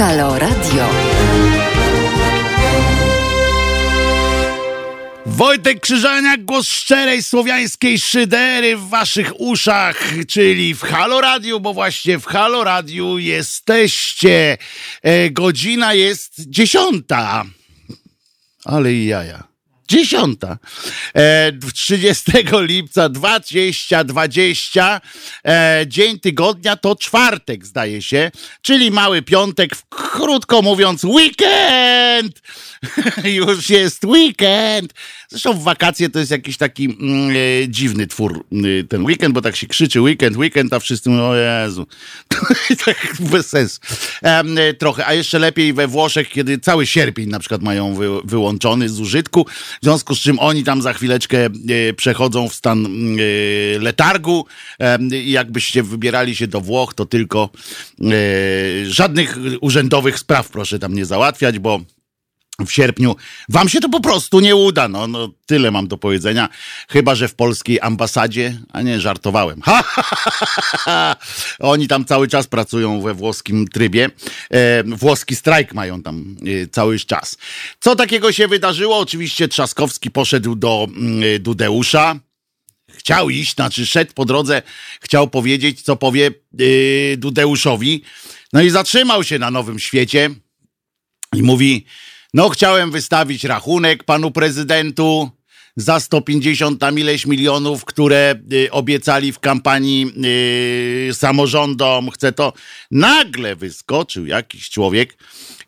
Halo Radio. Wojtek Krzyżaniak, głos szczerej słowiańskiej szydery w waszych uszach, czyli w Halo Radio, bo właśnie w Halo Radio jesteście. E, godzina jest dziesiąta. Ale i jaja. Dziesiąta. E, 30 lipca 2020. E, dzień tygodnia to czwartek, zdaje się, czyli mały piątek, krótko mówiąc, weekend! Już jest weekend! Zresztą w wakacje to jest jakiś taki mm, e, dziwny twór y, ten weekend, bo tak się krzyczy weekend, weekend, a wszyscy mówią, o Jezu. tak bez sensu. E, trochę, a jeszcze lepiej we Włoszech, kiedy cały sierpień na przykład mają wy, wyłączony z użytku, w związku z czym oni tam za chwileczkę e, przechodzą w stan letargu i jakbyście wybierali się do Włoch, to tylko żadnych urzędowych spraw proszę tam nie załatwiać, bo w sierpniu wam się to po prostu nie uda. No, no tyle mam do powiedzenia. Chyba, że w polskiej ambasadzie, a nie, żartowałem. Oni tam cały czas pracują we włoskim trybie. E, włoski strajk mają tam e, cały czas. Co takiego się wydarzyło? Oczywiście Trzaskowski poszedł do e, Dudeusza. Chciał iść, znaczy szedł po drodze, chciał powiedzieć, co powie e, Dudeuszowi. No i zatrzymał się na Nowym Świecie i mówi no, chciałem wystawić rachunek panu prezydentu za 150 tam ileś milionów, które y, obiecali w kampanii y, samorządom. Chcę to. Nagle wyskoczył jakiś człowiek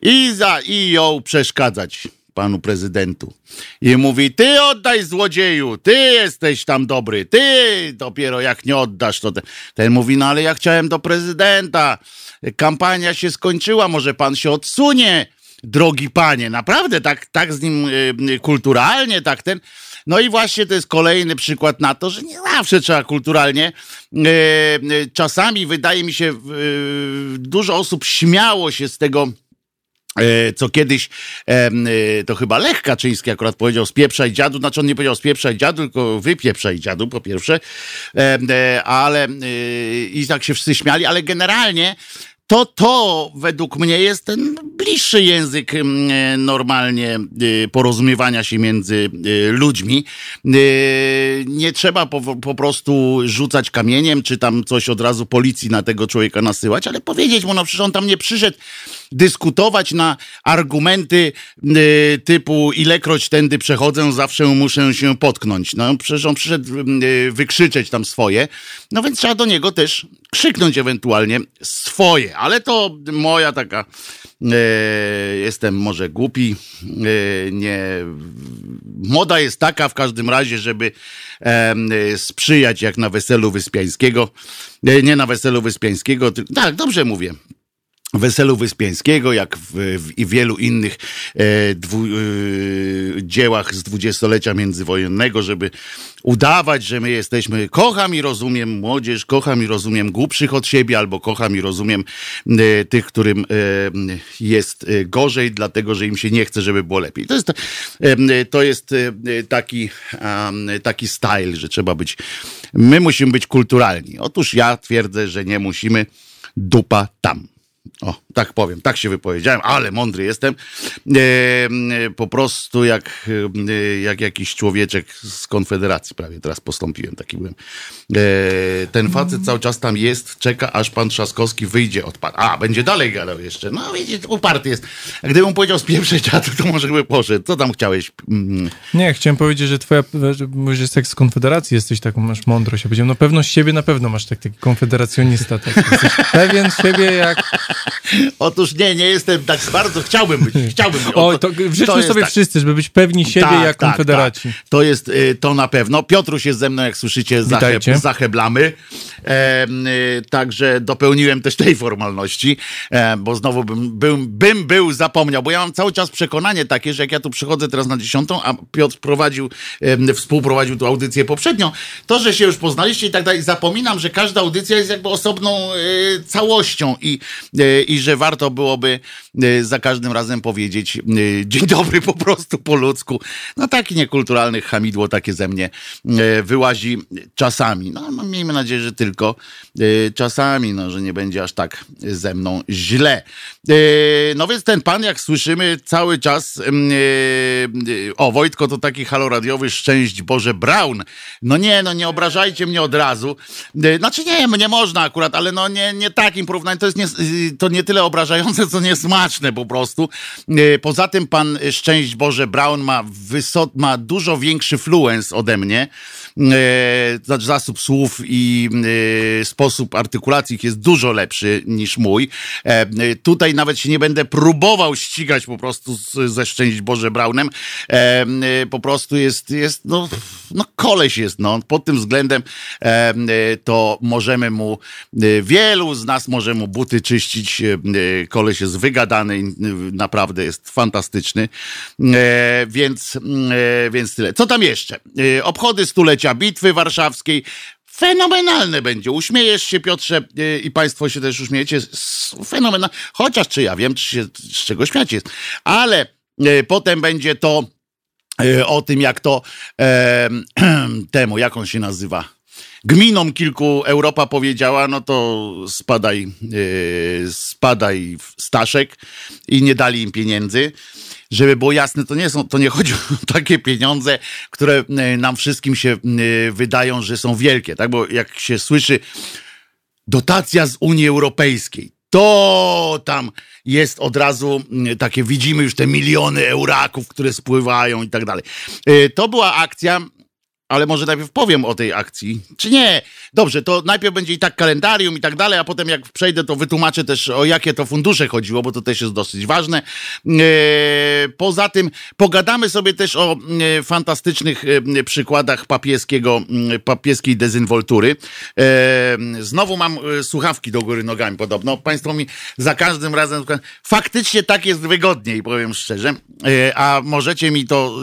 i, za, i jął przeszkadzać panu prezydentu. I mówi, ty oddaj złodzieju, ty jesteś tam dobry, ty dopiero jak nie oddasz, to ten, ten mówi, no ale ja chciałem do prezydenta, kampania się skończyła, może pan się odsunie drogi panie. Naprawdę tak, tak z nim y, kulturalnie, tak ten. No i właśnie to jest kolejny przykład na to, że nie zawsze trzeba kulturalnie. Y, y, czasami wydaje mi się, dużo osób śmiało się z tego co kiedyś, to chyba Lech Kaczyński akurat powiedział spieprzaj dziadu, znaczy on nie powiedział spieprzaj dziadu, tylko wypieprzaj dziadu po pierwsze, ale i tak się wszyscy śmiali, ale generalnie to to według mnie jest ten bliższy język mm, e, normalnie e, porozumiewania się między e, ludźmi. Nie trzeba po, po, prostu rzucać kamieniem, czy tam coś od razu policji na tego człowieka nasyłać, ale powiedzieć mu, no przecież on tam nie przyszedł dyskutować na argumenty typu ilekroć tędy przechodzę, zawsze muszę się potknąć. No przecież on przyszedł wykrzyczeć tam swoje, no więc trzeba do niego też krzyknąć ewentualnie swoje, ale to moja taka e, jestem może głupi, nie moda jest taka w każdym razie, żeby sprzyjać jak na weselu Wyspiańskiego, nie na weselu Wyspiańskiego, tak, dobrze mówię, Weselu Wyspiańskiego, jak w, w, i wielu innych e, dwu, e, dziełach z dwudziestolecia międzywojennego, żeby udawać, że my jesteśmy, kocham i rozumiem młodzież, kocham i rozumiem głupszych od siebie, albo kocham i rozumiem e, tych, którym e, jest e, gorzej, dlatego, że im się nie chce, żeby było lepiej. To jest, e, to jest taki, taki style, że trzeba być, my musimy być kulturalni. Otóż ja twierdzę, że nie musimy, dupa tam. O, tak powiem, tak się wypowiedziałem, ale mądry jestem. E, po prostu jak, jak jakiś człowieczek z Konfederacji prawie teraz postąpiłem, taki byłem. E, ten facet cały czas tam jest, czeka aż pan Trzaskowski wyjdzie od pana. A, będzie dalej gadał jeszcze. No widzicie, uparty jest. Gdybym powiedział spieprzeć dziadu, to może by poszedł. Co tam chciałeś? Mm. Nie, chciałem powiedzieć, że twoja, że mówisz, że z Konfederacji jesteś taką, masz mądrość. Ja powiedziałem, no pewność siebie na pewno masz tak, taki konfederacjonista. Tak. Jesteś pewien siebie jak Otóż nie, nie jestem tak bardzo, chciałbym być, chciałbym być. O, to sobie tak. wszyscy, żeby być pewni siebie tak, jak tak, konfederaci. Tak. To jest, y, to na pewno. Piotruś jest ze mną, jak słyszycie, zacheb, zacheblamy. E, także dopełniłem też tej formalności, e, bo znowu bym, bym, bym był zapomniał, bo ja mam cały czas przekonanie takie, że jak ja tu przychodzę teraz na dziesiątą, a Piotr prowadził, e, współprowadził tu audycję poprzednią, to, że się już poznaliście i tak dalej, zapominam, że każda audycja jest jakby osobną całością i i że warto byłoby za każdym razem powiedzieć dzień dobry po prostu po ludzku. No taki niekulturalny hamidło takie ze mnie wyłazi czasami. No, no miejmy nadzieję, że tylko czasami, no, że nie będzie aż tak ze mną źle. No więc ten pan, jak słyszymy cały czas, o Wojtko to taki haloradiowy szczęść Boże Brown. No nie, no nie obrażajcie mnie od razu. Znaczy nie, nie można akurat, ale no nie, nie takim porównaniem. To jest nie, to nie tyle obrażające, co niesmaczne po prostu. Poza tym pan Szczęść Boże Brown ma, wysok, ma dużo większy fluens ode mnie. Znaczy zasób słów i sposób artykulacji jest dużo lepszy niż mój. Tutaj nawet się nie będę próbował ścigać po prostu ze Szczęść Boże Brownem. Po prostu jest, jest no, no koleś jest, no. Pod tym względem to możemy mu, wielu z nas może mu buty czyścić. Koleś jest wygadany i naprawdę jest fantastyczny. Więc, więc tyle. Co tam jeszcze? Obchody stulecia Bitwy Warszawskiej fenomenalne będzie. Uśmiejesz się, Piotrze, i Państwo się też uśmiejecie. Fenomenalne. Chociaż czy ja wiem, czy się z czego śmiać. Ale potem będzie to o tym, jak to e, temu, jak on się nazywa? Gminom kilku Europa powiedziała, no to spadaj, e, spadaj Staszek i nie dali im pieniędzy żeby było jasne, to nie, są, to nie chodzi o takie pieniądze, które e, nam wszystkim się e, wydają, że są wielkie, tak? Bo jak się słyszy dotacja z Unii Europejskiej, to tam jest od razu takie, widzimy już te miliony euraków, które spływają i tak dalej. To była akcja ale może najpierw powiem o tej akcji, czy nie? Dobrze, to najpierw będzie i tak kalendarium i tak dalej, a potem jak przejdę, to wytłumaczę też o jakie to fundusze chodziło, bo to też jest dosyć ważne. E, poza tym pogadamy sobie też o e, fantastycznych e, przykładach papieskiego, papieskiej dezynwoltury. Znowu mam słuchawki do góry nogami podobno. Państwo mi za każdym razem faktycznie tak jest wygodniej, powiem szczerze. A możecie mi to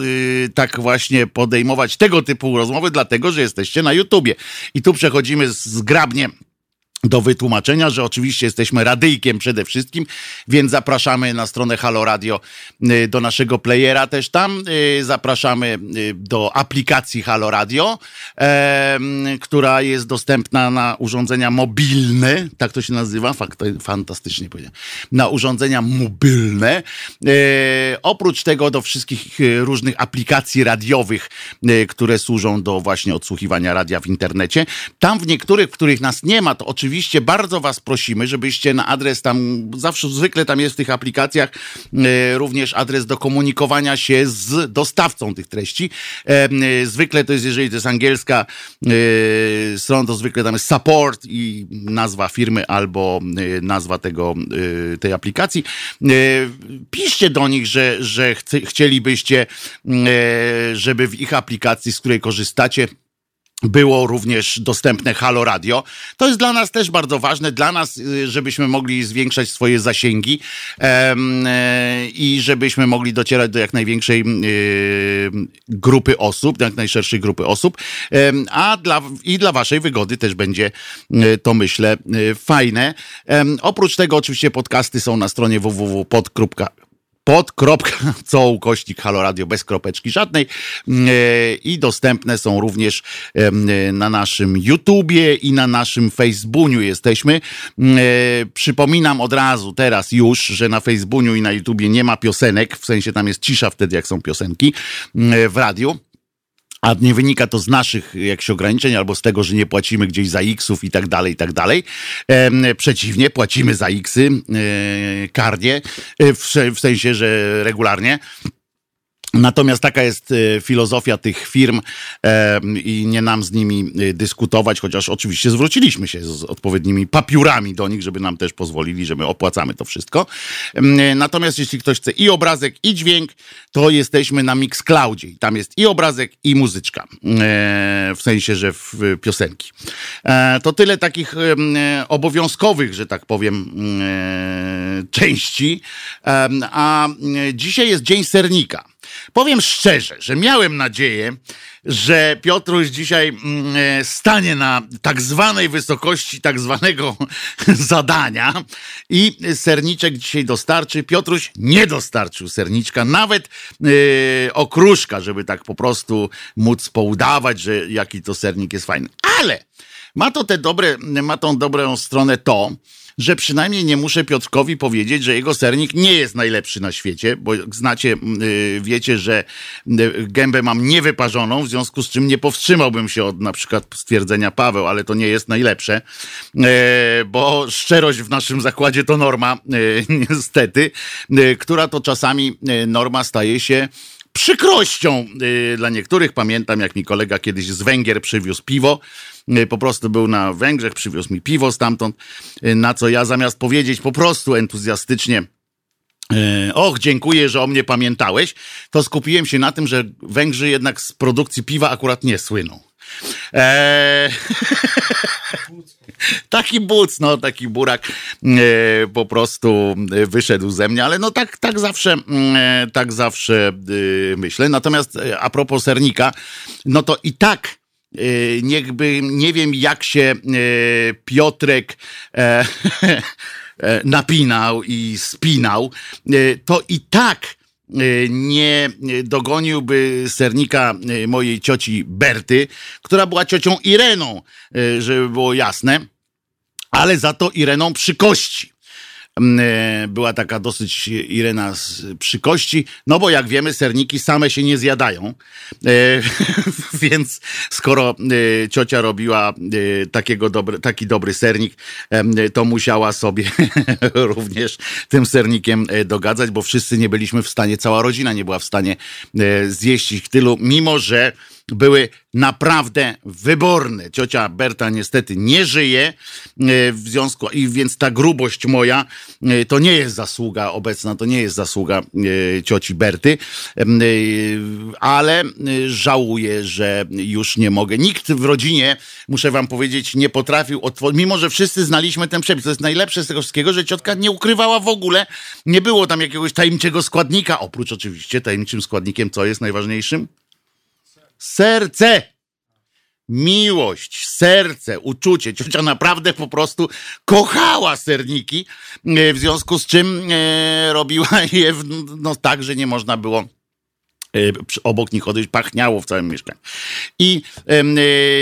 tak właśnie podejmować tego typu rozmowy, dlatego że jesteście na YouTubie. I tu przechodzimy zgrabnie do wytłumaczenia, że oczywiście jesteśmy radyjkiem przede wszystkim, więc zapraszamy na stronę Halo Radio y, do naszego playera też tam. Y, zapraszamy y, do aplikacji Halo Radio, która jest dostępna na urządzenia mobilne, tak to się nazywa, fakt, fantastycznie powiedziałem, na urządzenia mobilne. Oprócz tego do wszystkich różnych aplikacji radiowych, które służą do właśnie odsłuchiwania radia w internecie. Tam w niektórych, w których nas nie ma, to oczywiście oczywiście bardzo Was prosimy, żebyście na adres tam, zawsze zwykle tam jest w tych aplikacjach e, również adres do komunikowania się z dostawcą tych treści. E, e, zwykle to jest, jeżeli to jest angielska strona, to zwykle tam jest support i nazwa firmy albo nazwa tego, tej aplikacji. Piszcie do nich, że, że chcielibyście, żeby w ich aplikacji, z której korzystacie, było również dostępne Halo Radio. To jest dla nas też bardzo ważne, dla nas, y, żebyśmy mogli zwiększać swoje zasięgi e, i żebyśmy mogli docierać do jak największej y, grupy osób, do jak najszerszej grupy osób, a dla, i dla waszej wygody też będzie y, to, myślę, fajne. Oprócz tego oczywiście podcasty są na stronie www.pod.com pod kropka, co ukośnik Halo bez kropeczki żadnej mm, e, i dostępne są również na naszym YouTubie i na naszym Facebooku jesteśmy. Mm, e, przypominam od razu teraz już, że na Facebooku i na YouTubie nie ma piosenek, w sensie tam jest cisza wtedy jak są piosenki mm, e, w radiu a nie wynika to z naszych jakichś ograniczeń albo z tego, że nie płacimy gdzieś za X-ów i tak dalej, i tak dalej. Przeciwnie, płacimy za X-y e, karnie, e, w sensie, że regularnie. Natomiast taka jest e, filozofia tych firm e, i nie nam z nimi e, dyskutować, chociaż oczywiście zwróciliśmy się z odpowiednimi papiurami do nich, żeby nam też pozwolili, że my opłacamy to wszystko. Natomiast jeśli ktoś chce i obrazek, i dźwięk, to jesteśmy na Mixcloudzie. Tam jest i obrazek, i muzyczka. W sensie, że w piosenki. To tyle takich obowiązkowych, że tak powiem, części. A dzisiaj jest Dzień Sernika. Powiem szczerze, że miałem nadzieję, że Piotruś dzisiaj mm, e, stanie na tak zwanej wysokości tak zwanego zadania i serniczek dzisiaj dostarczy. Piotruś nie dostarczył serniczka, nawet yy, okruszka, żeby tak po prostu móc poudawać, że jaki to sernik jest fajny. Ale ma to te dobre, ma tą dobrą stronę to, że przynajmniej nie muszę Piotrkowi powiedzieć, że jego sernik nie jest najlepszy na świecie, bo znacie, y, wiecie, że y, gębę mam niewyparzoną, w związku z czym nie powstrzymałbym się od na przykład stwierdzenia Paweł, ale to nie jest najlepsze, e, bo szczerość w naszym zakładzie to norma, e, niestety, e, która to czasami norma staje się przykrością dla niektórych. Pamiętam, jak mi kolega kiedyś z Węgier przywiózł piwo Y, po prostu był na Węgrzech, przywiózł mi piwo stamtąd, y, na co ja zamiast powiedzieć po prostu entuzjastycznie, y, Och, dziękuję, że o mnie pamiętałeś. To skupiłem się na tym, że Węgrzy jednak z produkcji piwa akurat nie słyną. Eee... taki buc, no taki burak e, po prostu wyszedł ze mnie, ale no tak, tak zawsze, e, tak zawsze e, myślę. Natomiast a propos sernika, no to i tak Y, niechby, nie wiem jak się y, Piotrek e, e, napinał i spinał, y, to i tak nie dogoniłby sernika mojej cioci Berty, która była ciocią Ireną, żeby było jasne, ale za to Ireną przy kości. Mm, e, była taka dosyć Irena z przykości, no bo jak wiemy, serniki same się nie zjadają. E, więc skoro e, ciocia robiła takiego dobre, taki dobry sernik, to musiała sobie również tym sernikiem dogadzać, bo wszyscy nie byliśmy w stanie, cała rodzina nie była w stanie zjeść ich tylu, mimo że były naprawdę wyborne. Ciocia Berta niestety nie żyje, e, w związku, i więc ta grubość moja e, to nie jest zasługa obecna, to nie jest zasługa e, cioci Berty, ale żałuję, że już nie mogę. Nikt w rodzinie, muszę wam powiedzieć, nie potrafił otworzyć, mimo że wszyscy znaliśmy ten przepis. To jest najlepsze z tego wszystkiego, że ciotka nie ukrywała w ogóle, nie było tam jakiegoś tajemniczego składnika, oprócz oczywiście tajemniczym składnikiem, co jest najważniejszym? Serce. Miłość, serce, uczucie. Ciocia naprawdę po prostu kochała serniki, e, w związku z czym e, robiła je no, tak, że nie można było obok nich odejść, pachniało w całym mieszkaniu. I e,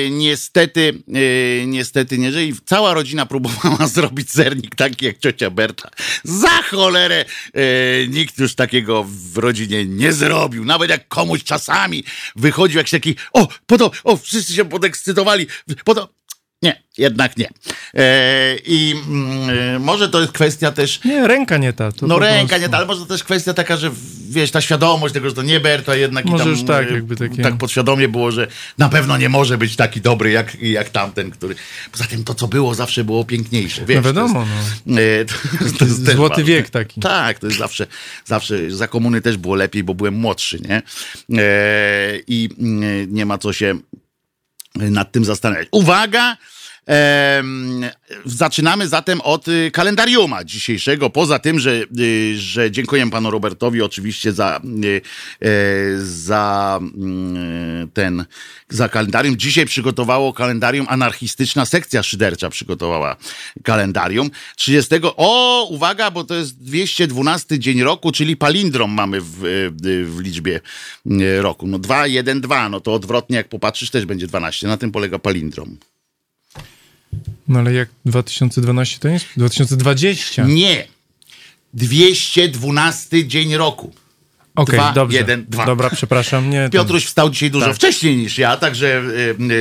niestety, e, niestety nie żyje. Cała rodzina próbowała zrobić sernik taki jak ciocia Berta. Za cholerę e, nikt już takiego w rodzinie nie zrobił. Nawet jak komuś czasami wychodził jakiś taki, o, po to, o, wszyscy się podekscytowali, po to, nie, jednak nie. E, I mm, e, może to jest kwestia też. Nie, ręka nie ta. no ręka nie ta, ale może to też kwestia taka, że wiesz, ta świadomość tego, że to nie Ber, to jednak może i tam, już tak, jakby takie... tak podświadomie było, że na pewno nie może być taki dobry jak, jak tamten, który. Poza tym to, co było, zawsze było piękniejsze. Wiesz, no wiadomo, to jest, no. To, to jest Złoty wiek taki. Tak, to jest zawsze, zawsze za komuny też było lepiej, bo byłem młodszy, nie? E, I mm, nie ma co się nad tym zastanawiać. Uwaga! Zaczynamy zatem od y, kalendariuma dzisiejszego. Poza tym, że, y, że dziękuję panu Robertowi oczywiście za, y, e, za mm, ten za kalendarium. Dzisiaj przygotowało kalendarium anarchistyczna sekcja szydercza przygotowała kalendarium. 30. O, uwaga, bo to jest 212 dzień roku, czyli palindrom mamy w, w liczbie roku. No 2, 1, 2. No to odwrotnie, jak popatrzysz, też będzie 12. Na tym polega palindrom. No ale jak 2012 to jest? 2020? Nie. 212 dzień roku. Okej, okay, dobrze. Jeden, dwa. Dobra, przepraszam. Nie, Piotruś wstał dzisiaj dużo tak. wcześniej niż ja, także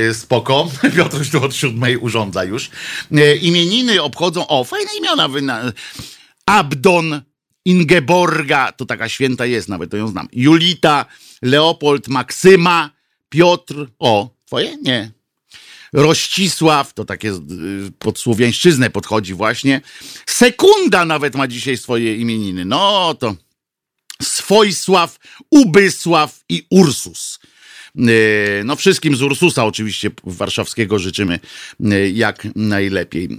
y, spoko. Piotruś tu od siódmej urządza już. Y, imieniny obchodzą, o, fajne imiona. Wyna... Abdon, Ingeborga, to taka święta jest, nawet to ją znam. Julita, Leopold, Maksyma, Piotr, o, twoje? Nie, Rościsław, to takie y, pod słowiańszczyznę podchodzi właśnie. Sekunda nawet ma dzisiaj swoje imieniny. No to Swojsław, Ubysław i Ursus. Y, no wszystkim z Ursusa oczywiście warszawskiego życzymy y, jak najlepiej.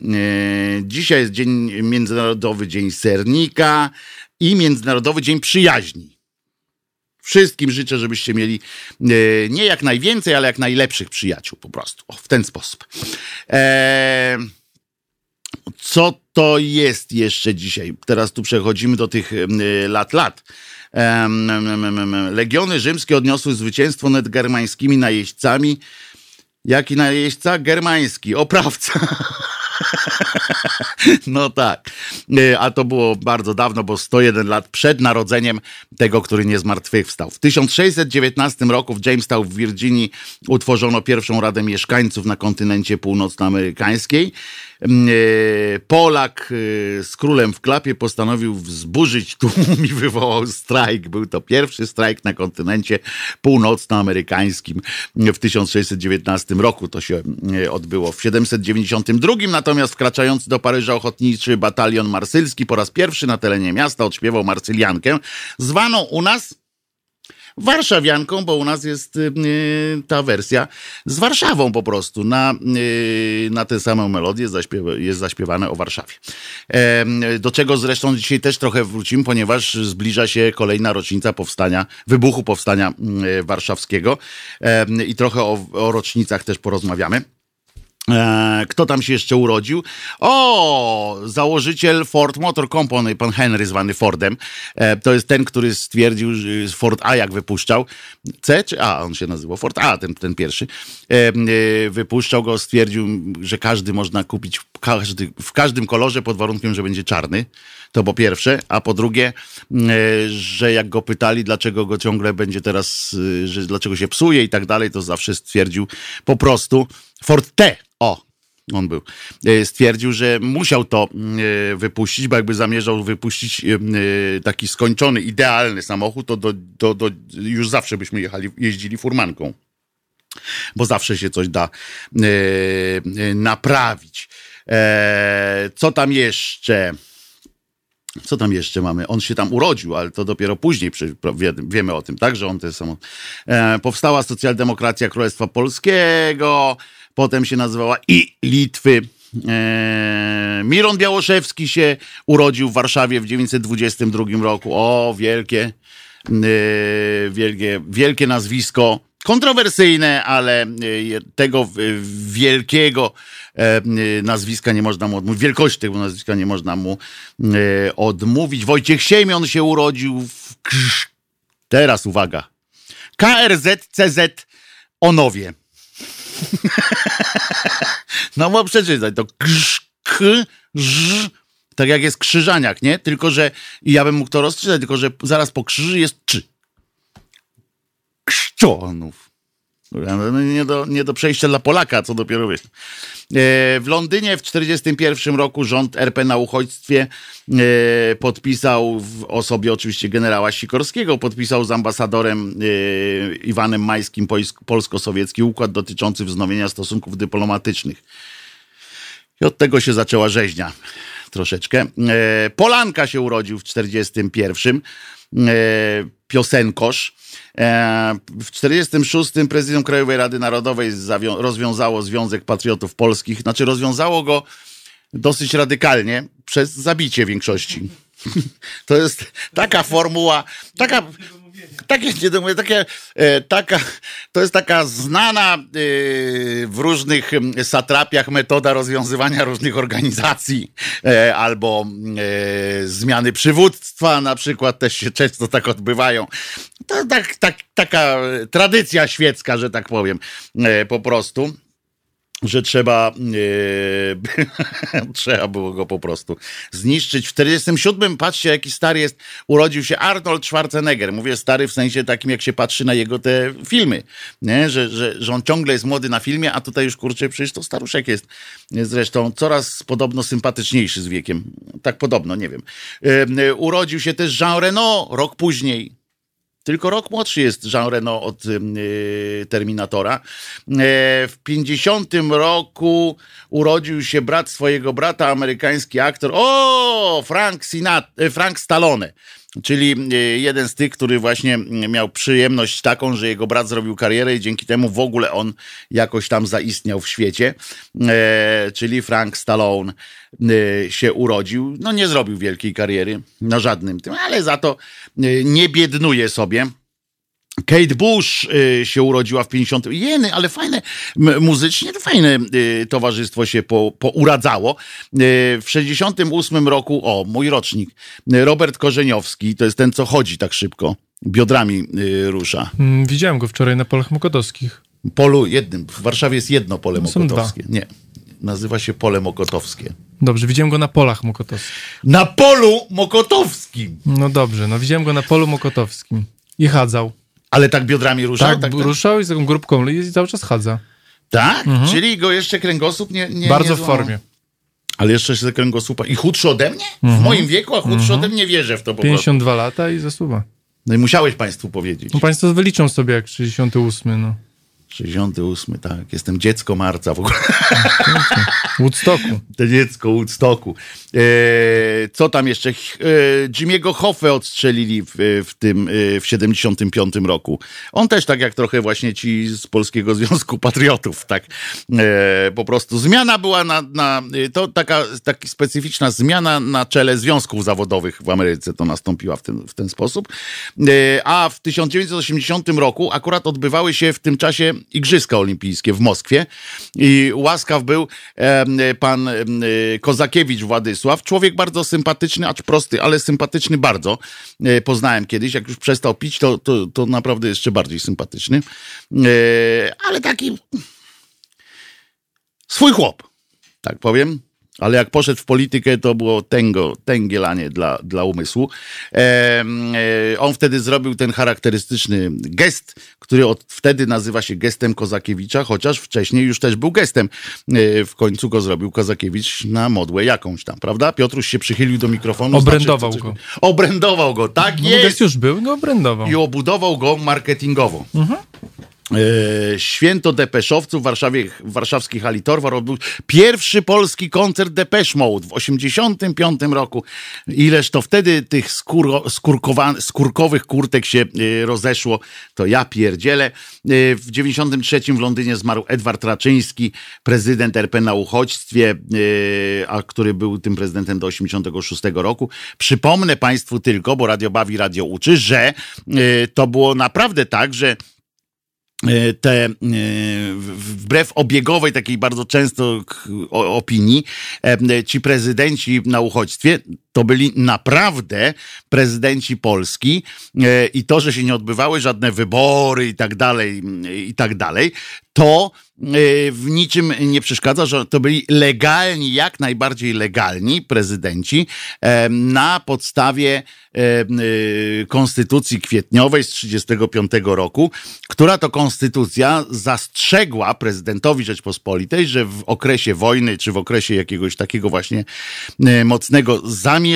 Dzisiaj jest dzień, Międzynarodowy Dzień Sernika i Międzynarodowy Dzień Przyjaźni. Wszystkim życzę, żebyście mieli nie jak najwięcej, ale jak najlepszych przyjaciół po prostu. O, w ten sposób. Eee, co to jest jeszcze dzisiaj? Teraz tu przechodzimy do tych lat, lat. Legiony rzymskie odniosły zwycięstwo nad germańskimi najeźdźcami. Jaki najeźdźca? Germański, oprawca. No tak. E, a to było bardzo dawno, bo 101 lat przed narodzeniem tego, który nie zmartwychwstał. W 1619 roku w Jamestown w Virginii utworzono pierwszą Radę Mieszkańców na kontynencie północnoamerykańskiej. Mm, e, Polak e, z królem w klapie postanowił wzburzyć tłum i wywołał strajk. Był to pierwszy strajk na kontynencie północnoamerykańskim w 1619 roku. To się e, odbyło w 792. Natomiast wkraczający do Paryża ochotniczy batalion marsylski po raz pierwszy na terenie miasta odśpiewał marsyliankę, zwaną u nas warszawianką, bo u nas jest y, y, ta wersja z Warszawą po prostu. Na, y, na tę samą melodię jest zaśpiewane o Warszawie. Do czego zresztą dzisiaj też trochę wrócimy, ponieważ zbliża się kolejna rocznica powstania, wybuchu powstania warszawskiego i trochę o, o rocznicach też porozmawiamy. E, kto tam się jeszcze urodził? O, założyciel Ford Motor Company, pan Henry zwany Fordem. E, to jest ten, który stwierdził, że Ford A jak wypuszczał. C czy A? On się nazywał Ford A, ten, ten pierwszy. E, wypuszczał go, stwierdził, że każdy można kupić każdy, w każdym kolorze pod warunkiem, że będzie czarny. To po pierwsze, a po drugie, że jak go pytali, dlaczego go ciągle będzie teraz, że dlaczego się psuje i tak dalej, to zawsze stwierdził po prostu Ford T o, on był, e, stwierdził, że musiał to e, wypuścić, bo jakby zamierzał wypuścić e, taki skończony, idealny samochód, to do, do, do, już zawsze byśmy jechali, jeździli furmanką. Bo zawsze się coś da naprawić. co tam jeszcze? Co tam jeszcze mamy? On się tam urodził, ale to dopiero później przy, wiemy o tym, tak? Że on to samo. powstała socjaldemokracja Królestwa Polskiego potem się nazywała i Litwy. Eee, Miron Białoszewski się urodził w Warszawie w 922 roku. O, wielkie, e, wielkie, wielkie nazwisko. Kontrowersyjne, ale e, tego wielkiego e, nazwiska nie można mu odmówić. Wielkości tego nazwiska nie można mu odmówić. Wojciech Siemion się urodził w Teraz uwaga. KRZ-CZ Onowie. no bo przeczytaj to krz, k, ż, tak jak jest krzyżaniak, nie? Tylko, że ja bym mógł to rozczytać, tylko, że zaraz po krzyży jest czy. Krzczonów. No, nie do, nie do przejścia dla Polaka, co dopiero wiesz. E, w Londynie w 1941 roku rząd RP na uchodźstwie e, podpisał w osobie oczywiście generała Sikorskiego, podpisał z ambasadorem e, Iwanem Majskim polsko-sowiecki układ dotyczący wznowienia stosunków dyplomatycznych. I od tego się zaczęła rzeźnia troszeczkę. Polanka się urodził w 1941 piosenkosz. E, w 1946 prezydium Krajowej Rady Narodowej rozwiązało Związek Patriotów Polskich, znaczy rozwiązało go dosyć radykalnie przez zabicie większości. To jest taka formuła, taka, takie, nie takie, e, taka, to jest taka znana e, w różnych satrapiach metoda rozwiązywania różnych organizacji e, albo zmiany przywództwa na przykład też się często tak odbywają. To tak, tak, taka tradycja świecka, że tak powiem, po prostu że trzeba, e, trzeba było go po prostu zniszczyć. W 47, patrzcie jaki stary jest, urodził się Arnold Schwarzenegger. Mówię stary w sensie takim, jak się patrzy na jego te filmy, nie? Że, że, że on ciągle jest młody na filmie, a tutaj już kurczę, przecież to staruszek jest. Zresztą coraz podobno sympatyczniejszy z wiekiem. Tak podobno, nie wiem. E, urodził się też Jean Reno rok później. Tylko rok młodszy jest Jean Reno od y, Terminatora. E, w 50 roku urodził się brat swojego brata, amerykański aktor. O, Frank, Sinat e, Frank Stallone czyli e, jeden z tych, który właśnie miał przyjemność taką, że jego brat zrobił karierę i dzięki temu w ogóle on jakoś tam zaistniał w świecie, e, czyli Frank Stallone się urodził. No nie zrobił wielkiej kariery na żadnym tym, ale za to nie biednuje sobie Kate Bush y, się urodziła w 50. Jeny, ale fajne, muzycznie to fajne y, towarzystwo się po, pouradzało. Y, w 68 roku, o, mój rocznik, y, Robert Korzeniowski, to jest ten, co chodzi tak szybko, biodrami y, rusza. Mm, Widziałem go wczoraj na polach mokotowskich. Polu jednym, w Warszawie jest jedno pole No mokotowskie. Nie, nazywa się pole mokotowskie. Dobrze, widziałem go na polach mokotowskich. Na polu mokotowskim! No dobrze, no widziałem go na polu mokotowskim. I chadzał. Ale tak biodrami ruszał? Tak, tak, tak? ruszał i z taką grupką i cały czas chadza. tak? Czyli go jeszcze kręgosłup nie, nie Bardzo nie w formie. Ale jeszcze się kręgosłupa. I chudszy ode mnie? W moim wieku, a chudszy ode mnie wierzę w to po prostu. 52 lata i zasuwa. No i musiałeś państwu powiedzieć. No państwo wyliczą sobie jak 68, no. 68, tak. Jestem dziecko marca w ogóle. Woodstocku. To dziecko Woodstocku. E, co tam jeszcze? E, Jimmy'ego Hoffę odstrzelili w, w tym, e, w 75 roku. On też tak jak trochę właśnie ci z Polskiego Związku Patriotów, tak. E, po prostu zmiana była na, na to taka, taka specyficzna zmiana na czele związków zawodowych w Ameryce to nastąpiła w ten, w ten sposób. E, a w 1980 roku akurat odbywały się w tym czasie Igrzyska Olimpijskie w Moskwie i łaskaw był pan Kozakiewicz Władysław, człowiek bardzo sympatyczny, acz prosty, ale sympatyczny bardzo. E, Poznałem kiedyś, jak już przestał pić, to, to, to naprawdę jeszcze bardziej sympatyczny. E, Ale taki swój chłop, tak powiem. Ale jak poszedł w politykę, to było tęgo, tęgielanie dla, dla umysłu. E, on wtedy zrobił ten charakterystyczny gest, który od wtedy nazywa się gestem Kozakiewicza, chociaż wcześniej już też był gestem. E, w końcu go zrobił Kozakiewicz na modłę jakąś tam, prawda? Piotruś się przychylił do mikrofonu. Obrędował znaczy, go. Obrędował go, tak No, jest gest już był, go obrędował. i obudował go marketingowo. E, Święto Depeszowców w Warszawie, w warszawskiej Torwar odbył pierwszy polski koncert Depeche Mode w 85 roku. Ileż to wtedy tych skóro, skórkowa- skórkowych kurtek się e, rozeszło, to ja pierdzielę. E, W 93 w Londynie zmarł Edward Raczyński, prezydent RP na uchodźstwie, e, a który był tym prezydentem do 86 roku. Przypomnę Państwu tylko, bo radio bawi, radio uczy, że e, to było naprawdę tak, że e, te e, wbrew obiegowej takiej bardzo często opinii e, ci prezydenci na uchodźstwie to byli naprawdę prezydenci Polski e, i to, że się nie odbywały żadne wybory i tak dalej i tak dalej, to e, w niczym nie przeszkadza, że to byli legalni, jak najbardziej legalni prezydenci e, na podstawie konstytucji kwietniowej z 1935 roku, która to konstytucja zastrzegła prezydentowi Rzeczpospolitej, że w okresie wojny, czy w okresie jakiegoś takiego właśnie mocnego zamieszania,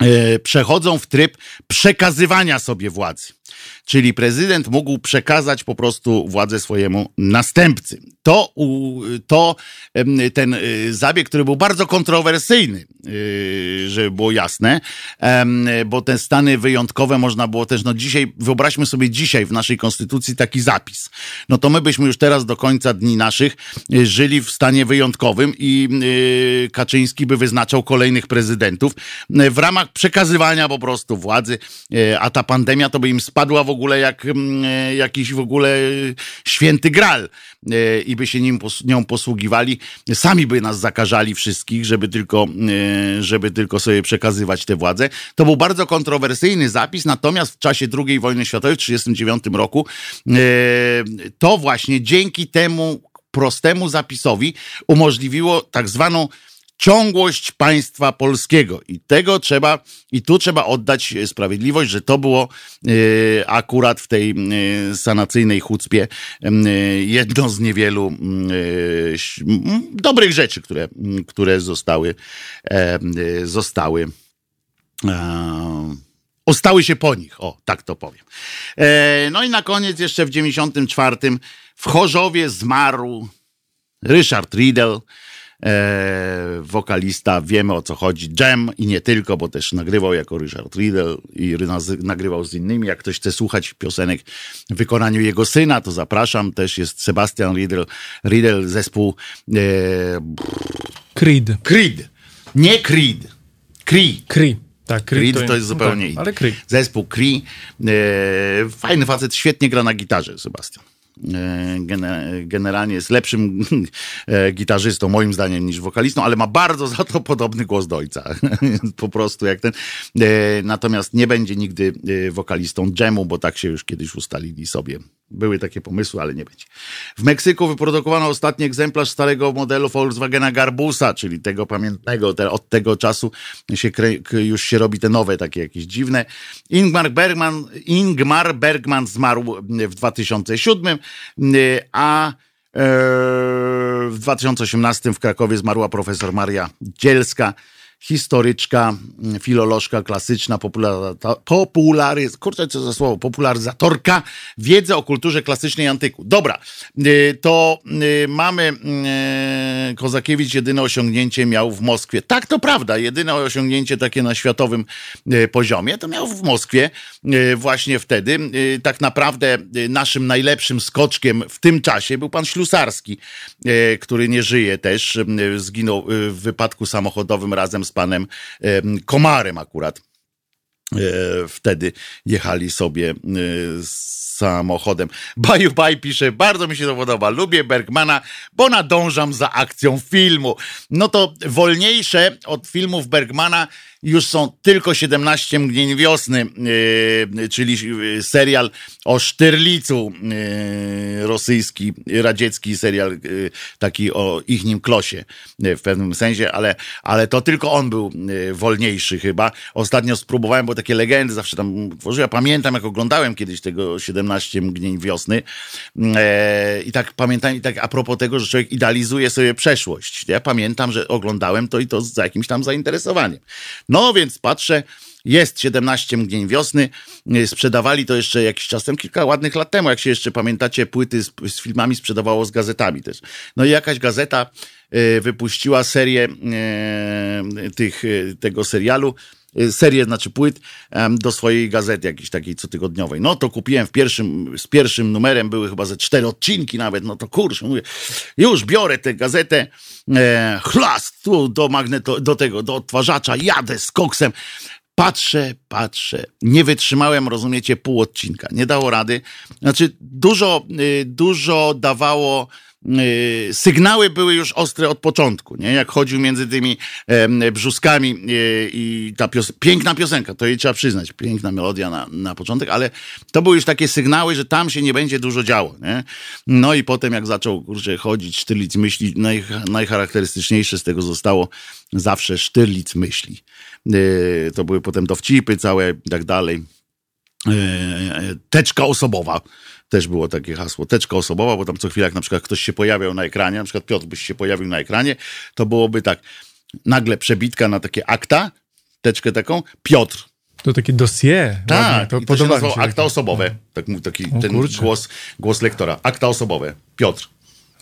e, przechodzą w tryb przekazywania sobie władzy. Czyli prezydent mógł przekazać po prostu władzę swojemu następcy. To, to ten y, zabieg, który był bardzo kontrowersyjny, y, żeby było jasne, bo te stany wyjątkowe można było też, no dzisiaj, wyobraźmy sobie dzisiaj w naszej konstytucji taki zapis. No to my byśmy już teraz do końca dni naszych y, żyli w stanie wyjątkowym i Kaczyński by wyznaczał kolejnych prezydentów w ramach przekazywania po prostu władzy, a ta pandemia to by im spadła w ogóle jak mm, y, jakiś w ogóle y, święty gral y, i by się nim, nią posługiwali. Sami by nas zakażali wszystkich, żeby tylko, żeby tylko sobie przekazywać tę władzę. To był bardzo kontrowersyjny zapis, natomiast w czasie II wojny światowej w 1939 roku to właśnie dzięki temu prostemu zapisowi umożliwiło tak zwaną ciągłość państwa polskiego. I tego trzeba, i tu trzeba oddać sprawiedliwość, że to było e, akurat w tej e, sanacyjnej chucpie e, jedno z niewielu dobrych rzeczy, które, które zostały, zostały ostały się po nich, o, tak to powiem. No i na koniec jeszcze w 94 w Chorzowie zmarł Ryszard Riedel, wokalista, wiemy o co chodzi, Jam i nie tylko, bo też nagrywał jako Ryszard Riedel i nagrywał z innymi. Jak ktoś chce słuchać piosenek w wykonaniu jego syna, to zapraszam. Też jest Sebastian Riedel, Riedel zespół e, Creed. Creed. Nie Creed. Cree. Cree. Tak, Creed, to, jest zupełnie tak, inny. Ale Creed. Zespół Cree. E, fajny facet, świetnie gra na gitarze, Sebastian. E, gene- generalnie jest lepszym e, gitarzystą, moim zdaniem, niż wokalistą, ale ma bardzo za to podobny głos do ojca. po prostu jak ten. E, natomiast nie będzie nigdy wokalistą dżemu, bo tak się już kiedyś ustalili sobie. Były takie pomysły, ale nie będzie. W Meksyku wyprodukowano ostatni egzemplarz starego modelu Volkswagena Garbusa, czyli tego pamiętnego. Te, od tego czasu się już się robi te nowe, takie jakieś dziwne. Ingmar Bergman, Ingmar Bergman zmarł w 2007, a e, w 2018 w Krakowie zmarła profesor Maria Dzielska, historyczka, filolożka klasyczna, popularyz, kurczę, co za słowo, popularyzatorka wiedzy o kulturze klasycznej antyku. Dobra, y, to y, mamy y, Kozakiewicz jedyne osiągnięcie miał w Moskwie. Tak, to prawda, jedyne osiągnięcie takie na światowym poziomie to miał w Moskwie właśnie wtedy. Tak naprawdę naszym najlepszym skoczkiem w tym czasie był pan Ślusarski, który nie żyje też, zginął w wypadku samochodowym razem z panem Komarem akurat. E, wtedy jechali sobie e, samochodem. Baju Baj pisze, bardzo mi się to podoba, lubię Bergmana, bo nadążam za akcją filmu. No to wolniejsze od filmów Bergmana już są tylko 17 mgnień wiosny, e, czyli e, serial o Sztyrlicu, e, rosyjski, radziecki serial, e, taki o ich nim klosie e, w pewnym sensie, ale, ale to tylko on był e, wolniejszy chyba. Ostatnio spróbowałem, bo takie legendy zawsze tam tworzyłem. Ja pamiętam, jak oglądałem kiedyś tego 17 mgnień wiosny e, i tak pamiętam, i tak a propos tego, że człowiek idealizuje sobie przeszłość. Ja pamiętam, że oglądałem to i to z jakimś tam zainteresowaniem. No więc patrzę, jest 17 mgnień wiosny. E, Sprzedawali to jeszcze jakiś czas temu, kilka ładnych lat temu, jak się jeszcze pamiętacie, płyty z, z filmami sprzedawało z gazetami też. No i jakaś gazeta e, wypuściła serię tych, tego serialu, serię, znaczy płyt do swojej gazety jakiejś takiej cotygodniowej. No to kupiłem w pierwszym, z pierwszym numerem, były chyba ze cztery odcinki nawet, no to kurczę, mówię, już biorę tę gazetę, e, chlast tu do magneto, do tego, do odtwarzacza, jadę z koksem, Patrzę, patrzę. Nie wytrzymałem, rozumiecie, pół odcinka. Nie dało rady. Znaczy, dużo, y, dużo dawało. Y, Sygnały były już ostre od początku, nie? Jak chodził między tymi brzuskami y, i ta pios piękna piosenka, to jej trzeba przyznać, piękna melodia na, na początek, ale to były już takie sygnały, że tam się nie będzie dużo działo, nie? No i potem jak zaczął, kurczę, chodzić Sztyrlic myśli, naj, najcharakterystyczniejsze z tego zostało zawsze Sztyrlic myśli. Y, To były potem dowcipy całe i tak dalej. Y, Teczka osobowa. Też było takie hasło. Teczka osobowa, bo tam co chwilę, jak na przykład ktoś się pojawiał na ekranie, na przykład Piotr byś się pojawił na ekranie, to byłoby tak, nagle przebitka na takie akta, teczkę taką, Piotr. To takie dossier. Tak, to i to się nazywało akta osobowe. Tak, taki O ten kurczę. głos, głos lektora. Akta osobowe. Piotr.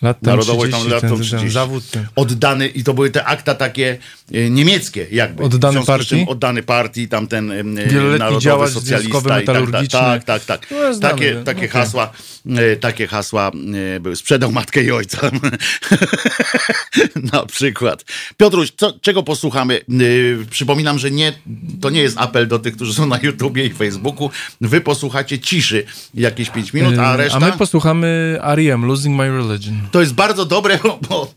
Lat Narodowość 30, tam lat ten, tam ten 30. zawód. Ten. Oddany, i to były te akta takie e, niemieckie jakby. Oddany partii? Oddany partii, tamten e, Wieloletni działacz socjalista i tak, tak, tak, tak, tak. No, Takie, no, takie okej. hasła, e, takie hasła e, były. Sprzedał matkę i ojca. Na przykład. Piotruś, co, czego posłuchamy? E, Przypominam, że nie, to nie jest apel do tych, którzy są na YouTubie i Facebooku. Wy posłuchacie ciszy jakieś 5 minut, a reszta... A my posłuchamy R.E.M. Losing My Religion. To jest bardzo dobre, bo, bo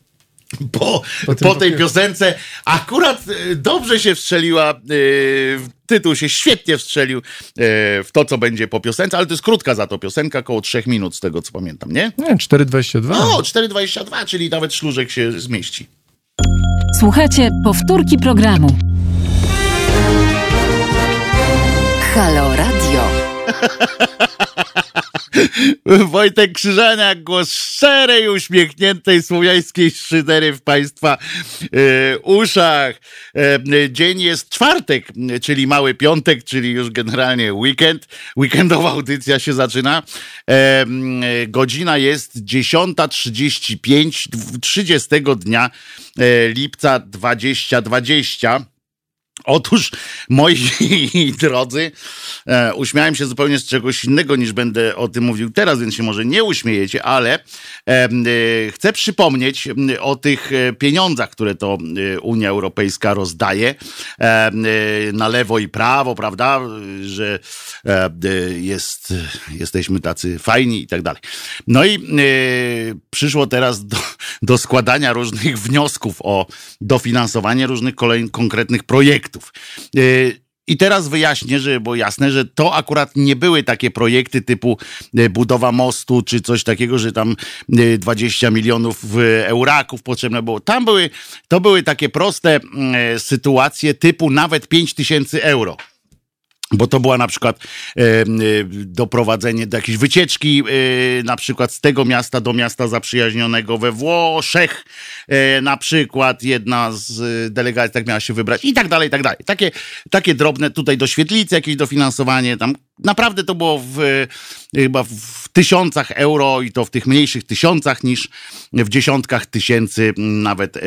po, Po po tej piosence akurat y, dobrze się wstrzeliła, y, tytuł się świetnie wstrzelił y, w to, co będzie po piosence, ale to jest krótka za to piosenka, około trzech minut z tego, co pamiętam, nie? Nie, 4,22. O, 4,22, czyli nawet szlużek się zmieści. Słuchajcie powtórki programu. Halo Radio. Wojtek Krzyżaniak, głos szczerej, uśmiechniętej słowiańskiej szydery w Państwa e, uszach. E, dzień jest czwartek, czyli mały piątek, czyli już generalnie weekend. Weekendowa audycja się zaczyna. E, godzina jest 10.35 dw- 30 dnia lipca 2020. Otóż, moi drodzy, E, uśmiałem się zupełnie z czegoś innego niż będę o tym mówił teraz, więc się może nie uśmiejecie, ale e, chcę przypomnieć o tych pieniądzach, które to Unia Europejska rozdaje na lewo i prawo, prawda, że jest, jesteśmy tacy fajni i tak dalej. No i przyszło teraz do, do składania różnych wniosków o dofinansowanie różnych kolejnych konkretnych projektów. I teraz wyjaśnię, że było jasne, że to akurat nie były takie projekty typu e, budowa mostu czy coś takiego, że tam 20 e, milionów euraków potrzebne było. Tam były, to były takie proste mm, sytuacje typu nawet 5 tysięcy euro bo to była na przykład e, e, doprowadzenie do jakiejś wycieczki, e, na przykład z tego miasta do miasta zaprzyjaźnionego we Włoszech, e, na przykład jedna z delegacji tak miała się wybrać i tak dalej, i tak dalej. Takie, takie drobne, tutaj do świetlicy jakieś dofinansowanie, tam naprawdę to było w, chyba w tysiącach euro i to w tych mniejszych tysiącach niż w dziesiątkach tysięcy nawet e,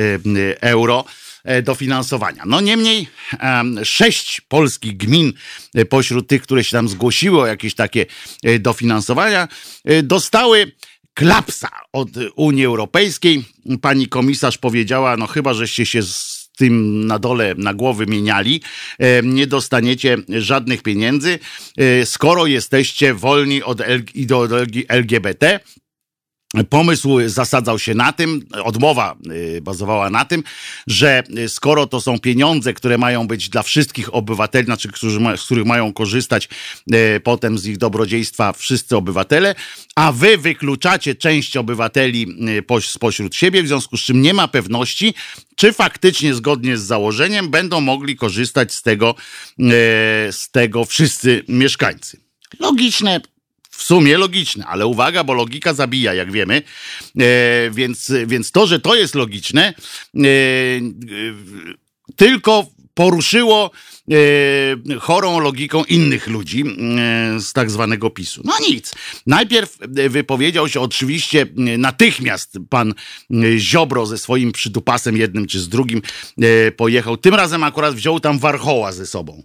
euro. E, dofinansowania. No niemniej sześć polskich gmin e, pośród tych, które się tam zgłosiły o jakieś takie e, dofinansowania, dostały klapsa od Unii Europejskiej. Pani komisarz powiedziała, no chyba, żeście się z tym na dole na głowy mieniali, nie dostaniecie żadnych pieniędzy, skoro jesteście wolni od ideologii LGBT, Pomysł zasadzał się na tym, odmowa y, bazowała na tym, że skoro to są pieniądze, które mają być dla wszystkich obywateli, znaczy którzy ma, z których mają korzystać y, potem z ich dobrodziejstwa wszyscy obywatele, a wy wykluczacie część obywateli y, spośród siebie, w związku z czym nie ma pewności, czy faktycznie zgodnie z założeniem będą mogli korzystać z tego, z tego wszyscy mieszkańcy. Logiczne, w sumie logiczne, ale uwaga, bo logika zabija, jak wiemy. E, więc, więc to, że to jest logiczne, e, e, tylko poruszyło e, chorą logiką innych ludzi e, z tak zwanego PiSu. No nic. Najpierw wypowiedział się oczywiście natychmiast pan Ziobro ze swoim przydupasem jednym czy z drugim e, pojechał. Tym razem akurat wziął tam Warchoła ze sobą.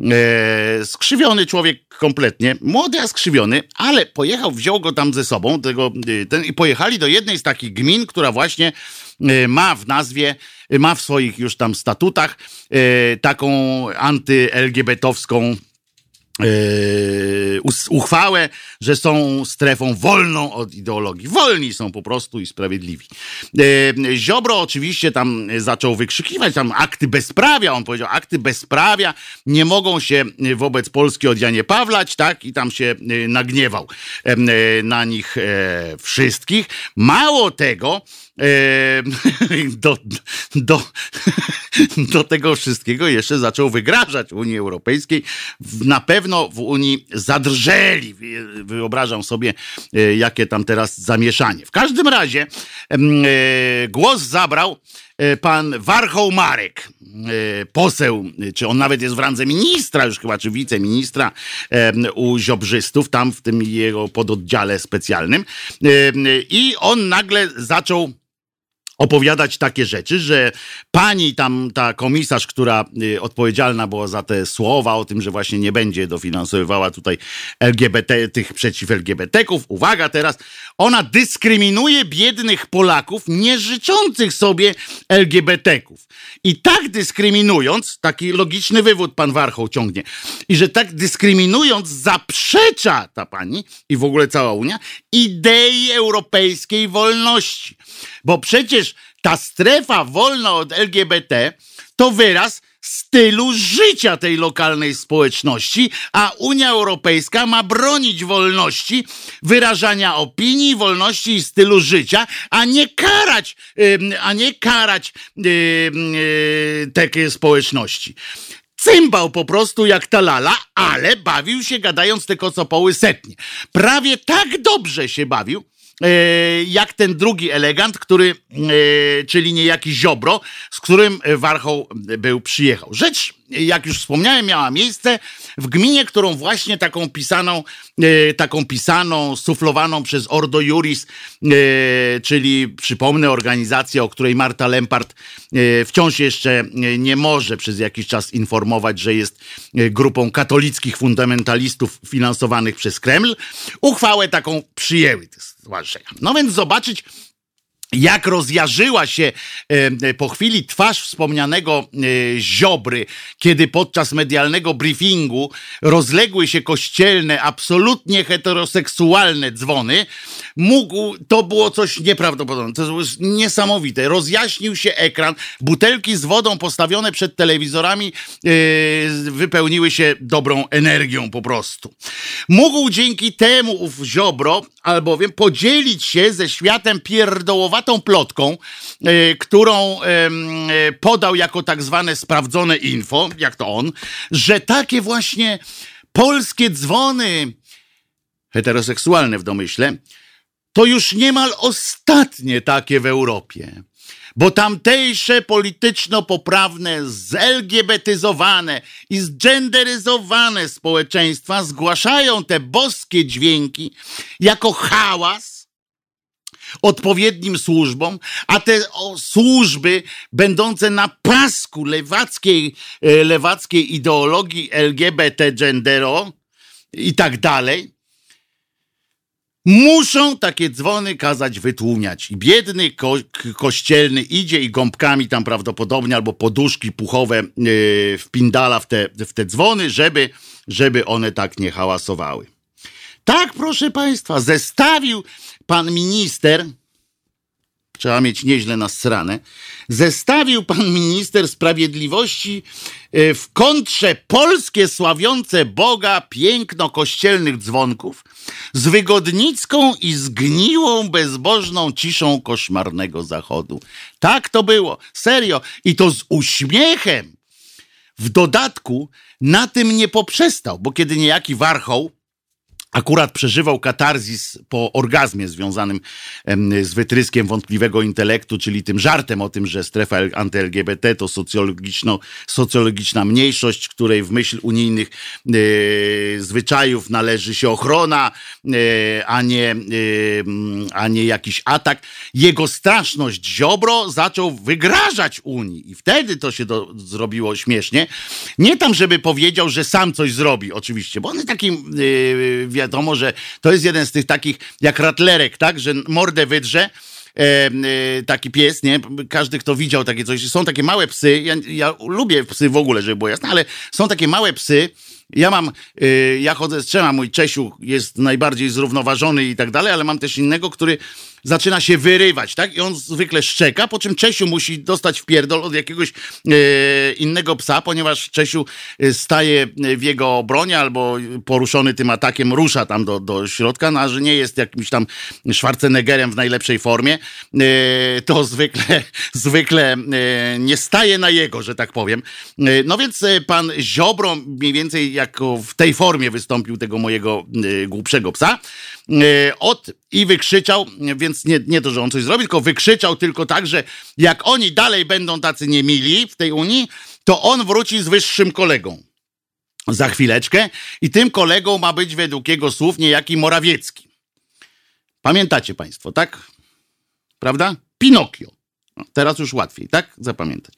E, skrzywiony człowiek kompletnie, młody, a skrzywiony, ale pojechał, wziął go tam ze sobą tego, e, ten, i pojechali do jednej z takich gmin, która właśnie e, ma w nazwie, ma w swoich już tam statutach taką anty-LGBT-owską uchwałę, że są strefą wolną od ideologii. Wolni są po prostu i sprawiedliwi. Yy, Ziobro oczywiście tam zaczął wykrzykiwać tam akty bezprawia. On powiedział, akty bezprawia nie mogą się wobec Polski od Janie Pawlać, tak? I tam się yy, nagniewał na nich wszystkich. Mało tego, do, do, do tego wszystkiego jeszcze zaczął wygrażać Unii Europejskiej. Na pewno w Unii zadrżeli. Wyobrażam sobie, e, jakie tam teraz zamieszanie. W każdym razie e, głos zabrał e, pan Warchoł Marek, poseł, czy on nawet jest w randze ministra już chyba, czy wiceministra u Ziobrzystów, tam w tym jego pododdziale specjalnym. I on nagle zaczął opowiadać takie rzeczy, że pani tam, ta komisarz, która y, odpowiedzialna była za te słowa o tym, że właśnie nie będzie dofinansowywała tutaj LGBT, tych przeciw LGBT-ków, uwaga teraz, ona dyskryminuje biednych Polaków nie życzących sobie LGBT-ków. I tak dyskryminując, taki logiczny wywód pan Warchoł ciągnie, i że tak dyskryminując zaprzecza ta pani i w ogóle cała Unia idei europejskiej wolności. Bo przecież ta strefa wolna od LGBT to wyraz stylu życia tej lokalnej społeczności, a Unia Europejska ma bronić wolności wyrażania opinii, wolności i stylu życia, a nie karać, a nie karać takie społeczności. Cymbał po prostu jak ta lala, ale bawił się gadając te kocopoły setnie. Prawie tak dobrze się bawił, jak ten drugi elegant, który, e, czyli niejaki Ziobro, z którym Warchoł był przyjechał. Rzecz jak już wspomniałem, miała miejsce w gminie, którą właśnie taką pisaną, e, taką pisaną, suflowaną przez Ordo Juris, e, czyli przypomnę organizację, o której Marta Lempart e, wciąż jeszcze nie może przez jakiś czas informować, że jest grupą katolickich fundamentalistów finansowanych przez Kreml, uchwałę taką przyjęły stowarzyszenia. No więc zobaczyć, jak rozjarzyła się e, po chwili twarz wspomnianego e, Ziobry, kiedy podczas medialnego briefingu rozległy się kościelne, absolutnie heteroseksualne dzwony, mógł, to było coś nieprawdopodobnego, to było niesamowite. Rozjaśnił się ekran, butelki z wodą postawione przed telewizorami e, wypełniły się dobrą energią po prostu. Mógł dzięki temu ów Ziobro albowiem podzielić się ze światem pierdołowatą plotką, e, którą e, podał jako tak zwane sprawdzone info, jak to on, że takie właśnie polskie dzwony heteroseksualne w domyśle, to już niemal ostatnie takie w Europie bo tamtejsze polityczno-poprawne, zelgebetyzowane i zgenderyzowane społeczeństwa zgłaszają te boskie dźwięki jako hałas odpowiednim służbom, a te służby będące na pasku lewackiej, e, lewackiej ideologii LGBT gendero i tak dalej, Muszą takie dzwony kazać wytłumiać. I biedny ko kościelny idzie i gąbkami tam prawdopodobnie albo poduszki puchowe yy, wpindala w te, w te dzwony, żeby, żeby one tak nie hałasowały. Tak, proszę Państwa, zestawił pan minister, trzeba mieć nieźle na stronę, zestawił pan minister sprawiedliwości e, w kontrze polskie sławiące Boga piękno kościelnych dzwonków z wygodnicką i zgniłą bezbożną ciszą koszmarnego zachodu. Tak to było, serio. I to z uśmiechem. W dodatku na tym nie poprzestał, bo kiedy niejaki warchoł akurat przeżywał katarzis po orgazmie związanym z wytryskiem wątpliwego intelektu, czyli tym żartem o tym, że strefa anty-LGBT to socjologiczna mniejszość, której w myśl unijnych e, zwyczajów należy się ochrona, e, a, nie, e, a nie jakiś atak. Jego straszność Ziobro zaczął wygrażać Unii i wtedy to się do, zrobiło śmiesznie. Nie tam, żeby powiedział, że sam coś zrobi, oczywiście, bo on jest takim wiadomo, że to jest jeden z tych takich jak ratlerek, tak, że mordę wydrze, E, e, taki pies, nie? Każdy, kto widział takie coś. Są takie małe psy, ja, ja lubię psy w ogóle, żeby było jasne, ale są takie małe psy, ja mam, e, ja chodzę z trzema, mój Czesiu jest najbardziej zrównoważony i tak dalej, ale mam też innego, który zaczyna się wyrywać, tak? I on zwykle szczeka, po czym Czesiu musi dostać w pierdol od jakiegoś e, innego psa, ponieważ Czesiu e, staje w jego obronie albo poruszony tym atakiem rusza tam do, do środka, no, a że nie jest jakimś tam Schwarzeneggerem w najlepszej formie, e, to zwykle, zwykle e, nie staje na jego, że tak powiem. E, no więc e, pan Ziobro mniej więcej jako w tej formie wystąpił tego mojego głupszego psa. Od i wykrzyczał, więc nie, nie to, że on coś zrobi, tylko wykrzyczał tylko tak, że jak oni dalej będą tacy niemili w tej Unii, to on wróci z wyższym kolegą za chwileczkę i tym kolegą ma być według jego słów niejaki Morawiecki. Pamiętacie państwo, tak? Prawda? Pinokio. No, teraz już łatwiej, tak? Zapamiętać.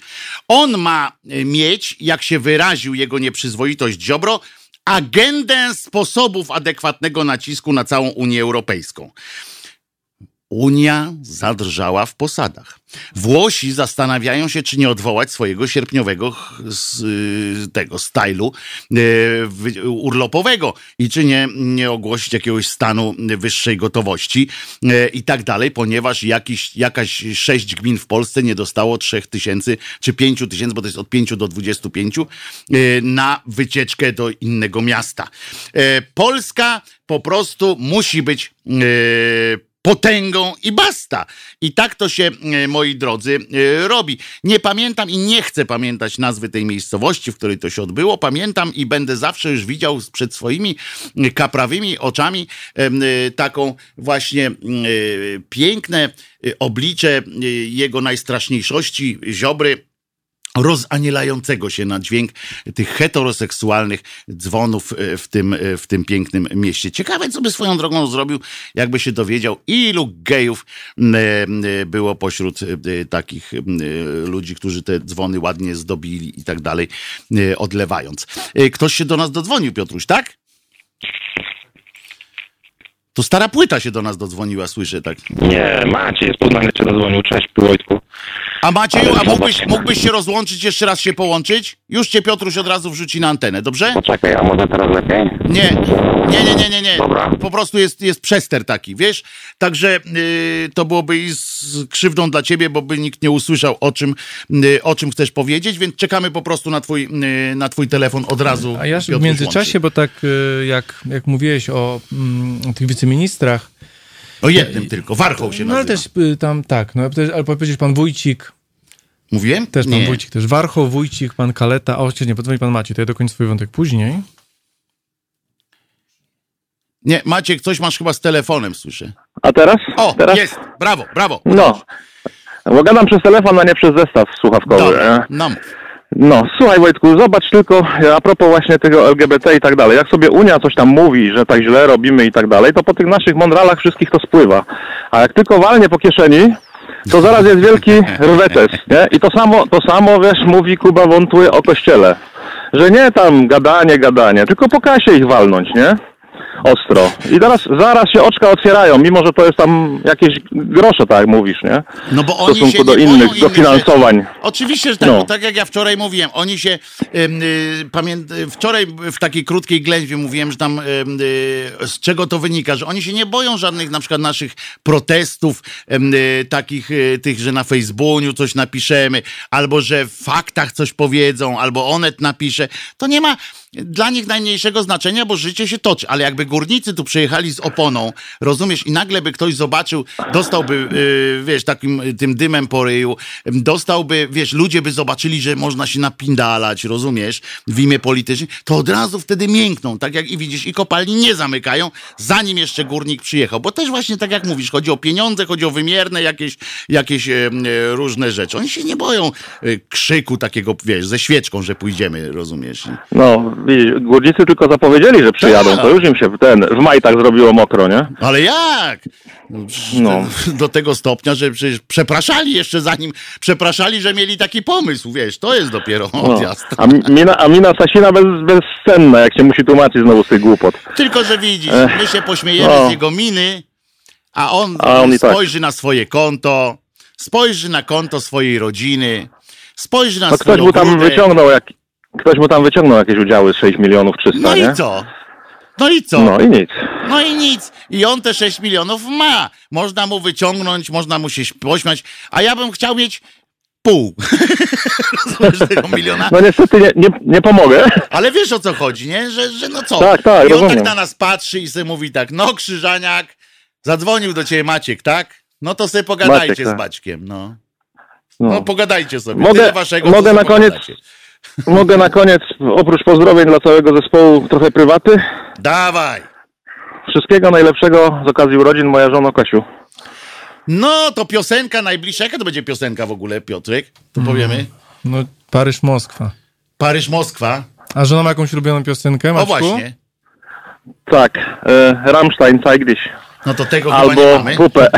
On ma mieć, jak się wyraził jego nieprzyzwoitość Ziobro, agendę sposobów adekwatnego nacisku na całą Unię Europejską. Unia zadrżała w posadach. Włosi zastanawiają się, czy nie odwołać swojego sierpniowego z, tego stylu e, urlopowego i czy nie, nie ogłosić jakiegoś stanu wyższej gotowości e, i tak dalej, ponieważ jakiś, jakaś sześć gmin w Polsce nie dostało trzech tysięcy czy pięciu tysięcy, bo to jest od pięciu do dwudziestu pięciu, na wycieczkę do innego miasta. Polska po prostu musi być potęgą i basta. I tak to się, e, moi drodzy, e, robi. Nie pamiętam i nie chcę pamiętać nazwy tej miejscowości, w której to się odbyło. Pamiętam i będę zawsze już widział przed swoimi e, kaprawymi oczami taką właśnie piękne oblicze jego najstraszniejszości, Ziobry rozanielającego się na dźwięk tych heteroseksualnych dzwonów e, w tym, e, w tym pięknym mieście. Ciekawe, co by swoją drogą zrobił, jakby się dowiedział, ilu gejów e, było pośród takich ludzi, którzy te dzwony ładnie zdobili i tak dalej, odlewając. Ktoś się do nas dodzwonił, Piotruś, tak? To stara płyta się do nas dodzwoniła, słyszę, tak? Nie, Maciej z Poznania cię dodzwonił. Cześć, Wojtku. A Macieju, a mógłbyś, mógłbyś się rozłączyć, jeszcze raz się połączyć? Już cię Piotruś od razu wrzuci na antenę, dobrze? Poczekaj, a może teraz lepiej? Nie, nie, nie, nie, nie, nie. Dobra. Po prostu jest, jest przester taki, wiesz? Także y, to byłoby i z krzywdą dla ciebie, bo by nikt nie usłyszał o czym, y, o czym chcesz powiedzieć, więc czekamy po prostu na twój, y, na twój telefon od razu. A ja w Piotruś międzyczasie, łączy. bo tak y, jak, jak mówiłeś o mm, tych wiceministrach, O jednym tylko, Warchoł się no ale nazywa. też y, tam tak, no też, ale powiedzieć pan Wójcik, Mówiłem? też pan nie. Wójcik też, Warchoł, Wójcik, pan Kaleta, o nie, podzwoni pan Maciej, to ja dokończę swój wątek później. Nie, Maciek, coś masz chyba z telefonem, słyszę. A teraz? O, teraz? jest, brawo, brawo. No. Bo gadam przez telefon, a nie przez zestaw słuchawkowy. Dobra, no. No, słuchaj Wojtku, zobacz tylko a propos właśnie tego LGBT i tak dalej. Jak sobie Unia coś tam mówi, że tak źle robimy i tak dalej, to po tych naszych mądralach wszystkich to spływa. A jak tylko walnie po kieszeni, to zaraz jest wielki rwetes, nie? I to samo, to samo, wiesz, mówi Kuba Wątły o kościele. Że nie tam gadanie, gadanie, tylko po kasie ich walnąć, nie? Ostro. I zaraz, zaraz się oczka otwierają, mimo że to jest tam jakieś grosze, tak jak mówisz, nie? No bo W oni stosunku się do boją innych dofinansowań. rzeczy. Oczywiście, że tak, No. tak jak ja wczoraj mówiłem, oni się, y, pamięt, y, wczoraj w takiej krótkiej ględźwie mówiłem, że tam y, z czego to wynika, że oni się nie boją żadnych na przykład naszych protestów, takich tych, że na Facebooku coś napiszemy, albo że w faktach coś powiedzą, albo Onet napisze. To nie ma dla nich najmniejszego znaczenia, bo życie się toczy, ale jakby górnicy tu przyjechali z oponą, rozumiesz, i nagle by ktoś zobaczył, dostałby, yy, wiesz, takim y, tym dymem po ryju, dostałby, wiesz, ludzie by zobaczyli, że można się napindalać, rozumiesz, w imię polityczne, to od razu wtedy miękną, tak jak i widzisz, i kopalni nie zamykają, zanim jeszcze górnik przyjechał, bo też właśnie tak jak mówisz, chodzi o pieniądze, chodzi o wymierne jakieś, jakieś e, różne rzeczy. Oni się nie boją krzyku takiego, wiesz, ze świeczką, że pójdziemy, rozumiesz? No, widzisz, górnicy tylko zapowiedzieli, że przyjadą, Tak. to już im się ten, w majtach zrobiło mokro, nie? Ale jak? No, No. Do tego stopnia, że przecież przepraszali jeszcze zanim, przepraszali, że mieli taki pomysł, wiesz, to jest dopiero No. odjazd. A, mi- mina, a mina Sasina bez, bezcenna, jak się musi tłumaczyć znowu z tych głupot. Tylko, że widzisz, my się pośmiejemy no. z jego miny, a on, A on tak. spojrzy na swoje konto, spojrzy na konto swojej rodziny, spojrzy na No ktoś swoją mu tam wyciągnął, jak, ktoś mu tam wyciągnął jakieś udziały z 6 milionów 300, No nie? i co? No i co? No i nic. No i nic. I on te 6 milionów ma. Można mu wyciągnąć, można mu się pośmiać, a ja bym chciał mieć pół. Rozumiesz tego miliona? No niestety nie, nie, nie pomogę. Ale wiesz o co chodzi, nie? Że, że no co? Tak, tak, I on rozumiem. tak na nas patrzy i sobie mówi tak, no Krzyżaniak, zadzwonił do ciebie Maciek, tak? No to sobie pogadajcie Maciek, z tak. Maćkiem, no. No, No. pogadajcie sobie. Mogę- Tyle waszego, mogę co na sobie koniec- pogadacie. Mogę na koniec, oprócz pozdrowień dla całego zespołu, trochę prywaty. Dawaj. Wszystkiego najlepszego z okazji urodzin, moja żona Kasiu. No, to piosenka najbliższa. Jaka to będzie piosenka w ogóle, Piotrek? To Mm. powiemy. No, Paryż, Moskwa. Paryż, Moskwa. A żona ma jakąś ulubioną piosenkę, O Maćku? właśnie. Tak, e, Rammstein, zeig dich. No to tego chyba nie Albo mamy. Pupę.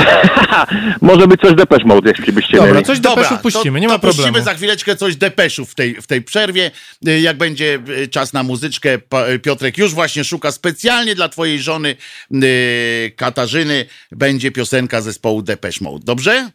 Może być coś Depeche Mode, jeśli byście Dobra, mieli. coś Depeszów puścimy, nie ma to puścimy problemu. za chwileczkę coś Depeszów w tej, w tej przerwie. Y, Jak będzie y, czas na muzyczkę, Pa- y, Piotrek już właśnie szuka specjalnie dla twojej żony y, Katarzyny będzie piosenka zespołu Depeche Mode. Dobrze?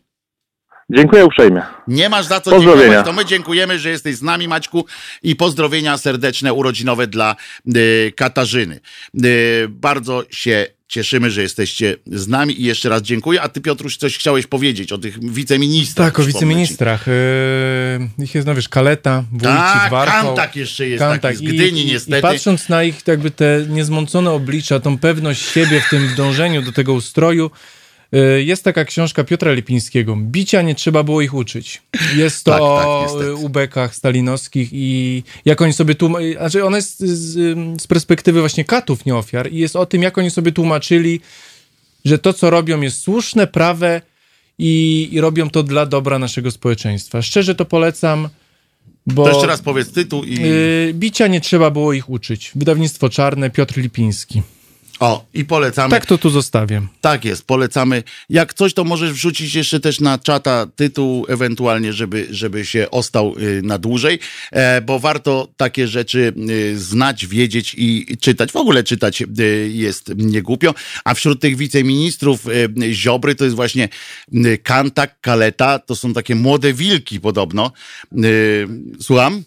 Dziękuję uprzejmie. Nie masz za co Pozdrowienia. dziękować. To my dziękujemy, że jesteś z nami, Maćku, i pozdrowienia serdeczne, urodzinowe dla y, Katarzyny. Y, bardzo się cieszymy, że jesteście z nami i jeszcze raz dziękuję. A ty, Piotruś, coś chciałeś powiedzieć o tych wiceministrach. Tak, o wiceministrach. Yy, ich jest, no wiesz, Kaleta, Wójcik, Tak, Warchoł. Kantak jeszcze jest Kantak. taki z Gdyni I, niestety. I patrząc na ich jakby te niezmącone oblicza, tą pewność siebie w tym dążeniu do tego ustroju, jest taka książka Piotra Lipińskiego. Bicia nie trzeba było ich uczyć. Jest to Tak, tak, o y, ubekach stalinowskich i jak oni sobie tłumaczyli, znaczy ona jest z, z perspektywy właśnie katów, nie ofiar i jest o tym, jak oni sobie tłumaczyli, że to, co robią jest słuszne, prawe i, i robią to dla dobra naszego społeczeństwa. Szczerze to polecam. Bo, To jeszcze raz powiedz tytuł i... y, bicia nie trzeba było ich uczyć. Wydawnictwo Czarne, Piotr Lipiński. O, i polecamy. Tak to tu zostawię. Tak jest, polecamy. Jak coś, to możesz wrzucić jeszcze też na czata tytuł, ewentualnie, żeby, żeby się ostał y, na dłużej, e, bo warto takie rzeczy y, znać, wiedzieć i czytać. W ogóle czytać y, jest niegłupio. A wśród tych wiceministrów Ziobry to jest właśnie Kantak, Kaleta, to są takie młode wilki podobno. Słucham?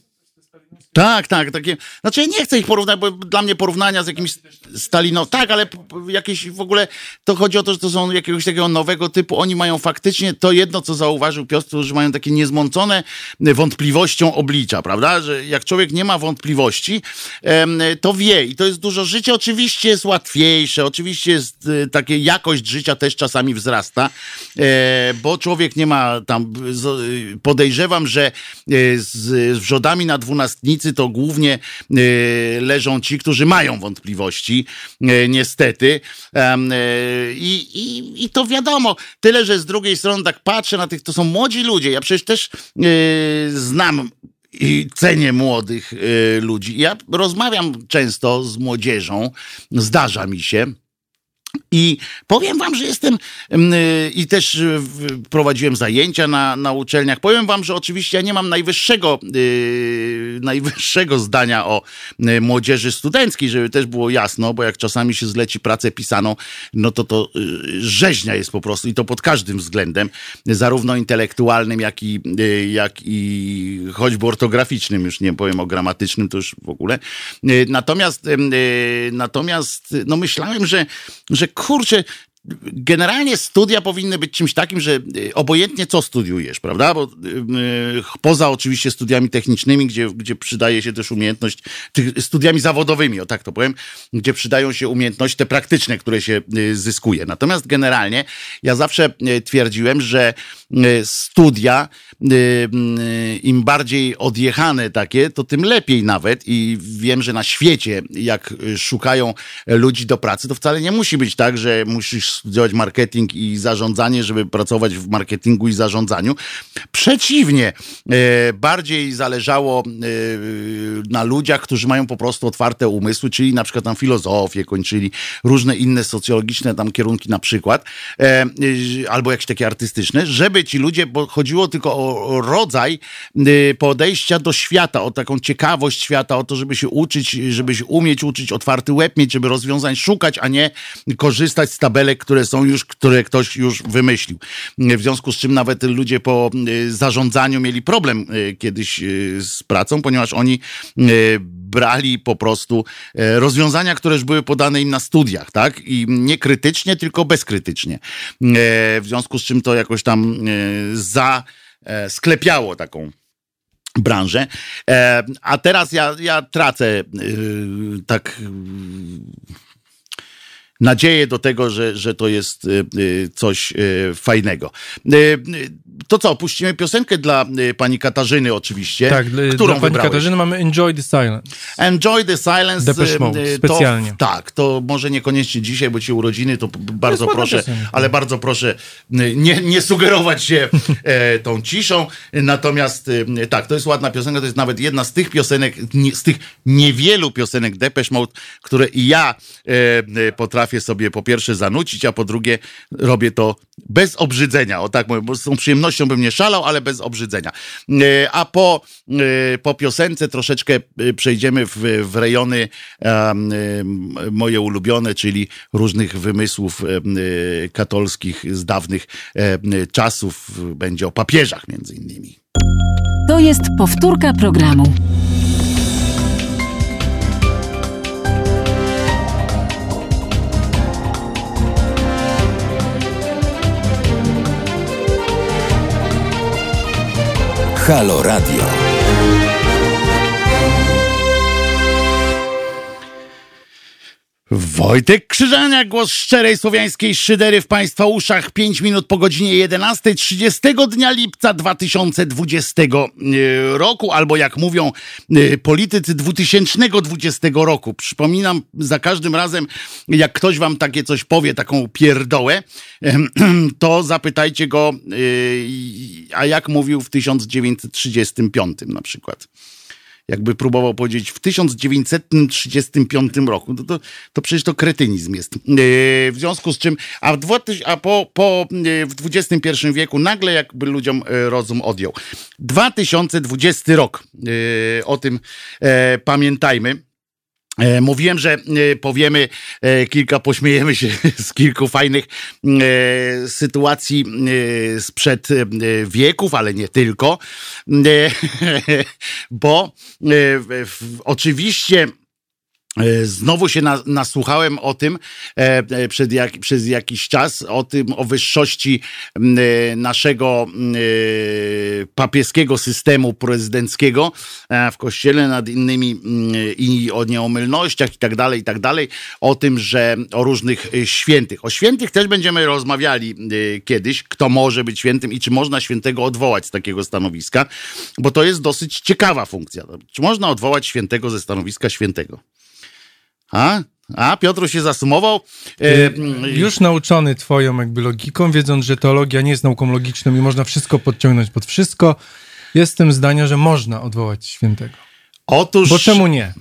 Tak, tak, takie. Znaczy ja nie chcę ich porównać, bo dla mnie porównania z jakimś Staliną. Tak, ale jakieś w ogóle to chodzi o to, że to są jakiegoś takiego nowego typu. Oni mają faktycznie to jedno, co zauważył Piotr, że mają takie niezmącone wątpliwością oblicza, prawda? Że jak człowiek nie ma wątpliwości, to wie i to jest dużo życie. Oczywiście jest łatwiejsze, oczywiście jest e, takie jakość życia też czasami wzrasta, e, bo człowiek nie ma tam. Podejrzewam, że e, z wrzodami na dwunastnicy to głównie e, leżą ci, którzy mają wątpliwości, e, niestety. E, I, i, I to wiadomo. Tyle, że z drugiej strony tak patrzę na tych, to są młodzi ludzie. Ja przecież też znam i cenię młodych e, ludzi. Ja rozmawiam często z młodzieżą, zdarza mi się. I powiem wam, że jestem mm, y, i też y, prowadziłem zajęcia na, na uczelniach. Powiem wam, że oczywiście ja nie mam najwyższego, y, najwyższego zdania o młodzieży studenckiej, żeby też było jasno, bo jak czasami się zleci pracę pisaną, no to to rzeźnia jest po prostu i to pod każdym względem, zarówno intelektualnym, jak i, jak i choćby ortograficznym, już nie powiem o gramatycznym, to już w ogóle. Natomiast, natomiast no myślałem, że, że kurczę, generalnie studia powinny być czymś takim, że y, obojętnie co studiujesz, prawda? Bo y, y, poza oczywiście studiami technicznymi, gdzie, gdzie przydaje się też umiejętność, studiami zawodowymi, o tak to powiem, gdzie przydają się umiejętności te praktyczne, które się zyskuje. Natomiast generalnie ja zawsze twierdziłem, że studia im bardziej odjechane takie, to tym lepiej nawet i wiem, że na świecie, jak szukają ludzi do pracy, to wcale nie musi być tak, że musisz studiować marketing i zarządzanie, żeby pracować w marketingu i zarządzaniu. Przeciwnie, e, bardziej zależało e, na ludziach, którzy mają po prostu otwarte umysły, czyli na przykład tam filozofię kończyli, różne inne socjologiczne tam kierunki na przykład, e, albo jakieś takie artystyczne, żeby ci ludzie, bo chodziło tylko o rodzaj podejścia do świata, o taką ciekawość świata, o to, żeby się uczyć, żeby się umieć uczyć, otwarty łeb mieć, żeby rozwiązań szukać, a nie korzystać z tabelek, które są już, które ktoś już wymyślił. W związku z czym nawet ludzie po e, zarządzaniu mieli problem e, kiedyś e, z pracą, ponieważ oni brali po prostu rozwiązania, które już były podane im na studiach, tak? I nie krytycznie, tylko bezkrytycznie. W związku z czym to jakoś tam e, za e, sklepiało taką branżę. A teraz ja, ja tracę tak nadzieję do tego, że, że to jest y, y, coś y, fajnego. Y, y, To co, puścimy piosenkę dla y, pani Katarzyny oczywiście. Tak, dla, którą dla pani wybrałeś? Katarzyny mamy Enjoy the Silence. Enjoy the Silence. Depeche y, Mode, y, specjalnie. To, tak, to może niekoniecznie dzisiaj, bo ci urodziny, to bardzo ładna proszę, piosenka. ale bardzo proszę y, nie, nie sugerować się e, tą ciszą. Natomiast y, tak, to jest ładna piosenka, to jest nawet jedna z tych piosenek, nie, z tych niewielu piosenek Depeche Mode, które i ja e, e, potrafię sobie po pierwsze zanucić, a po drugie robię to bez obrzydzenia. O tak bo z tą przyjemnością bym nie szalał, ale bez obrzydzenia. E, A po, e, po piosence troszeczkę e, przejdziemy w, w rejony moje ulubione, czyli różnych wymysłów katolskich z dawnych czasów. Będzie o papieżach między innymi. To jest powtórka programu. Halo Radio. Wojtek Krzyżania, głos szczerej słowiańskiej szydery w Państwa uszach. 5 minut po godzinie 11, 30 dnia lipca 2020 e, roku, albo jak mówią e, politycy 2020 roku. Przypominam za każdym razem, jak ktoś Wam takie coś powie, taką pierdołę, to zapytajcie go, e, a jak mówił w 1935 na przykład jakby próbował powiedzieć w 1935 roku. To, to, to przecież to kretynizm jest. E, w związku z czym, a, w, a po, po, e, w XXI wieku nagle jakby ludziom e, rozum odjął. 2020 rok, o tym pamiętajmy. E, mówiłem, że e, powiemy e, kilka, pośmiejemy się z kilku fajnych sytuacji sprzed wieków, ale nie tylko, bo oczywiście znowu się na, nasłuchałem o tym e, e, przed jak, przez jakiś czas, o tym, o wyższości e, naszego e, papieskiego systemu prezydenckiego e, w kościele nad innymi i o nieomylnościach i tak dalej, i tak dalej, o tym, że o różnych świętych. O świętych też będziemy rozmawiali kiedyś, kto może być świętym i czy można świętego odwołać z takiego stanowiska, bo to jest dosyć ciekawa funkcja. Czy można odwołać świętego ze stanowiska świętego? A? A, Piotr się zasumował. E, Już nauczony twoją jakby logiką, wiedząc, że teologia nie jest nauką logiczną i można wszystko podciągnąć pod wszystko, jestem zdania, że można odwołać świętego. Otóż... Bo czemu nie?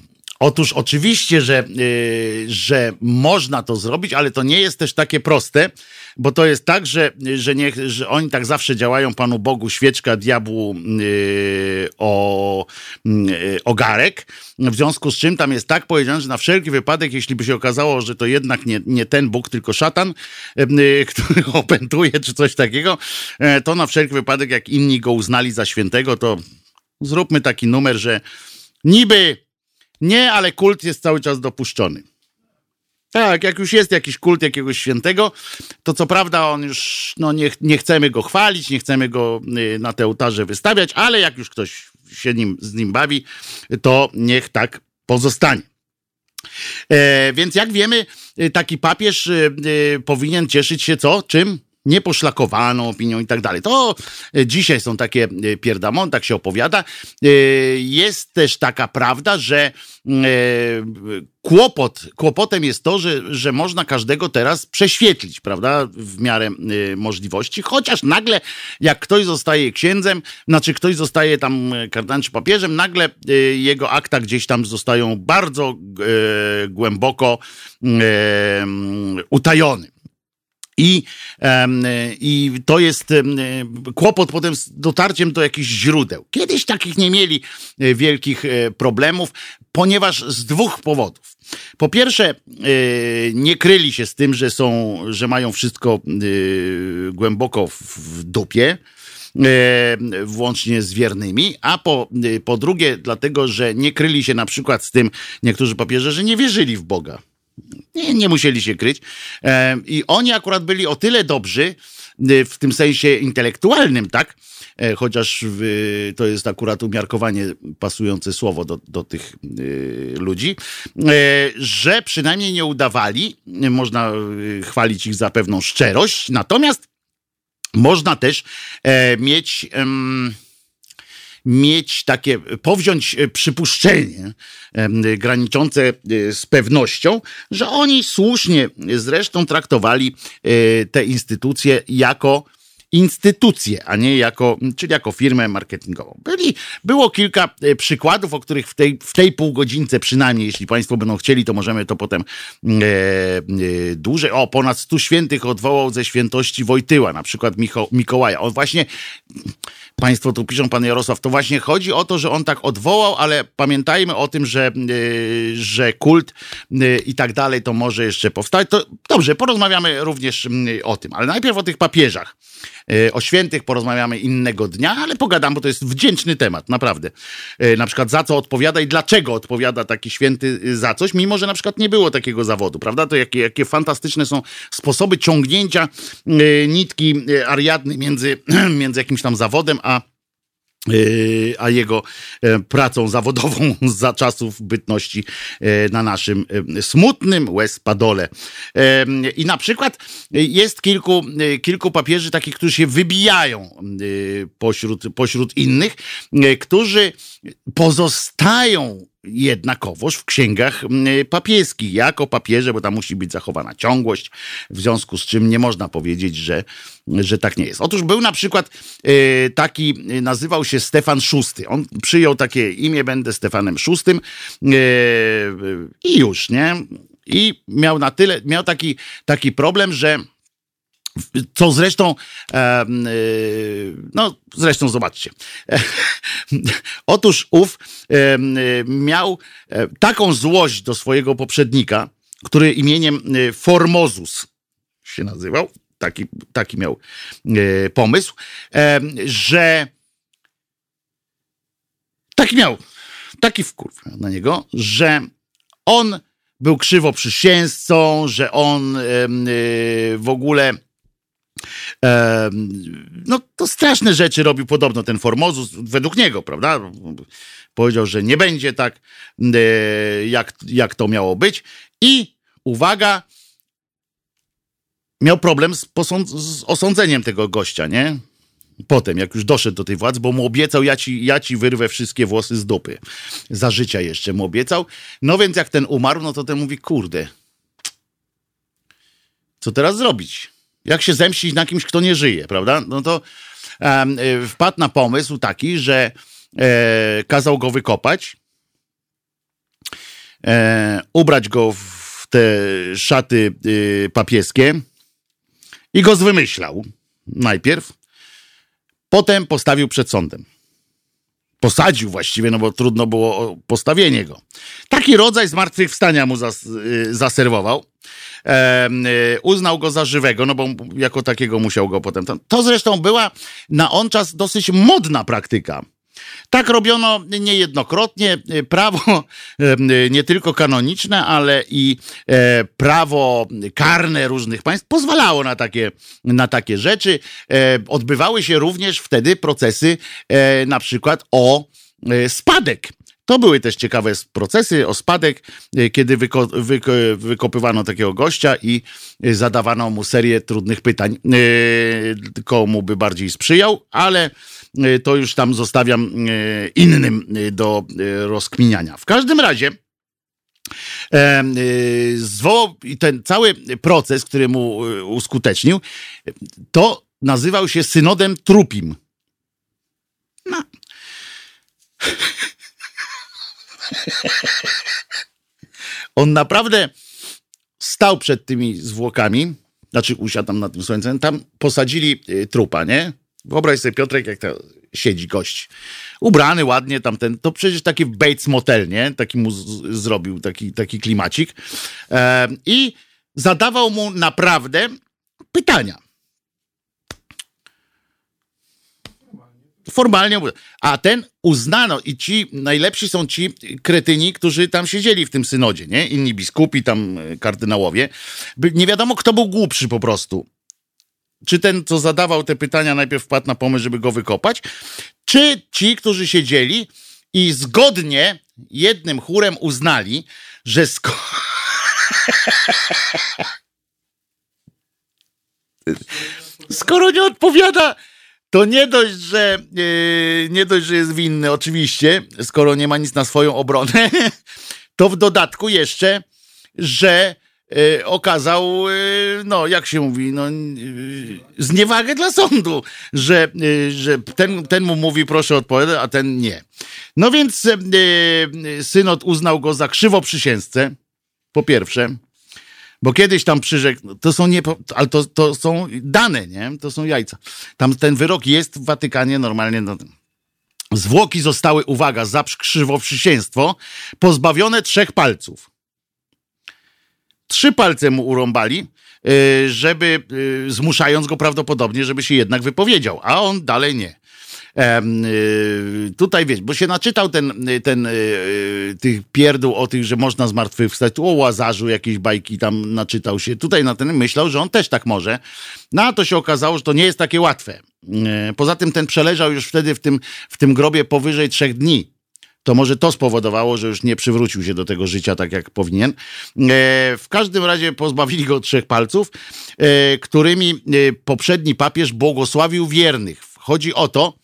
Otóż oczywiście, że, yy, że można to zrobić, ale to nie jest też takie proste, bo to jest tak, że, że, nie, że oni tak zawsze działają Panu Bogu świeczka, diabłu yy, o yy, ogarek, w związku z czym tam jest tak powiedziane, że na wszelki wypadek, jeśli by się okazało, że to jednak nie, nie ten Bóg, tylko szatan, yy, który opętuje czy coś takiego, yy, to na wszelki wypadek, jak inni go uznali za świętego, to zróbmy taki numer, że niby nie, ale kult jest cały czas dopuszczony. Tak, jak już jest jakiś kult jakiegoś świętego, to co prawda on już, no nie, nie chcemy go chwalić, nie chcemy go y, na te ołtarze wystawiać, ale jak już ktoś się nim, z nim bawi, to niech tak pozostanie. E, więc jak wiemy, y, taki papież y, powinien cieszyć się co? Czym? Nieposzlakowaną opinią i tak dalej. To e, dzisiaj są takie e, pierdamon, tak się opowiada. E, jest też taka prawda, że kłopot, kłopotem jest to, że, że można każdego teraz prześwietlić, prawda, w miarę możliwości, chociaż nagle jak ktoś zostaje księdzem, znaczy ktoś zostaje tam kardynałem czy papieżem, nagle jego akta gdzieś tam zostają bardzo głęboko utajone. I, I to jest kłopot potem z dotarciem do jakichś źródeł. Kiedyś takich nie mieli e, wielkich e, problemów, ponieważ z dwóch powodów. Po pierwsze, e, nie kryli się z tym, że są, że mają wszystko głęboko w dupie włącznie z wiernymi, a po, po drugie, dlatego, że nie kryli się na przykład z tym niektórzy papieże, że nie wierzyli w Boga. Nie, nie musieli się kryć. I oni akurat byli o tyle dobrzy, y, w tym sensie intelektualnym, tak? E, chociaż to jest akurat umiarkowanie pasujące słowo do, do tych ludzi, e, że przynajmniej nie udawali, można chwalić ich za pewną szczerość, natomiast można też e, mieć mieć takie, powziąć e, przypuszczenie graniczące e, z pewnością, że oni słusznie zresztą traktowali e, te instytucje jako instytucję, a nie jako, czyli jako firmę marketingową. Byli, było kilka przykładów, o których w tej, w tej półgodzince przynajmniej, jeśli Państwo będą chcieli, to możemy to potem e, e, dłużej. O, ponad stu świętych odwołał ze świętości Wojtyła, na przykład Micho, Mikołaja. On właśnie Państwo tu piszą, pan Jarosław, to właśnie chodzi o to, że on tak odwołał, ale pamiętajmy o tym, że, yy, że kult yy, i tak dalej to może jeszcze powstać. To dobrze, porozmawiamy również o tym, ale najpierw o tych papieżach. Y, o świętych porozmawiamy innego dnia, ale pogadam, bo to jest wdzięczny temat, naprawdę. Na przykład za co odpowiada i dlaczego odpowiada taki święty za coś, mimo że na przykład nie było takiego zawodu, prawda? To jakie, jakie fantastyczne są sposoby ciągnięcia nitki Ariadny między, między jakimś tam zawodem a a jego e, pracą zawodową za czasów bytności e, na naszym e, smutnym Westpadole. I na przykład jest kilku, kilku papieży takich, którzy się wybijają pośród, pośród innych, którzy pozostają jednakowoż w księgach m, papieskich, jako papieże, bo tam musi być zachowana ciągłość, w związku z czym nie można powiedzieć, że, że tak nie jest. Otóż był na przykład e, taki, e, nazywał się Stefan VI. On przyjął takie imię, będę Stefanem VI e, i już, nie? I miał na tyle, miał taki, taki problem, że co zresztą, y, no zresztą zobaczcie. Otóż ów miał e, taką złość do swojego poprzednika, który imieniem y, Formozus się nazywał, taki, taki miał e, pomysł, że taki miał, taki wkurw na niego, że on był krzywoprzysięzcą, że on y, w ogóle no to straszne rzeczy robił podobno ten Formozus, według niego, prawda? Powiedział, że nie będzie tak, e, jak, jak to miało być. I uwaga, miał problem z, z osądzeniem tego gościa, nie? Potem, jak już doszedł do tej władzy, bo mu obiecał, ja ci, ja ci wyrwę wszystkie włosy z dupy. Za życia jeszcze mu obiecał. No więc jak ten umarł, no to ten mówi, kurde, co teraz zrobić? Jak się zemścić na kimś, kto nie żyje, prawda? No to y, wpadł na pomysł taki, że e, kazał go wykopać, e, ubrać go w te szaty y, papieskie i go zwymyślał najpierw. Potem postawił przed sądem. Posadził właściwie, no bo trudno było postawienie go. Taki rodzaj zmartwychwstania mu zas, y, zaserwował. Y, uznał go za żywego, no bo jako takiego musiał go potem. tam- To zresztą była na on czas dosyć modna praktyka. Tak robiono niejednokrotnie. Prawo nie tylko kanoniczne, ale i e, prawo karne różnych państw pozwalało na takie, na takie rzeczy. E, odbywały się również wtedy procesy e, na przykład o spadek. To były też ciekawe procesy o spadek, e, kiedy wyko, wyko, wykopywano takiego gościa i e, zadawano mu serię trudnych pytań, e, komu by bardziej sprzyjał, ale to już tam zostawiam innym do rozkminiania. W każdym razie zwołał ten cały proces, który mu uskutecznił, to nazywał się synodem trupim. No. On naprawdę stał przed tymi zwłokami, znaczy usiadł tam na tym słońcem, tam posadzili y, trupa, nie? Wyobraź sobie, Piotrek, jak to siedzi gość. Ubrany ładnie tamten, to przecież taki Bates Motel, nie? Taki mu zrobił, taki, taki klimacik. E, I zadawał mu naprawdę pytania. Formalnie, a ten uznano i ci najlepsi są ci kretyni, którzy tam siedzieli w tym synodzie, nie? Inni biskupi, tam e, kardynałowie. Nie wiadomo, kto był głupszy po prostu. Czy ten, co zadawał te pytania, najpierw wpadł na pomysł, żeby go wykopać, czy ci, którzy siedzieli i zgodnie jednym chórem uznali, że sko- skoro nie odpowiada, to nie dość, że yy, nie dość, że jest winny, oczywiście, skoro nie ma nic na swoją obronę, to w dodatku jeszcze, że yy, okazał, yy, no jak się mówi, no, yy, zniewagę dla sądu, że, yy, że ten, ten mu mówi proszę odpowiadać, a ten nie. No więc yy, synod uznał go za krzywoprzysięzcę, po pierwsze, bo kiedyś tam przyrzekł, no, to są nie, ale to, to są dane, nie? To są jajca. Tam ten wyrok jest w Watykanie normalnie. No, zwłoki zostały, uwaga, za pozbawione trzech palców. Trzy palce mu urąbali, y, żeby, y, zmuszając go prawdopodobnie, żeby się jednak wypowiedział, a on dalej nie. Y, tutaj wiesz, bo się naczytał ten, y, ten y, tych pierdół o tych, że można zmartwychwstać, o Łazarzu jakieś bajki tam naczytał się. Tutaj na ten myślał, że on też tak może. No a to się okazało, że to nie jest takie łatwe. E, Poza tym ten przeleżał już wtedy w tym, w tym grobie powyżej trzech dni. To może to spowodowało, że już nie przywrócił się do tego życia tak, jak powinien. E, W każdym razie pozbawili go trzech palców, e, którymi e, poprzedni papież błogosławił wiernych. Chodzi o to,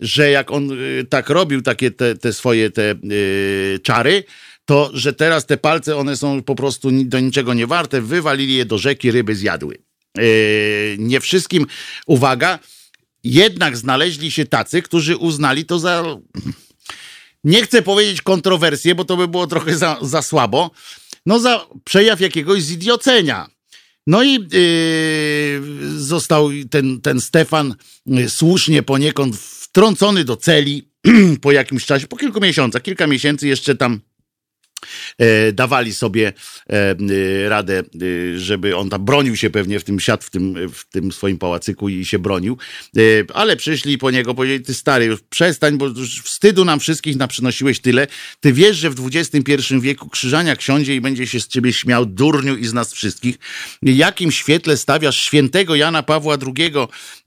że jak on y, tak robił takie te, te swoje te y, czary, to że teraz te palce one są po prostu do niczego nie warte, wywalili je do rzeki, ryby zjadły. Y, nie wszystkim, uwaga, jednak znaleźli się tacy, którzy uznali to za nie chcę powiedzieć kontrowersję, bo to by było trochę za, za słabo, no za przejaw jakiegoś zidiocenia. No i yy, został ten, ten Stefan yy, słusznie poniekąd wtrącony do celi po jakimś czasie, po kilku miesiącach, kilka miesięcy jeszcze tam dawali sobie e, e, radę, e, żeby on tam bronił się pewnie w tym siat, w tym, w tym swoim pałacyku i się bronił. E, ale przyszli po niego, powiedzieli, ty stary, już przestań, bo już wstydu nam wszystkich naprzynosiłeś tyle. Ty wiesz, że w XXI wieku krzyżaniak siądzie i będzie się z ciebie śmiał, durniu i z nas wszystkich. Jakim świetle stawiasz świętego Jana Pawła II,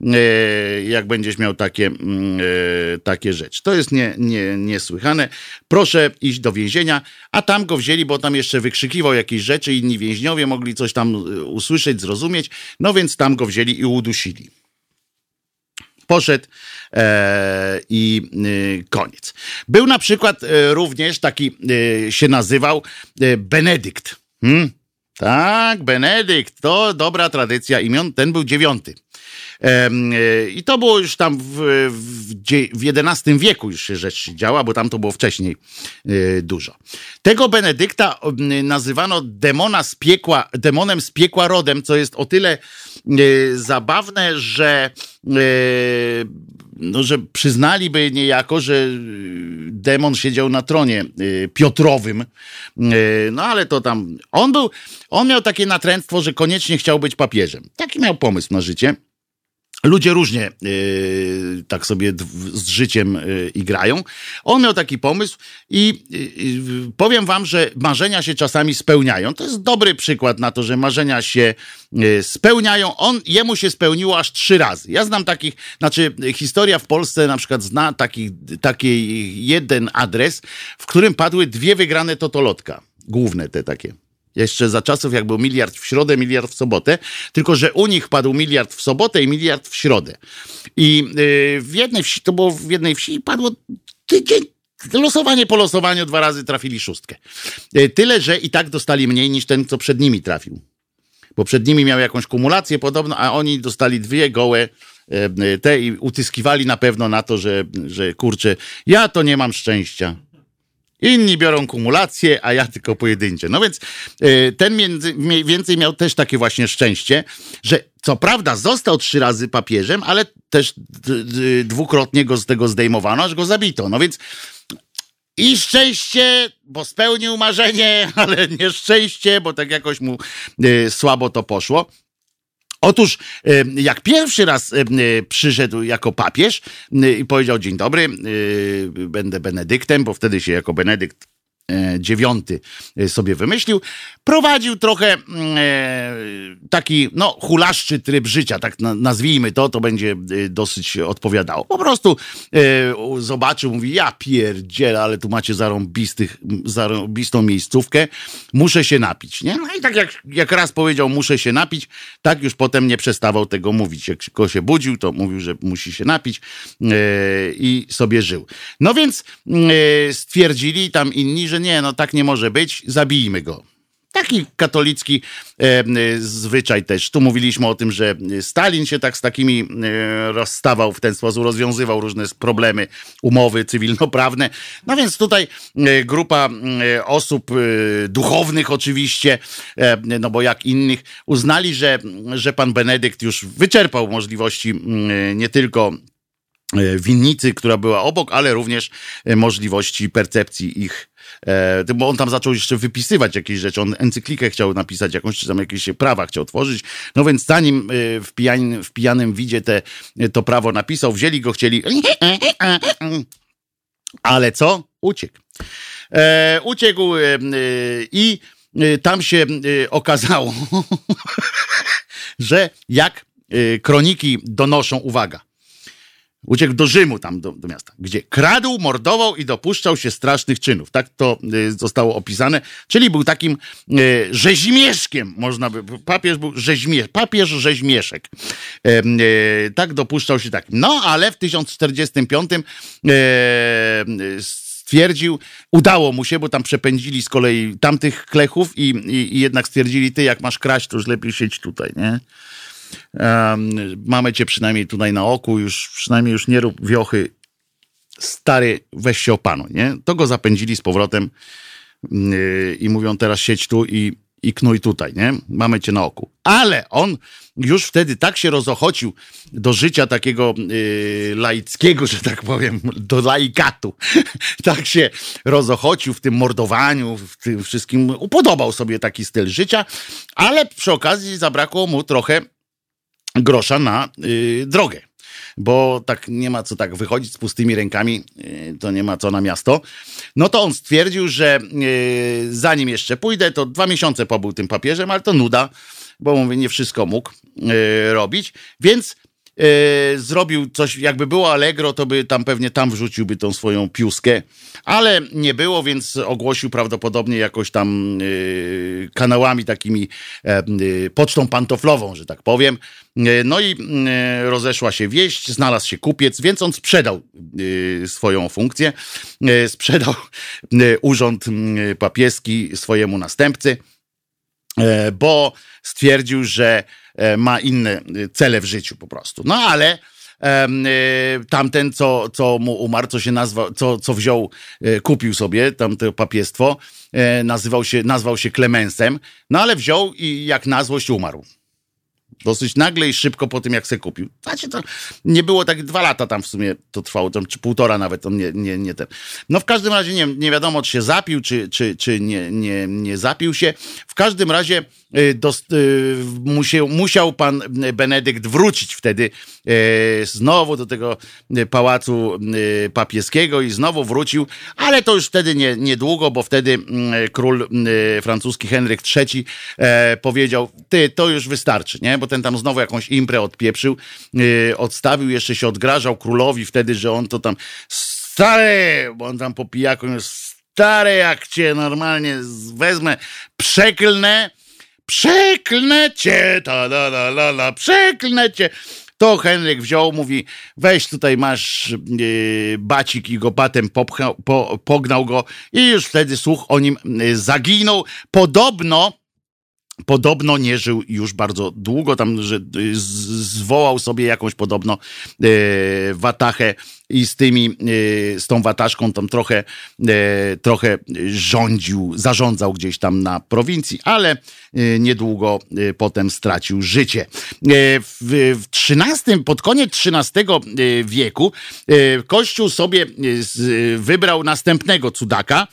e, jak będziesz miał takie, mm, e, takie rzeczy. To jest nie, nie, niesłychane. Proszę iść do więzienia, a tam go wzięli, bo tam jeszcze wykrzykiwał jakieś rzeczy, inni więźniowie mogli coś tam e, usłyszeć, zrozumieć, no więc tam go wzięli i udusili. Poszedł e, i e, koniec. Był na przykład e, również taki, e, się nazywał e, Benedykt. Hmm? Tak, Benedykt, to dobra tradycja imion, ten był dziewiąty. E, I to było już tam w, w, w XI wieku już się rzecz działa, bo tam to było wcześniej e, dużo. Tego Benedykta nazywano demona z piekła, demonem z piekła rodem, co jest o tyle e, zabawne, że, no, że przyznaliby niejako, że demon siedział na tronie Piotrowym. No ale to tam. On był, on miał takie natręctwo, że koniecznie chciał być papieżem. Taki miał pomysł na życie. Ludzie różnie yy, tak sobie z życiem yy, igrają. On miał taki pomysł i yy, powiem wam, że marzenia się czasami spełniają. To jest dobry przykład na to, że marzenia się yy, spełniają. On, jemu się spełniło aż trzy razy. Ja znam takich, znaczy historia w Polsce na przykład zna taki, taki jeden adres, w którym padły dwie wygrane totolotka. Główne te takie. Jeszcze za czasów, jak był miliard w środę, miliard w sobotę, tylko że u nich padł miliard w sobotę i miliard w środę. I yy, w jednej wsi, to było w jednej wsi, padło tydzień, losowanie po losowaniu, dwa razy trafili szóstkę. Yy, tyle, że i tak dostali mniej niż ten, co przed nimi trafił. Bo przed nimi miał jakąś kumulację podobno, a oni dostali dwie gołe yy, te i utyskiwali na pewno na to, że, że kurczę, ja to nie mam szczęścia. Inni biorą kumulację, a ja tylko pojedyncze. No więc y, ten między, mniej więcej miał też takie właśnie szczęście, że co prawda został trzy razy papieżem, ale też dwukrotnie go z tego zdejmowano, aż go zabito. No więc i szczęście, bo spełnił marzenie, ale nieszczęście, bo tak jakoś mu y, słabo to poszło. Otóż, jak pierwszy raz y, przyszedł jako papież y, i powiedział: Dzień dobry, y, będę Benedyktem, bo wtedy się jako Benedykt e, dziewiąty e, sobie wymyślił, prowadził trochę mm, e, taki, no, hulaszczy tryb życia, tak na- nazwijmy to, to będzie e, dosyć odpowiadało. Po prostu e, zobaczył, mówi, ja pierdzielę, ale tu macie zarąbistych, zarąbistą miejscówkę, muszę się napić, nie? No i tak jak, jak raz powiedział, muszę się napić, tak już potem nie przestawał tego mówić. Jak tylko się budził, to mówił, że musi się napić e, i sobie żył. No więc e, stwierdzili tam inni, że nie, no tak nie może być, zabijmy go. Taki katolicki e, zwyczaj też. Tu mówiliśmy o tym, że Stalin się tak z takimi e, rozstawał w ten sposób, rozwiązywał różne problemy, umowy cywilnoprawne. No więc tutaj e, grupa e, osób e, duchownych oczywiście, e, no bo jak innych, uznali, że, że pan Benedykt już wyczerpał możliwości nie tylko winnicy, która była obok, ale również możliwości percepcji ich. E, bo on tam zaczął jeszcze wypisywać jakieś rzeczy. On encyklikę chciał napisać, jakąś, czy tam jakieś prawa chciał tworzyć. No więc zanim e, w, pijan, w pijanym widzie te, to prawo napisał, wzięli go, chcieli. Ale co? Uciekł. E, uciekł e, e, i e, tam się e, okazało, że jak e, kroniki donoszą, uwaga, Uciekł do Rzymu, tam do, do, miasta, gdzie kradł, mordował i dopuszczał się strasznych czynów. Tak to y, zostało opisane. Czyli był takim y, rzeźmieszkiem, można by. Papież był rzeźmie, papież rzeźmieszek. Y, y, tak dopuszczał się takim. No, ale w 1045 y, stwierdził, udało mu się, bo tam przepędzili z kolei tamtych klechów i, i, i jednak stwierdzili, ty jak masz kraść, to już lepiej siedź tutaj, nie? Mamy cię przynajmniej tutaj na oku, już przynajmniej już nie rób wiochy. Stary, weź się opanuj, nie? To go zapędzili z powrotem yy, i mówią teraz siedź tu i, i knuj tutaj, nie? Mamy cię na oku. Ale on już wtedy tak się rozochocił do życia takiego yy, laickiego, że tak powiem, do laikatu. tak się rozochocił w tym mordowaniu, w tym wszystkim. Upodobał sobie taki styl życia, ale przy okazji zabrakło mu trochę grosza na y, drogę. Bo tak nie ma co tak wychodzić z pustymi rękami, y, to nie ma co na miasto. No to on stwierdził, że y, zanim jeszcze pójdę, to dwa miesiące pobył tym papieżem, ale to nuda, bo mówię, nie wszystko mógł y, robić, więc zrobił coś, jakby było Allegro, to by tam pewnie tam wrzuciłby tą swoją piuskę, ale nie było, więc ogłosił prawdopodobnie jakoś tam y, kanałami takimi, e, pocztą pantoflową, że tak powiem. No i rozeszła się wieść, znalazł się kupiec, więc on sprzedał swoją funkcję, sprzedał urząd papieski swojemu następcy. e, bo stwierdził, że e, ma inne e, cele w życiu po prostu. No ale e, tamten, co, co mu umarł, co się nazwał, co, co wziął, e, kupił sobie tamte papiestwo, e, nazywał się, nazwał się Klemensem, no ale wziął i jak na złość umarł. Dosyć nagle i szybko po tym, jak se kupił. Znaczy, to nie było tak dwa lata tam w sumie to trwało, tam, czy półtora nawet, on nie, nie, nie ten. No w każdym razie nie, nie wiadomo, czy się zapił, czy, czy, czy nie, nie, nie zapił się. W każdym razie y, dost, y, musiał, musiał pan Benedykt wrócić wtedy y, znowu do tego y, pałacu y, papieskiego i znowu wrócił, ale to już wtedy nie, niedługo, bo wtedy y, król y, francuski Henryk III e, powiedział, ty, to już wystarczy, nie? Bo ten tam znowu jakąś imprę odpieprzył, yy, odstawił, jeszcze się odgrażał królowi wtedy, że on to tam stary, bo on tam po pijaku stary, jak cię normalnie wezmę, przeklnę, przeklnę cię, ta la la la la, przeklnę cię. To Henryk wziął, mówi, weź tutaj masz yy, bacik i go batem popchnął, po, pognał go i już wtedy słuch o nim yy, zaginął. Podobno Podobno nie żył już bardzo długo, tam, że y, zwołał sobie jakąś podobno e, watachę i z tymi, e, z tą wataszką tam trochę, trochę rządził, zarządzał gdzieś tam na prowincji, ale niedługo potem stracił życie. W, w 13, pod koniec XIII wieku Kościół sobie wybrał następnego cudaka,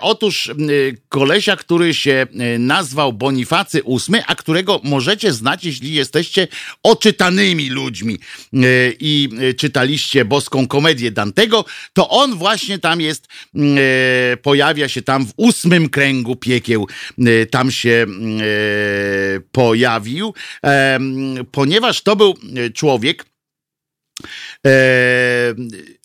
otóż e, kolesia, który się e, nazwał Bonifacy VIII, a którego możecie znać, jeśli jesteście oczytanymi ludźmi e, i e, czytaliście boską komedię Dantego, to on właśnie tam jest, e, pojawia się tam w ósmym kręgu piekieł, e, tam się e, pojawił, e, ponieważ to był e, człowiek, e,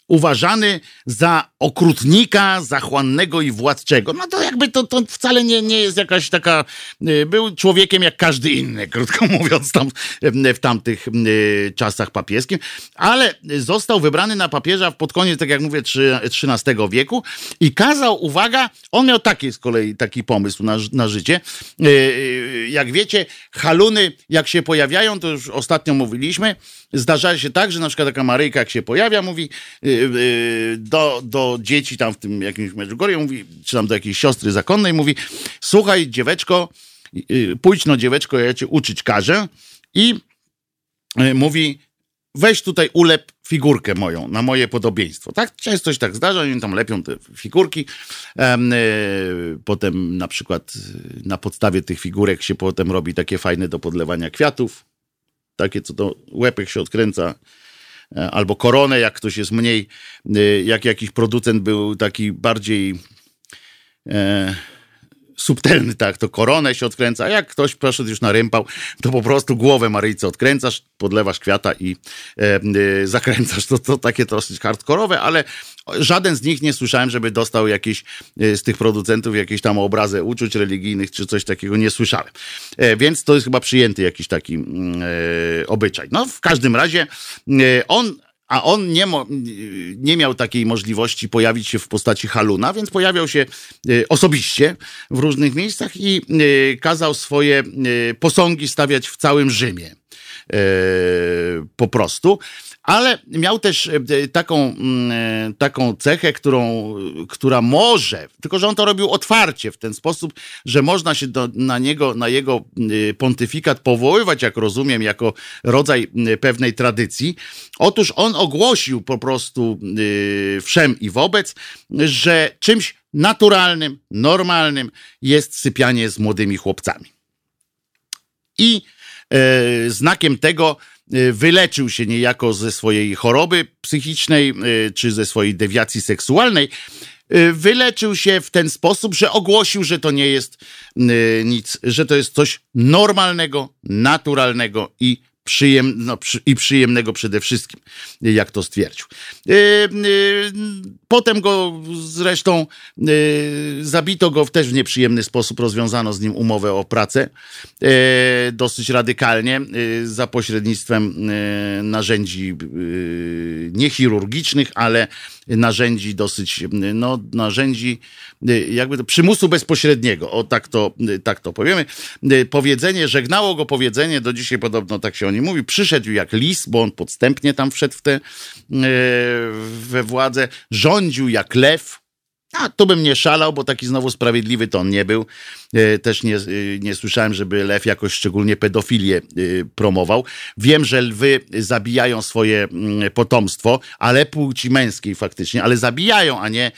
uważany za okrutnika, zachłannego i władczego. No to jakby to, to wcale nie, nie jest jakaś taka... y, Był człowiekiem jak każdy inny, krótko mówiąc, tam y, w tamtych y, czasach papieskim, ale został wybrany na papieża pod koniec, tak jak mówię, XIII wieku i kazał, uwaga, on miał taki z kolei taki pomysł na, na życie. Jak wiecie, haluny, jak się pojawiają, to już ostatnio mówiliśmy, zdarza się tak, że na przykład taka Maryjka, jak się pojawia, mówi y, y, do, do dzieci tam w tym jakimś Medjugorje, mówi, czy tam do jakiejś siostry zakonnej, mówi, słuchaj dzieweczko, y, pójdź no dzieweczko, ja cię uczyć każę i y, mówi, weź tutaj ulep figurkę moją, na moje podobieństwo. Tak często się tak zdarza, oni tam lepią te figurki. Y, potem na przykład na podstawie tych figurek się potem robi takie fajne do podlewania kwiatów. Takie, co to łepek się odkręca. E, Albo koronę, jak ktoś jest mniej, y, jak jakiś producent był taki bardziej e, subtelny, tak, to koronę się odkręca, a jak ktoś poszedł już na rympał, to po prostu głowę Maryjce odkręcasz, podlewasz kwiata i e, e, zakręcasz. To, to takie dosyć hardkorowe, ale żaden z nich nie słyszałem, żeby dostał jakieś e, z tych producentów jakieś tam obrazy uczuć religijnych, czy coś takiego nie słyszałem. E, więc to jest chyba przyjęty jakiś taki mm, e, obyczaj. No, w każdym razie e, on a on nie, mo, nie miał takiej możliwości pojawić się w postaci haluna, więc pojawiał się e, osobiście w różnych miejscach i e, kazał swoje e, posągi stawiać w całym Rzymie. Po prostu. Ale miał też taką, mm, taką cechę, którą, która może, tylko że on to robił otwarcie, w ten sposób, że można się do, na niego, na jego pontyfikat powoływać, jak rozumiem, jako rodzaj pewnej tradycji. Otóż on ogłosił po prostu wszem i wobec, że czymś naturalnym, normalnym jest sypianie z młodymi chłopcami. I e, znakiem tego wyleczył się niejako ze swojej choroby psychicznej y, czy ze swojej dewiacji seksualnej. Y, wyleczył się w ten sposób, że ogłosił, że to nie jest nic, że to jest coś normalnego, naturalnego i przyjem, no, przy, i przyjemnego przede wszystkim, jak to stwierdził. Yy, yy, potem go zresztą yy, zabito go też w nieprzyjemny sposób, rozwiązano z nim umowę o pracę dosyć radykalnie za pośrednictwem narzędzi niechirurgicznych, ale narzędzi dosyć, no narzędzi jakby to, przymusu bezpośredniego, o tak to, tak to powiemy. Powiedzenie, żegnało go powiedzenie, do dzisiaj podobno tak się o nim mówi, przyszedł jak lis, bo on podstępnie tam wszedł w te, we władzę, rządził jak lew, a tu bym nie szalał, bo taki znowu sprawiedliwy to on nie był. E, też nie, e, nie słyszałem, żeby lew jakoś szczególnie pedofilię e, promował. Wiem, że lwy zabijają swoje mm, potomstwo, ale płci męskiej faktycznie, ale zabijają, a nie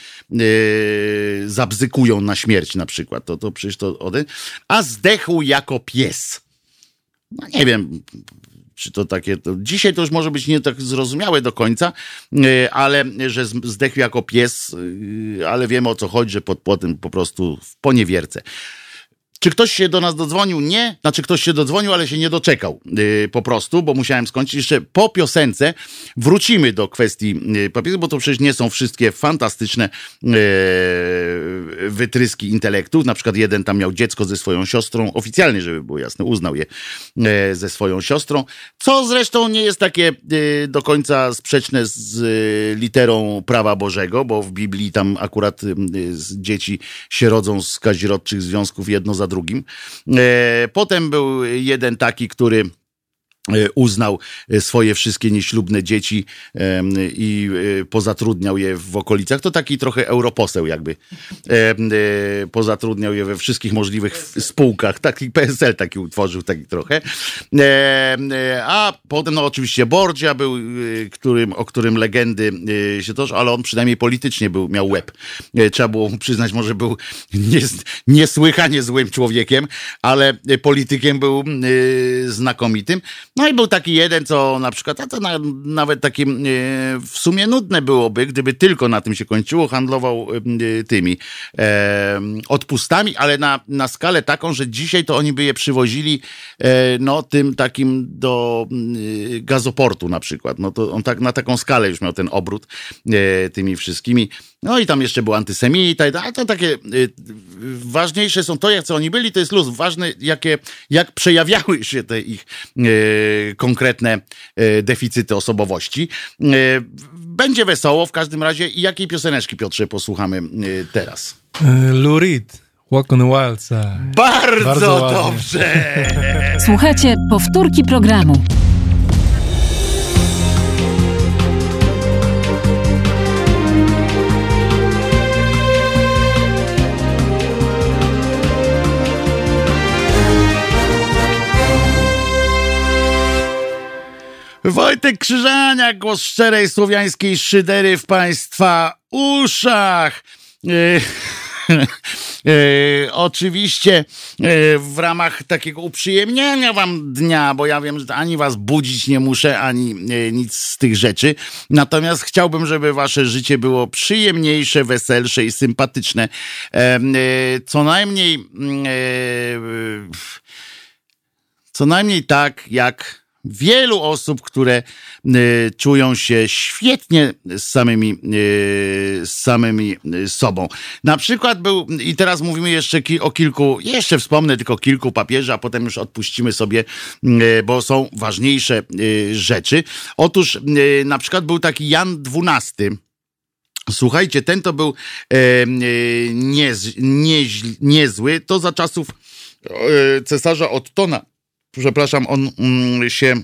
zabzykują na śmierć na przykład. To, to przecież to ode... A zdechł jako pies. No nie wiem, czy to takie. To dzisiaj to już może być nie tak zrozumiałe do końca, e, ale że zdechł jako pies, e, ale wiemy o co chodzi, że pod płotem po prostu w poniewierce. Czy ktoś się do nas dodzwonił? Nie. Znaczy, ktoś się dodzwonił, ale się nie doczekał yy, po prostu, bo musiałem skończyć. Jeszcze po piosence wrócimy do kwestii yy, papieru, bo to przecież nie są wszystkie fantastyczne yy, wytryski intelektu. Na przykład jeden tam miał dziecko ze swoją siostrą, oficjalnie, żeby było jasne, uznał je yy, ze swoją siostrą, co zresztą nie jest takie yy, do końca sprzeczne z yy, literą prawa Bożego, bo w Biblii tam akurat dzieci się rodzą z kazirodczych związków jedno za drugim. E, potem był jeden taki, który uznał e, swoje wszystkie nieślubne dzieci i e, pozatrudniał je w okolicach. To taki trochę europoseł jakby. Pozatrudniał je we wszystkich możliwych spółkach. Taki PSL taki utworzył, taki trochę. A potem no oczywiście Borgia był, którym, o którym legendy się toż, ale on przynajmniej politycznie był, miał łeb. Trzeba było mu przyznać, może był nies, niesłychanie złym człowiekiem, ale politykiem był znakomitym. No i był taki jeden, co na przykład, a to na, nawet takim e, w sumie nudne byłoby, gdyby tylko na tym się kończyło, handlował e, tymi e, odpustami, ale na, na skalę taką, że dzisiaj to oni by je przywozili e, no tym takim do e, gazoportu na przykład. No to on tak na taką skalę już miał ten obrót e, tymi wszystkimi. No i tam jeszcze był antysemita, a to takie ważniejsze są to, jak co oni byli, to jest luz. Ważne, jakie, jak przejawiały się te ich konkretne e, deficyty osobowości. E, będzie wesoło w każdym razie. I jakiej pioseneczki, Piotrze, posłuchamy e, teraz? Lurid. Walk on the wild side. Bardzo, Bardzo dobrze! Słuchajcie, powtórki programu. Wojtek Krzyżania, głos szczerej słowiańskiej szydery w Państwa uszach. E, E, oczywiście e, w ramach takiego uprzyjemnienia wam dnia, bo ja wiem, że ani was budzić nie muszę, ani nic z tych rzeczy. Natomiast chciałbym, żeby wasze życie było przyjemniejsze, weselsze i sympatyczne. Co najmniej mm, co najmniej tak, jak wielu osób, które y, czują się świetnie z samymi, y, z samymi y, sobą. Na przykład był, i teraz mówimy jeszcze o kilku, jeszcze wspomnę tylko kilku papieży, a potem już odpuścimy sobie, bo są ważniejsze rzeczy. Otóż na przykład był taki Jan XII, Słuchajcie, ten to był e, e, nieź- niezły. To za czasów e, cesarza Ottona. Przepraszam, on mm, się.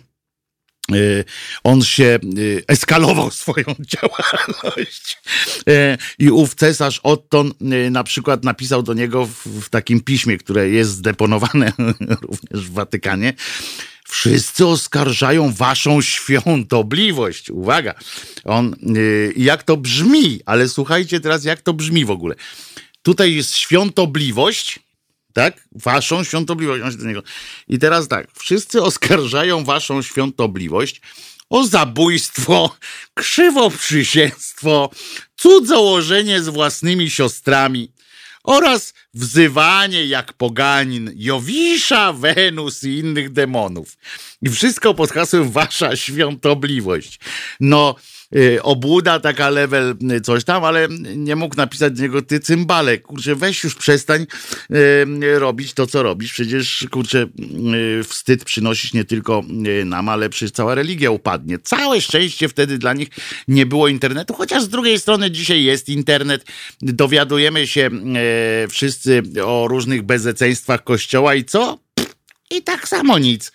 e, On się e, eskalował swoją działalność. E, I ów cesarz Otton na przykład napisał do niego w, takim piśmie, które jest zdeponowane również w Watykanie. Wszyscy oskarżają waszą świątobliwość. Uwaga, on, jak to brzmi, ale słuchajcie teraz, jak to brzmi w ogóle. Tutaj jest świątobliwość, tak? Waszą świątobliwość. On się do niego- I teraz tak, wszyscy oskarżają waszą świątobliwość o zabójstwo, krzywoprzysięstwo, cudzołożenie z własnymi siostrami oraz wzywanie jak poganin Jowisza, Wenus i innych demonów. I wszystko pod hasłem wasza świątobliwość. No, obłuda taka level y, coś tam, ale nie mógł napisać do niego ty cymbale. Kurczę, weź już przestań y, robić to, co robisz. Przecież, kurczę, y, wstyd przynosisz nie tylko y, nam, ale przecież cała religia upadnie. Całe szczęście wtedy dla nich nie było internetu, chociaż z drugiej strony dzisiaj jest internet. Dowiadujemy się wszyscy o różnych bezeceństwach kościoła i co? I tak samo nic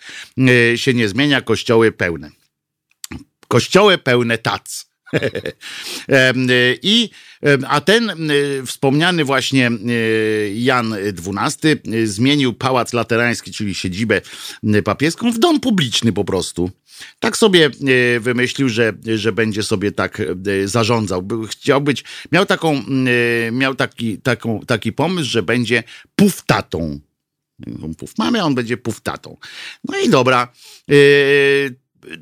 się nie zmienia. Kościoły pełne. Kościoły pełne tac. E, I, a ten e, wspomniany właśnie e, Jan XII zmienił pałac laterański, czyli siedzibę papieską, w dom publiczny po prostu. Tak sobie wymyślił, że, że będzie sobie tak zarządzał. Chciał być, miał taką, miał taki, taką, taki pomysł, że będzie puftatą. Puf mamy, on będzie puftatą. No i dobra.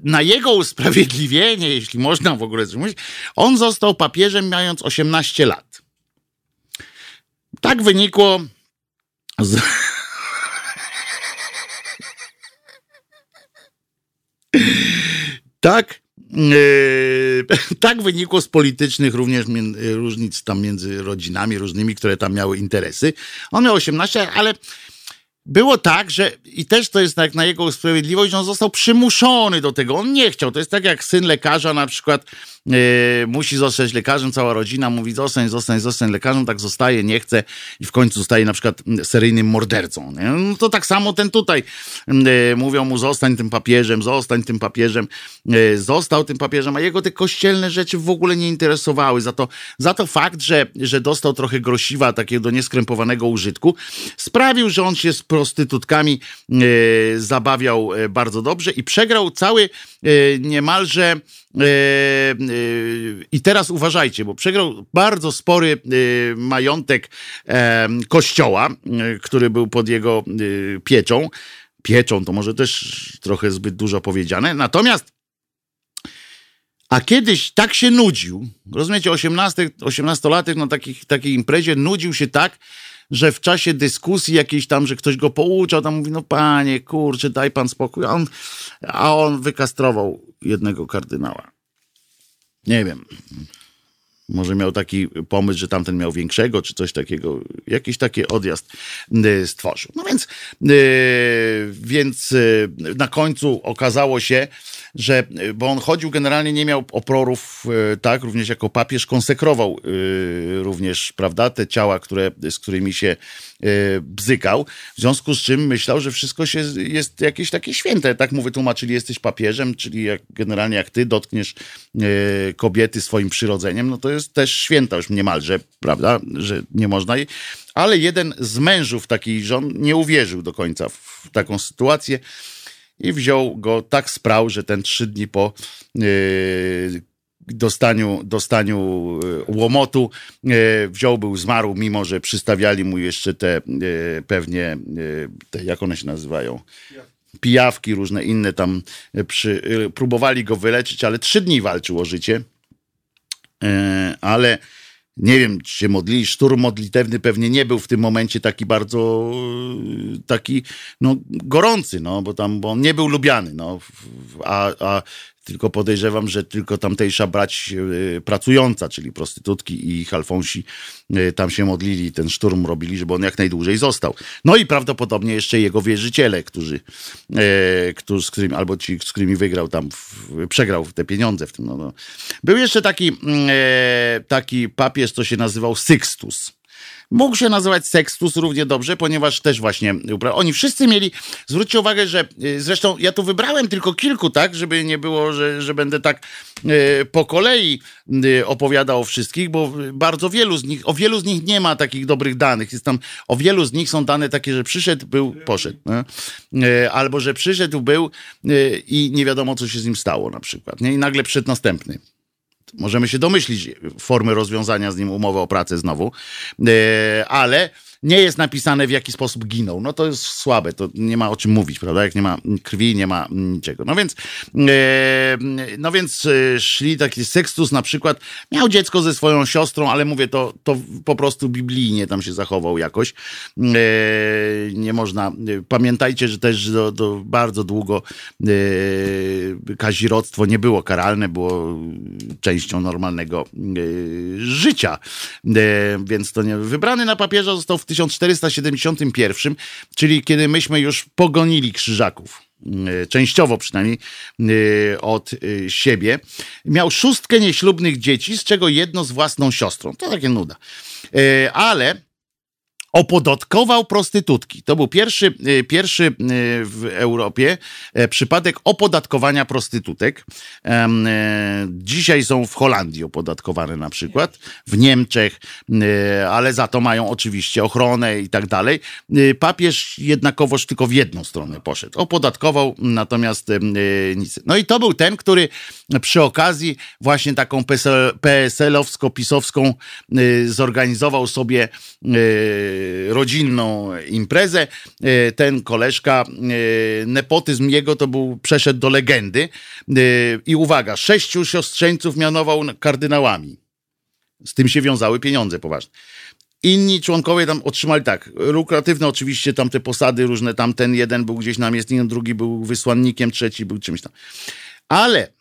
Na jego usprawiedliwienie, jeśli można w ogóle mówić, on został papieżem mając 18 lat. Tak wynikło z... tak, yy, tak wynikło z politycznych również różnic tam między rodzinami różnymi, które tam miały interesy. On miał 18, ale było tak, że i też to jest jak na jego usprawiedliwość, on został przymuszony do tego. On nie chciał. To jest tak jak syn lekarza na przykład musi zostać lekarzem, cała rodzina mówi zostań, zostań, zostań lekarzem, tak zostaje, nie chce i w końcu zostaje na przykład mm, seryjnym mordercą. No to tak samo ten tutaj. E, mówią mu zostań tym papieżem, zostań tym papieżem. E, został tym papieżem, a jego te kościelne rzeczy w ogóle nie interesowały. Za to, za to fakt, że, że dostał trochę grosiwa takiego do nieskrępowanego użytku, sprawił, że on się z prostytutkami e, zabawiał e, bardzo dobrze i przegrał cały e, niemalże e, e, i teraz uważajcie, bo przegrał bardzo spory e, majątek e, kościoła, e, który był pod jego pieczą. Pieczą to może też trochę zbyt dużo powiedziane. Natomiast a kiedyś tak się nudził, rozumiecie, 18, 18-latek na takich, takiej imprezie nudził się tak, że w czasie dyskusji jakiejś tam, że ktoś go pouczał, tam mówi, no panie, kurczę, daj pan spokój, a on, a on wykastrował jednego kardynała. Nie wiem. Może miał taki pomysł, że tamten miał większego, czy coś takiego, jakiś taki odjazd y, stworzył. No więc, y, więc y, na końcu okazało się, że, bo on chodził generalnie, nie miał oporów, tak, również jako papież, konsekrował również, prawda, te ciała, które, z którymi się bzykał, w związku z czym myślał, że wszystko się, jest jakieś takie święte, tak mu wytłumaczyli, jesteś papieżem, czyli jak, generalnie jak ty dotkniesz kobiety swoim przyrodzeniem, no to jest też święta już niemalże, prawda, że nie można jej, ale jeden z mężów takiej żon nie uwierzył do końca w taką sytuację, i wziął go tak sprał, że ten trzy dni po yy, dostaniu, dostaniu e, łomotu e, wziął, był, zmarł, mimo że przystawiali mu jeszcze te e, pewnie, e, te, jak one się nazywają? Pijawki, różne inne tam e, przy, próbowali go wyleczyć, ale trzy dni walczył o życie. E, ale nie wiem, czy się modlili. Szturm modlitewny pewnie nie był w tym momencie taki bardzo e, taki no, gorący, no, bo tam bo on nie był lubiany. No, a, a tylko podejrzewam, że tylko tamtejsza brać e, pracująca, czyli prostytutki i ich alfonsi e, tam się modlili, ten szturm robili, żeby on jak najdłużej został. No i prawdopodobnie jeszcze jego wierzyciele, którzy, e, którzy z którymi, albo ci, z którymi wygrał tam, przegrał te pieniądze w tym. No, no. Był jeszcze taki, mm, taki papież, co się nazywał Sixtus. Mógł się nazywać Sextus równie dobrze, ponieważ też właśnie oni wszyscy mieli, zwróćcie uwagę, że y, zresztą ja tu wybrałem tylko kilku, tak, żeby nie było, że, że będę tak y, po kolei y, opowiadał o wszystkich, bo bardzo wielu z nich, o wielu z nich nie ma takich dobrych danych. Jest tam, o wielu z nich są dane takie, że przyszedł, był, poszedł. Albo, że przyszedł, był i nie wiadomo, co się z nim stało na przykład. Nie? I nagle przyszedł następny. Możemy się domyślić formy rozwiązania z nim umowy o pracę znowu, e, ale nie jest napisane w jaki sposób ginął. No to jest słabe, to nie ma o czym mówić, prawda? Jak nie ma krwi, nie ma niczego. No więc, e, no więc e, szli taki Sextus na przykład, miał dziecko ze swoją siostrą, ale mówię, to, to po prostu biblijnie tam się zachował jakoś. E, nie można, pamiętajcie, że też do, do bardzo długo kazirodztwo nie było karalne, było częścią normalnego życia. Więc to nie. Wybrany na papieża został w 1471, czyli kiedy myśmy już pogonili krzyżaków. e, Częściowo przynajmniej e, od e, siebie. Miał szóstkę nieślubnych dzieci, z czego jedno z własną siostrą. To takie nuda. Ale opodatkował prostytutki. To był pierwszy, y, pierwszy y, w Europie e, przypadek opodatkowania prostytutek. E, Dzisiaj są w Holandii opodatkowane na przykład, w Niemczech, y, ale za to mają oczywiście ochronę i tak dalej. Papież jednakowoż tylko w jedną stronę poszedł. Opodatkował, natomiast nic. No i to był ten, który przy okazji właśnie taką PSL PSL-owsko-pisowską zorganizował sobie rodzinną imprezę. Y, Ten koleżka, y, nepotyzm jego to był, przeszedł do legendy. Y, I uwaga, sześciu siostrzeńców mianował kardynałami. Z tym się wiązały pieniądze poważne. Inni członkowie tam otrzymali tak, lukratywne oczywiście tam te posady różne, tam ten jeden był gdzieś namiestnikiem, drugi był wysłannikiem, trzeci był czymś tam. Ale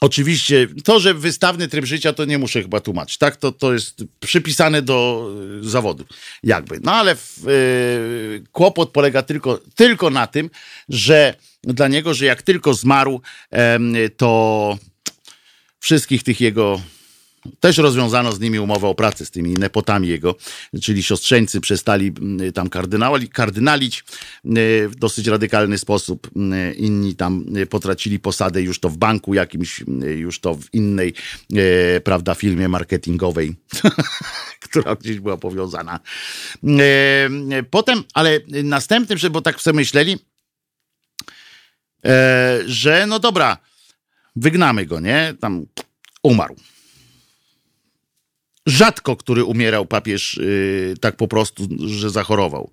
Oczywiście, to, że wystawny tryb życia, to nie muszę chyba tłumaczyć, tak? To, to jest przypisane do y, zawodu, jakby. No ale w, y, kłopot polega tylko, tylko na tym, że dla niego, że jak tylko zmarł, em, to wszystkich tych jego. Też rozwiązano z nimi umowę o pracę, z tymi nepotami jego, czyli siostrzeńcy przestali mm, tam kardynali, kardynalić y, w dosyć radykalny sposób. Y, Inni tam y, potracili posadę już to w banku jakimś, już to w innej, prawda, firmie marketingowej, która gdzieś była powiązana. Potem, ale następnym, bo tak sobie myśleli, e, że no dobra, wygnamy go, nie? Tam umarł. Rzadko który umierał papież y, tak po prostu, że zachorował.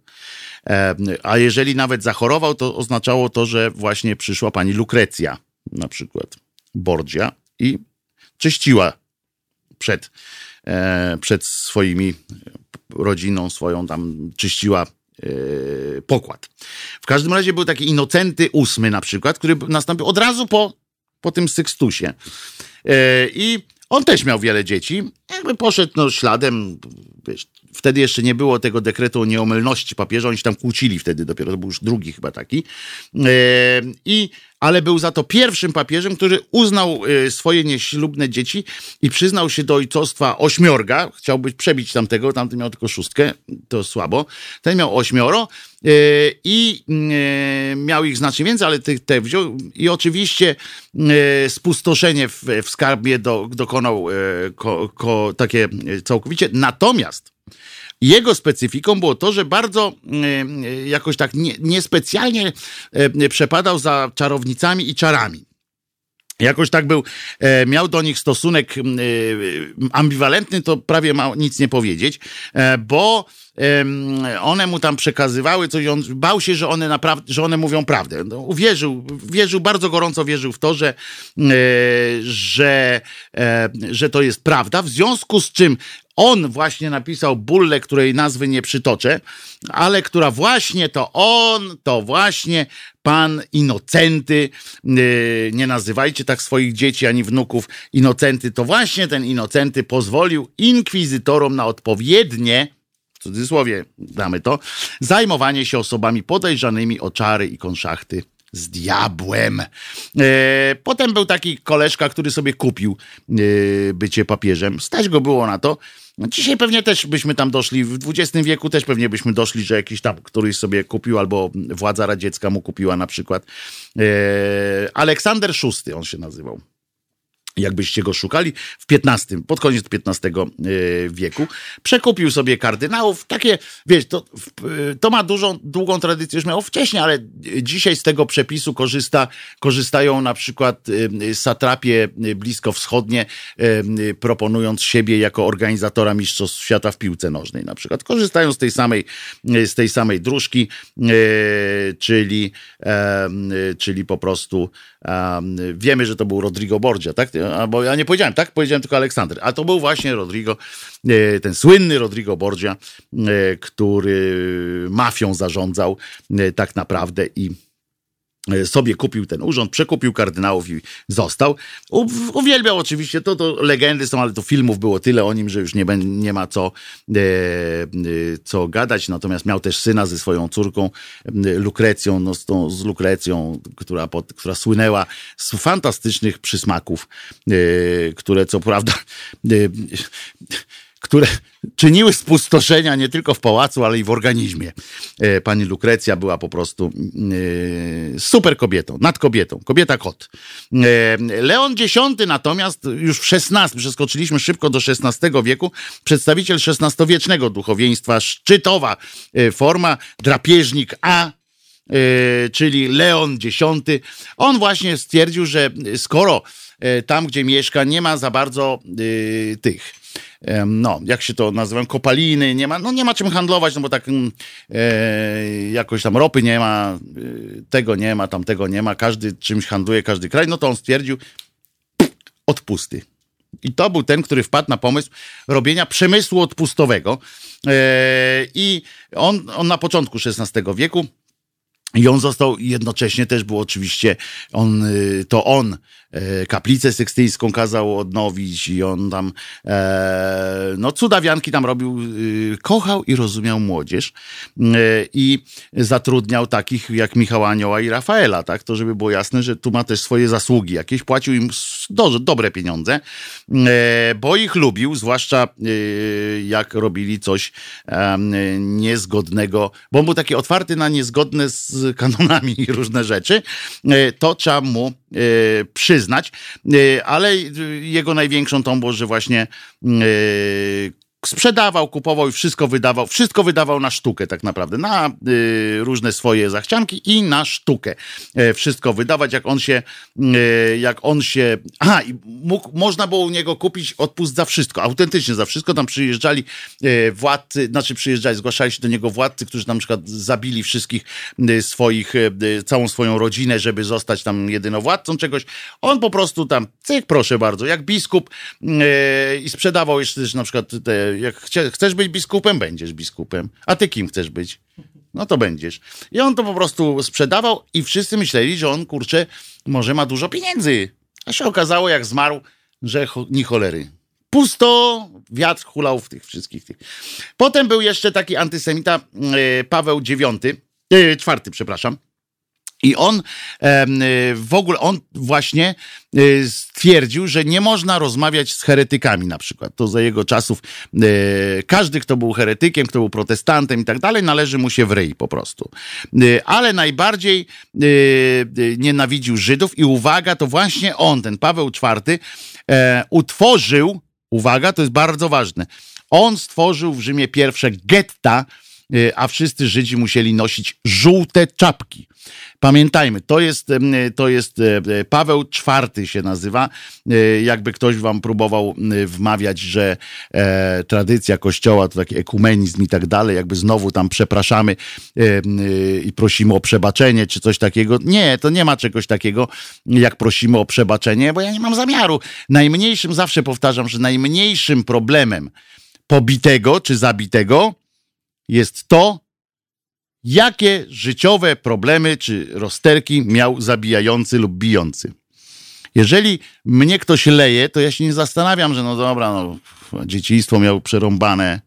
E, a jeżeli nawet zachorował, to oznaczało to, że właśnie przyszła pani Lukrecja, na przykład Borgia, i czyściła przed, e, przed swoimi rodziną, swoją tam czyściła e, pokład. W każdym razie był taki Inocenty ósmy na przykład, który nastąpił od razu po, po tym Sykstusie. I on też miał wiele dzieci. Jakby poszedł no, śladem, wiesz, wtedy jeszcze nie było tego dekretu o nieomylności papieża, oni się tam kłócili wtedy dopiero, to był już drugi chyba taki. E, I, ale był za to pierwszym papieżem, który uznał e, swoje nieślubne dzieci i przyznał się do ojcostwa ośmiorga. Chciał być przebić tamtego, tamty miał tylko szóstkę, to słabo. Ten miał ośmioro e, i miał ich znacznie więcej, ale te, te wziął i oczywiście spustoszenie w, w skarbie do, dokonał e, ko, takie e, całkowicie. Natomiast jego specyfiką było to, że bardzo e, e, jakoś tak nie- niespecjalnie nie, przepadał za czarownicami i czarami. Jakoś tak był, e, miał do nich stosunek e, ambiwalentny, to prawie ma nic nie powiedzieć, e, bo one mu tam przekazywały coś, on bał się, że one że one mówią prawdę. No, uwierzył, wierzył, bardzo gorąco wierzył w to, że, e, że, e, że to jest prawda, w związku z czym on właśnie napisał bullę, której nazwy nie przytoczę, ale która właśnie to on, to właśnie pan Inocenty, yy, nie nazywajcie tak swoich dzieci ani wnuków Inocenty, to właśnie ten Inocenty pozwolił inkwizytorom na odpowiednie w cudzysłowie damy to, zajmowanie się osobami podejrzanymi o czary i konszachty z diabłem. E, potem był taki koleżka, który sobie kupił e, bycie papieżem. Stać go było na to. No, Dzisiaj pewnie też byśmy tam doszli, w XX wieku też pewnie byśmy doszli, że jakiś tam któryś sobie kupił, albo władza radziecka mu kupiła na przykład. E, Aleksander VI on się nazywał jakbyście go szukali, w XV, pod koniec XV e, wieku. Przekupił sobie kardynałów. Takie, wiesz, to, w- to ma dużą, długą tradycję, już miało wcześniej, ale dzisiaj z tego przepisu korzysta, korzystają na przykład e, satrapie bliskowschodnie, e, proponując siebie jako organizatora Mistrzostw Świata w piłce nożnej na przykład. Korzystają z tej samej, z tej samej dróżki, e, czyli, e, czyli po prostu um, wiemy, że to był Rodrigo Borgia, tak? Albo ja nie powiedziałem, tak? Powiedziałem tylko Aleksander. A to był właśnie Rodrigo, e, ten słynny Rodrigo Borgia, e, który mafią zarządzał e, tak naprawdę i sobie kupił ten urząd, przekupił kardynałów i został. Uwielbiał oczywiście, to, to legendy są, ale to filmów było tyle o nim, że już nie, nie ma co, e, e, co gadać. Natomiast miał też syna ze swoją córką e, Lukrecją, no, z, tą, z Lukrecją, która, pod, która słynęła z fantastycznych przysmaków, e, które co prawda e, które czyniły spustoszenia nie tylko w pałacu, ale i w organizmie. E, Pani Lukrecja była po prostu e, super kobietą, nad kobietą, kobieta kot. E, Leon X natomiast już w XVI, przeskoczyliśmy szybko do XVI wieku, przedstawiciel XVI-wiecznego duchowieństwa, szczytowa forma, drapieżnik A, czyli Leon X. On właśnie stwierdził, że skoro tam, gdzie mieszka, nie ma za bardzo tych no, jak się to nazywa, kopaliny, nie ma, no nie ma czym handlować, no bo tak mm, e, jakoś tam ropy nie ma, e, tego nie ma, tamtego nie ma, każdy czymś handluje, każdy kraj, no to on stwierdził odpusty. I to był ten, który wpadł na pomysł robienia przemysłu odpustowego. E, I on, on na początku XVI wieku i on został jednocześnie też był oczywiście, on, y, to on kaplicę sykstyjską kazał odnowić i on tam, e, no cudawianki tam robił, y, kochał i rozumiał młodzież e, i zatrudniał takich jak Michała Anioła i Rafaela, tak, to żeby było jasne, że tu ma też swoje zasługi. Jakieś, płacił im do, dobre pieniądze, e, bo ich lubił, zwłaszcza e, jak robili coś niezgodnego, bo on był taki otwarty na niezgodne z kanonami różne rzeczy, e, to trzeba mu e, przyznać, E, ale jego największą tą było, że właśnie e, sprzedawał, kupował i wszystko wydawał, wszystko wydawał na sztukę tak naprawdę, na y, różne swoje zachcianki i na sztukę. E, wszystko wydawać, jak on się, e, jak on się, aha, i mógł, można było u niego kupić odpust za wszystko, autentycznie za wszystko, tam przyjeżdżali e, władcy, znaczy przyjeżdżali, zgłaszali się do niego władcy, którzy na przykład zabili wszystkich swoich, całą swoją rodzinę, żeby zostać tam jedynowładcą czegoś. On po prostu tam, cyk, proszę bardzo, jak biskup i sprzedawał jeszcze też na przykład te, jak chcesz być biskupem, będziesz biskupem. A ty kim chcesz być? No to będziesz. I on to po prostu sprzedawał i wszyscy myśleli, że on, kurczę, może ma dużo pieniędzy. A się okazało, jak zmarł, że cho- ni cholery. Pusto, wiatr hulał w tych wszystkich tych. Potem był jeszcze taki antysemita e, Paweł IX, e, czwarty, przepraszam. I on y, w ogóle, on właśnie y, stwierdził, że nie można rozmawiać z heretykami na przykład. To za jego czasów y, każdy, kto był heretykiem, kto był protestantem i tak dalej, należy mu się w ryj po prostu. Ale najbardziej nienawidził Żydów i uwaga, to właśnie on, ten Paweł IV, e, utworzył, uwaga, to jest bardzo ważne, on stworzył w Rzymie pierwsze getta, a wszyscy Żydzi musieli nosić żółte czapki. Pamiętajmy, to jest, em, to jest e, e, Paweł IV się nazywa. E, Jakby ktoś wam próbował wmawiać, że e, tradycja kościoła to taki ekumenizm i tak dalej, jakby znowu tam przepraszamy e, e, i prosimy o przebaczenie czy coś takiego. Nie, to nie ma czegoś takiego, jak prosimy o przebaczenie, bo ja nie mam zamiaru. Najmniejszym, zawsze powtarzam, że najmniejszym problemem pobitego czy zabitego jest to, jakie życiowe problemy czy rozterki miał zabijający lub bijący. Jeżeli mnie ktoś leje, to ja się nie zastanawiam, że no dobra, no, dzieciństwo miał przerąbane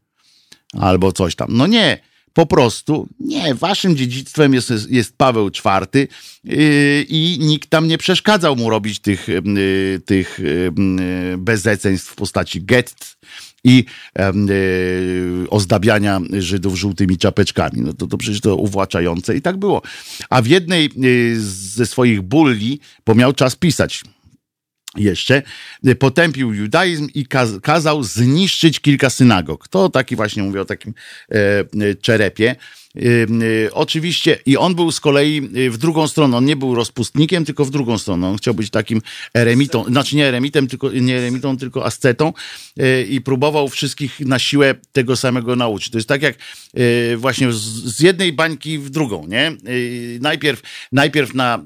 albo coś tam. No nie, po prostu nie. Waszym dziedzictwem jest, jest Paweł IV yy, i nikt tam nie przeszkadzał mu robić tych, yy, tych yy, bezeceństw w postaci gett i yy, ozdabiania Żydów żółtymi czapeczkami. No to, to przecież to uwłaczające i tak było. A w jednej yy, ze swoich bulli, bo miał czas pisać, jeszcze y, potępił judaizm i kaz kazał zniszczyć kilka synagog. To taki właśnie mówię o takim e, e, czerepie. E, oczywiście i on był z kolei e, w drugą stronę, on nie był rozpustnikiem, tylko w drugą stronę. On chciał być takim eremitą, znaczy nie eremitem, tylko nie eremitą, tylko ascetą e, i próbował wszystkich na siłę tego samego nauczyć. To jest tak jak właśnie z, jednej bańki w drugą, nie? Najpierw, najpierw na,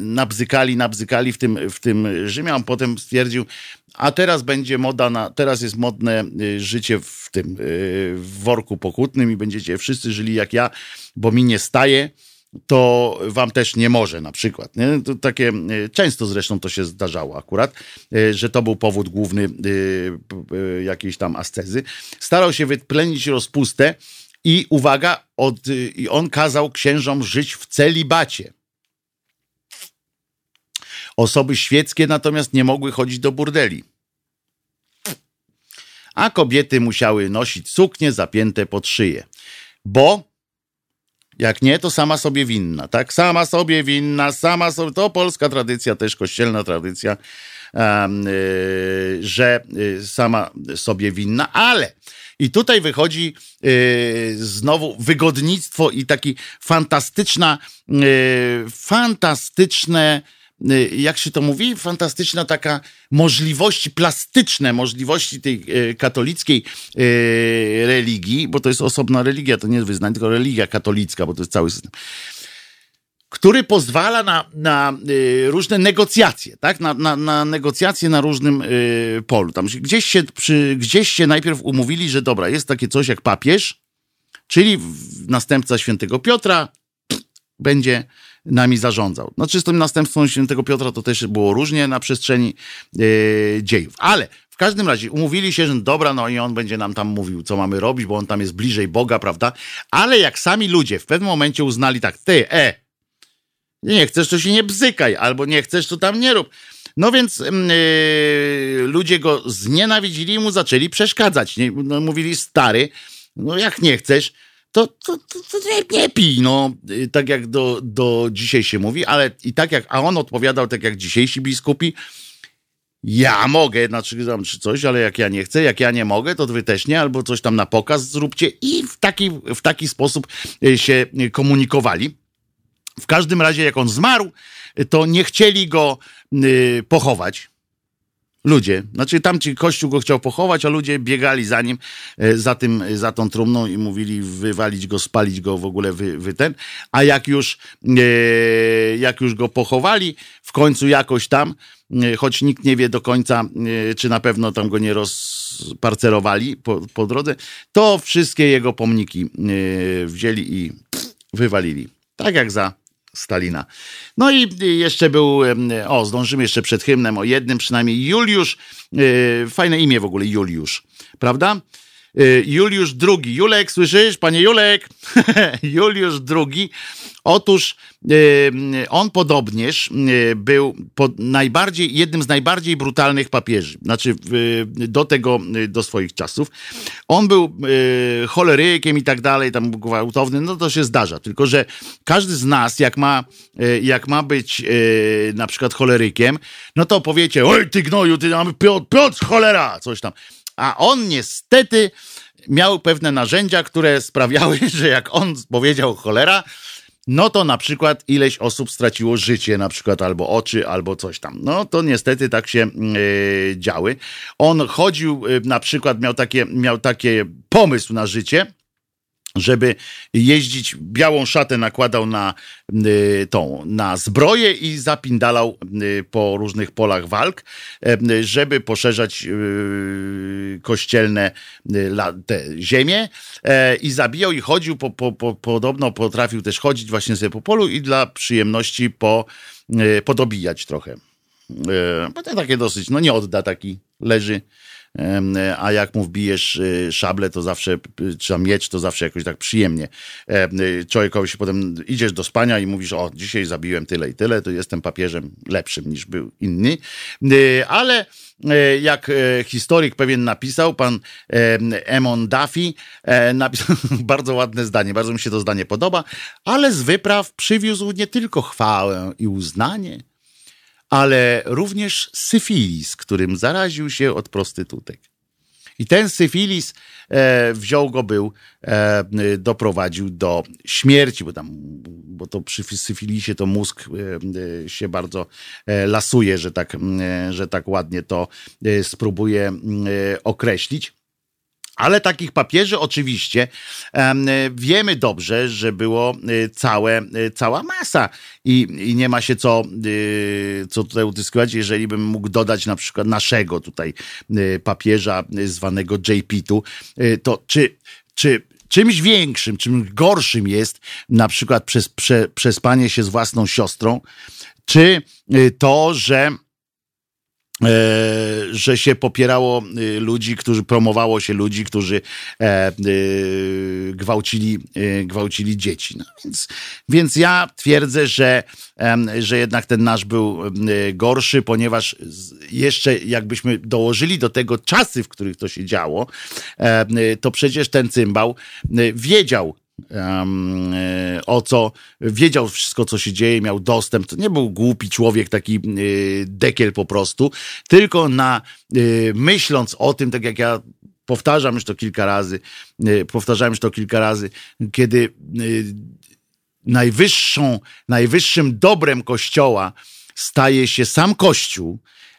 nabzykali, nabzykali w tym, w tym Rzymie, a potem stwierdził, a teraz będzie moda na, teraz jest modne y, życie w tym, y, w worku pokutnym i będziecie wszyscy żyli jak ja, bo mi nie staje, to wam też nie może na przykład. Nie? To takie, y, często zresztą to się zdarzało akurat, y, że to był powód główny jakiejś tam ascezy. Starał się wyplenić rozpustę i uwaga, od, i on kazał księżom żyć w celibacie. Osoby świeckie natomiast nie mogły chodzić do burdeli. A kobiety musiały nosić suknie zapięte pod szyję. Bo jak nie, to sama sobie winna, tak? Sama sobie winna, sama sobie. To polska tradycja, też kościelna tradycja, y, że y, sama sobie winna, ale i tutaj wychodzi y, znowu wygodnictwo i taki fantastyczna, fantastyczne jak się to mówi, fantastyczna taka możliwości plastyczne, możliwości tej e, katolickiej e, religii, bo to jest osobna religia, to nie jest wyznanie, tylko religia katolicka, bo to jest cały system który pozwala na, na y, różne negocjacje, tak? Na, na, na negocjacje na różnym y, polu. Tam gdzieś się, przy, gdzieś się najpierw umówili, że dobra, jest takie coś jak papież, czyli następca świętego Piotra będzie nami zarządzał. Znaczy z tym następstwem świętego Piotra to też było różnie na przestrzeni y, dziejów. Ale w każdym razie umówili się, że dobra, no i on będzie nam tam mówił, co mamy robić, bo on tam jest bliżej Boga, prawda? Ale jak sami ludzie w pewnym momencie uznali tak, ty, e, nie chcesz, to się nie bzykaj, albo nie chcesz, to tam nie rób. No więc yy, ludzie go znienawidzili i mu zaczęli przeszkadzać. Nie? No, mówili, stary, no jak nie chcesz, to, to, to, to nie, nie pij, no. Yy, Tak jak do, do dzisiaj się mówi, ale i tak jak, a on odpowiadał tak jak dzisiejsi biskupi, ja mogę, znaczy tam czy coś, ale jak ja nie chcę, jak ja nie mogę, to wy też nie, albo coś tam na pokaz zróbcie i w taki, w taki sposób yy, się yy, komunikowali. W każdym razie, jak on zmarł, to nie chcieli go y, pochować. Ludzie, znaczy tamci kościół go chciał pochować, a ludzie biegali za nim, e, za tym, za tą trumną i mówili wywalić go, spalić go w ogóle wy, wy ten. A jak już, e, jak już go pochowali, w końcu jakoś tam, e, choć nikt nie wie do końca, e, czy na pewno tam go nie rozparcelowali po, po drodze, to wszystkie jego pomniki e, wzięli i wywalili. Tak jak za Stalina. No i jeszcze był, o, zdążymy jeszcze przed hymnem o jednym przynajmniej, Juliusz, e, fajne imię w ogóle, Juliusz, prawda? E, Juliusz II. Julek, słyszysz? Panie Julek? Juliusz II. Otóż e, on podobnież e, był najbardziej, jednym z najbardziej brutalnych papieży. Znaczy do tego, do swoich czasów. On był cholerykiem i tak dalej, tam gwałtowny, no to się zdarza. Tylko, że każdy z nas, jak ma, jak ma być na przykład cholerykiem, no to powiecie, oj ty gnoju, ty mamy Piotr, Piotr cholera, coś tam. A on niestety miał pewne narzędzia, które sprawiały, że jak on powiedział cholera, no to na przykład ileś osób straciło życie, na przykład albo oczy, albo coś tam. No to niestety tak się yy, działy. On chodził, yy, na przykład miał takie, miał takie pomysł na życie, żeby jeździć, białą szatę nakładał na y, tą, na zbroję i zapindalał y, po różnych polach walk, y, żeby poszerzać y, kościelne y, la, te ziemie e, i zabijał i chodził, po, po, po, podobno potrafił też chodzić właśnie sobie po polu i dla przyjemności po, y, podobijać trochę. E, Bo to takie dosyć, no nie odda taki, leży a jak mu wbijesz y, szablę, to zawsze, y, czy tam miecz, to zawsze jakoś tak przyjemnie. Em, y, Człowiekowi się potem idziesz do spania i mówisz, o, dzisiaj zabiłem tyle i tyle, to jestem papieżem lepszym niż był inny. Ale jak historyk pewien napisał, pan em, Emon Duffy, e, napisał bardzo ładne zdanie, bardzo mi się to zdanie podoba, ale z wypraw przywiózł nie tylko chwałę i uznanie, ale również syfilis, którym zaraził się od prostytutek. I ten syfilis e, wziął go, był, e, doprowadził do śmierci, bo tam, bo to przy syfilisie to mózg e, e, się bardzo e, lasuje, że tak, e, że tak ładnie to spróbuję określić. Ale takich papieży oczywiście em, wiemy dobrze, że było y, całe, y, cała masa. I, i nie ma się co, co tutaj utyskiwać, jeżeli bym mógł dodać na przykład naszego tutaj papieża zwanego JP-tu, to czy, czy czymś większym, czymś gorszym jest na przykład przez, prze, przespanie się z własną siostrą, czy to, że e, że się popierało y, ludzi, którzy promowało się ludzi, którzy e, gwałcili, gwałcili dzieci. No więc, więc ja twierdzę, że, że jednak ten nasz był gorszy, ponieważ jeszcze jakbyśmy dołożyli do tego czasy, w których to się działo, e, to przecież ten cymbał wiedział, e, o co wiedział wszystko, co się dzieje, miał dostęp. To nie był głupi człowiek, taki e, dekiel po prostu, tylko na e, myśląc o tym, tak jak ja powtarzam już to kilka razy, e, powtarzałem już to kilka razy, kiedy e, najwyższą, najwyższym dobrem Kościoła staje się sam Kościół,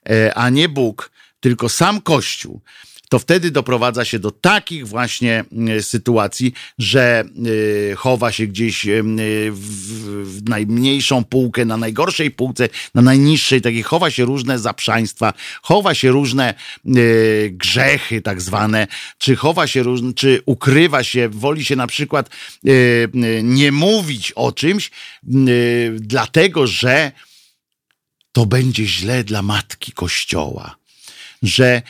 e, a nie Bóg, tylko sam Kościół, to wtedy doprowadza się do takich właśnie e, sytuacji, że e, chowa się gdzieś e, w, najmniejszą półkę, na najgorszej półce, na najniższej, takiej chowa się różne zaprzaństwa, chowa się różne grzechy tak zwane, czy chowa się różne, czy ukrywa się, woli się na przykład nie mówić o czymś, dlatego że to będzie źle dla matki Kościoła, że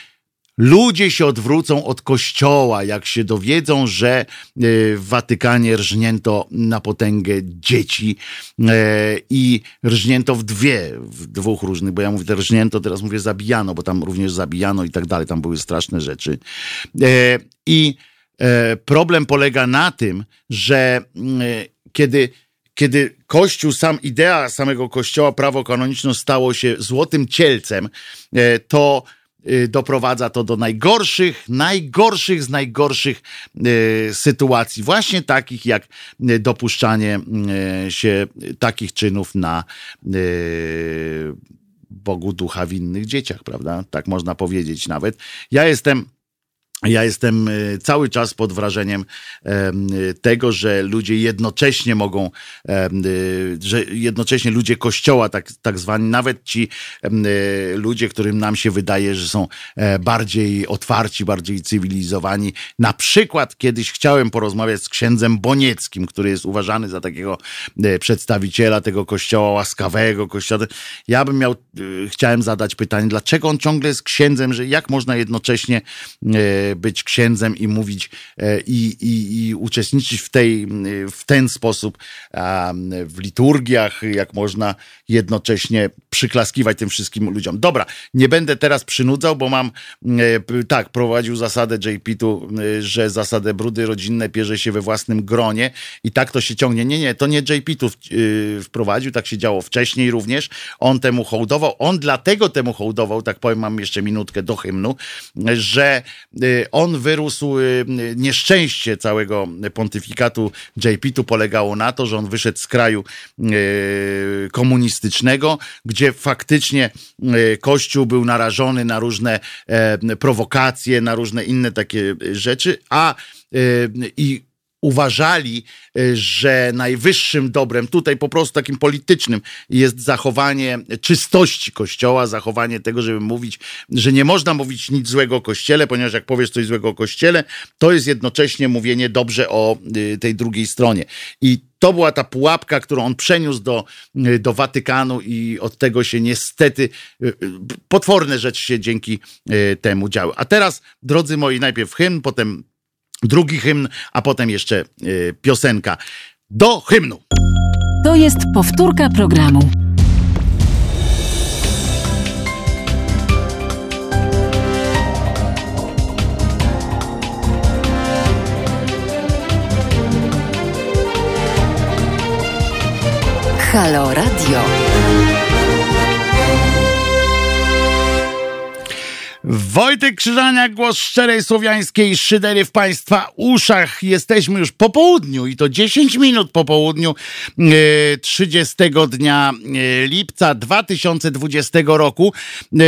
ludzie się odwrócą od Kościoła, jak się dowiedzą, że e, w Watykanie rżnięto na potęgę dzieci e, i rżnięto w dwie, w dwóch różnych, bo ja mówię rżnięto, teraz mówię zabijano, bo tam również zabijano i tak dalej, tam były straszne rzeczy. E, I problem polega na tym, że mm, kiedy kiedy Kościół, sam idea samego Kościoła, prawo kanoniczne stało się złotym cielcem, to doprowadza to do najgorszych, najgorszych z najgorszych e, sytuacji, właśnie takich jak e, dopuszczanie się takich czynów na Bogu ducha winnych dzieciach, prawda? Tak można powiedzieć nawet. Ja jestem ja jestem e, cały czas pod wrażeniem em, tego, że ludzie jednocześnie mogą, y, że jednocześnie ludzie kościoła, tak, tak zwani, nawet ci y, ludzie, którym nam się wydaje, że są e, bardziej otwarci, bardziej cywilizowani. Na przykład kiedyś chciałem porozmawiać z księdzem Bonieckim, który jest uważany za takiego e, przedstawiciela tego kościoła łaskawego, kościoła. Ja bym miał, e, chciałem zadać pytanie, dlaczego on ciągle jest księdzem, że jak można jednocześnie e, być księdzem i mówić e, i, i, i uczestniczyć w, tej, w ten sposób w liturgiach, jak można jednocześnie przyklaskiwać tym wszystkim ludziom. Dobra, nie będę teraz przynudzał, bo mam, e, tak, prowadził zasadę JP tu, e, że zasadę brudy rodzinne pierze się we własnym gronie i tak to się ciągnie. Nie, nie, to nie JP tu wprowadził, tak się działo wcześniej również. On temu hołdował, on dlatego temu hołdował, tak powiem, mam jeszcze minutkę do hymnu, że on wyrósł, nieszczęście całego pontyfikatu JP tu polegało na to, że on wyszedł z kraju komunistycznego, gdzie faktycznie Kościół był narażony na różne prowokacje, na różne inne takie rzeczy, a i uważali, y, że najwyższym dobrem, tutaj po prostu takim politycznym, jest zachowanie czystości kościoła, zachowanie tego, żeby mówić, że nie można mówić nic złego o kościele, ponieważ jak powiesz coś złego o kościele, to jest jednocześnie mówienie dobrze o y, tej drugiej stronie. I to była ta pułapka, którą on przeniósł do, y, do Watykanu i od tego się niestety potworne rzeczy się dzięki temu działy. A teraz, drodzy moi, najpierw hymn, potem drugi hymn, a potem jeszcze y, piosenka. Do hymnu. To jest powtórka programu. Halo Radio. Wojtek Krzyżaniak, głos szczerej słowiańskiej szydery w Państwa uszach. Jesteśmy już po południu i to 10 minut po południu 30 e, dnia e, lipca 2020 roku. E,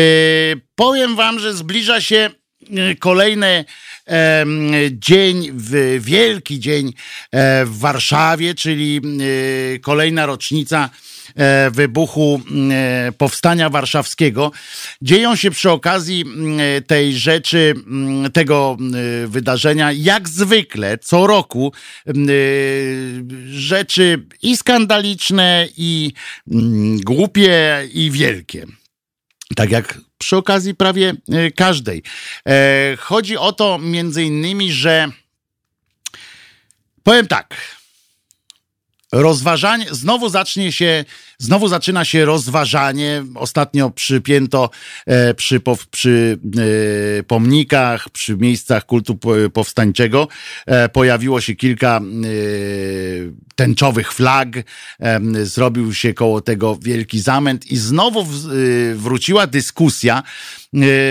powiem Wam, że zbliża się kolejny dzień, wielki dzień w Warszawie, czyli kolejna rocznica wybuchu e, Powstania Warszawskiego. Dzieją się przy okazji tej rzeczy, tego wydarzenia, jak zwykle, co roku, rzeczy i skandaliczne, i głupie, i wielkie. Tak jak przy okazji prawie e, każdej. Chodzi o to między innymi, że powiem tak rozważanie, znowu zacznie się, znowu zaczyna się rozważanie. Ostatnio przypięto e, przy, przy e, pomnikach, przy miejscach kultu powstańczego e, pojawiło się kilka tęczowych flag, zrobił się koło tego wielki zamęt i znowu wróciła dyskusja,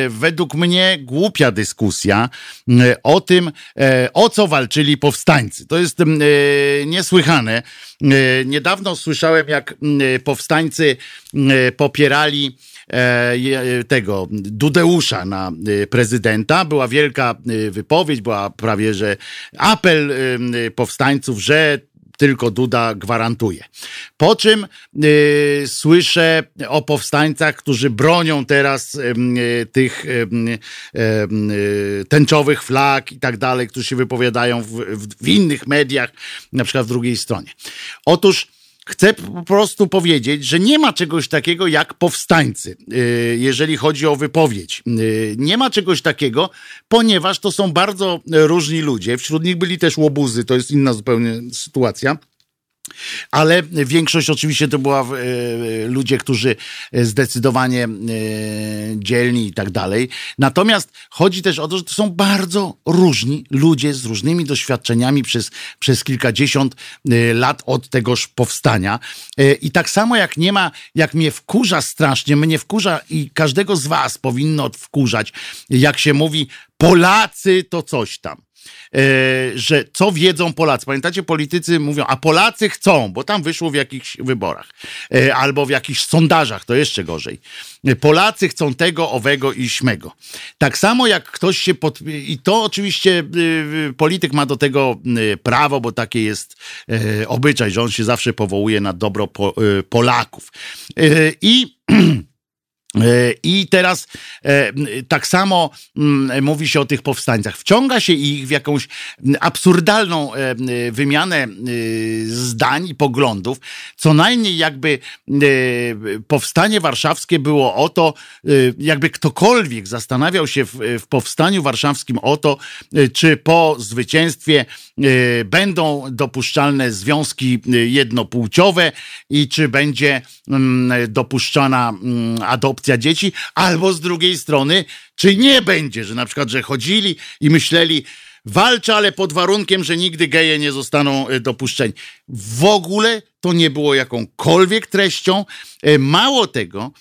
według mnie głupia dyskusja o tym, o co walczyli powstańcy. To jest niesłychane. Niedawno słyszałem, jak powstańcy popierali e, tego Dudeusza na prezydenta. Była wielka wypowiedź, była prawie że apel powstańców, że tylko Duda gwarantuje. Po czym y, słyszę o powstańcach, którzy bronią teraz y, tych y, tęczowych flag i tak dalej, którzy się wypowiadają w, w, w innych mediach, na przykład w drugiej stronie. Otóż Chcę po prostu powiedzieć, że nie ma czegoś takiego jak powstańcy, y, jeżeli chodzi o wypowiedź. Y, nie ma czegoś takiego, ponieważ to są bardzo różni ludzie. Wśród nich byli też łobuzy, to jest inna zupełnie sytuacja. Ale większość oczywiście to była e, ludzie, którzy zdecydowanie e, dzielni i tak dalej. Natomiast chodzi też o to, że to są bardzo różni ludzie z różnymi doświadczeniami przez, przez kilkadziesiąt e, lat od tegoż powstania. I tak samo jak nie ma, jak mnie wkurza strasznie, mnie wkurza i każdego z was powinno wkurzać, jak się mówi, Polacy to coś tam. E, że co wiedzą Polacy. Pamiętacie, politycy mówią, a Polacy chcą, bo tam wyszło w jakichś wyborach e, albo w jakichś sondażach, to jeszcze gorzej. Polacy chcą tego, owego i śmego. Tak samo jak ktoś się pod... I to oczywiście e, polityk ma do tego prawo, bo takie jest obyczaj, że on się zawsze powołuje na dobro Polaków. I I teraz e, tak samo mm, mówi się o tych powstańcach. Wciąga się ich w jakąś absurdalną e, wymianę zdań i poglądów. Co najmniej jakby powstanie warszawskie było o to, jakby ktokolwiek zastanawiał się w, powstaniu warszawskim o to, czy po zwycięstwie będą dopuszczalne związki jednopłciowe i czy będzie mm, dopuszczana mm, adopcja adopcja dzieci, albo z drugiej strony, czy nie będzie, że na przykład, że chodzili i myśleli, walczę, ale pod warunkiem, że nigdy geje nie zostaną e, dopuszczeni. W ogóle to nie było jakąkolwiek treścią. E, Mało tego,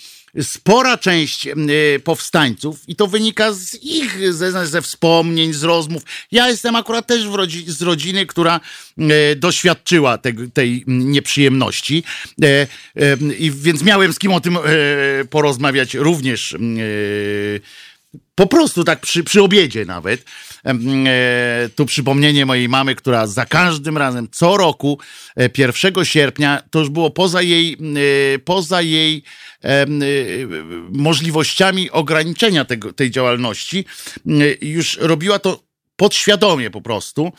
spora część e, powstańców, i to wynika z ich, ze, ze wspomnień, z rozmów. Ja jestem akurat też rodzi, z rodziny, która e, doświadczyła tego, tej nieprzyjemności, e, e, i więc miałem z kim o tym porozmawiać również. E, po prostu tak przy, przy obiedzie nawet. E, tu przypomnienie mojej mamy, która za każdym razem, co roku, e, 1 sierpnia, to już było poza jej, e, poza jej e, możliwościami ograniczenia tego, tej działalności, e, już robiła to podświadomie po prostu.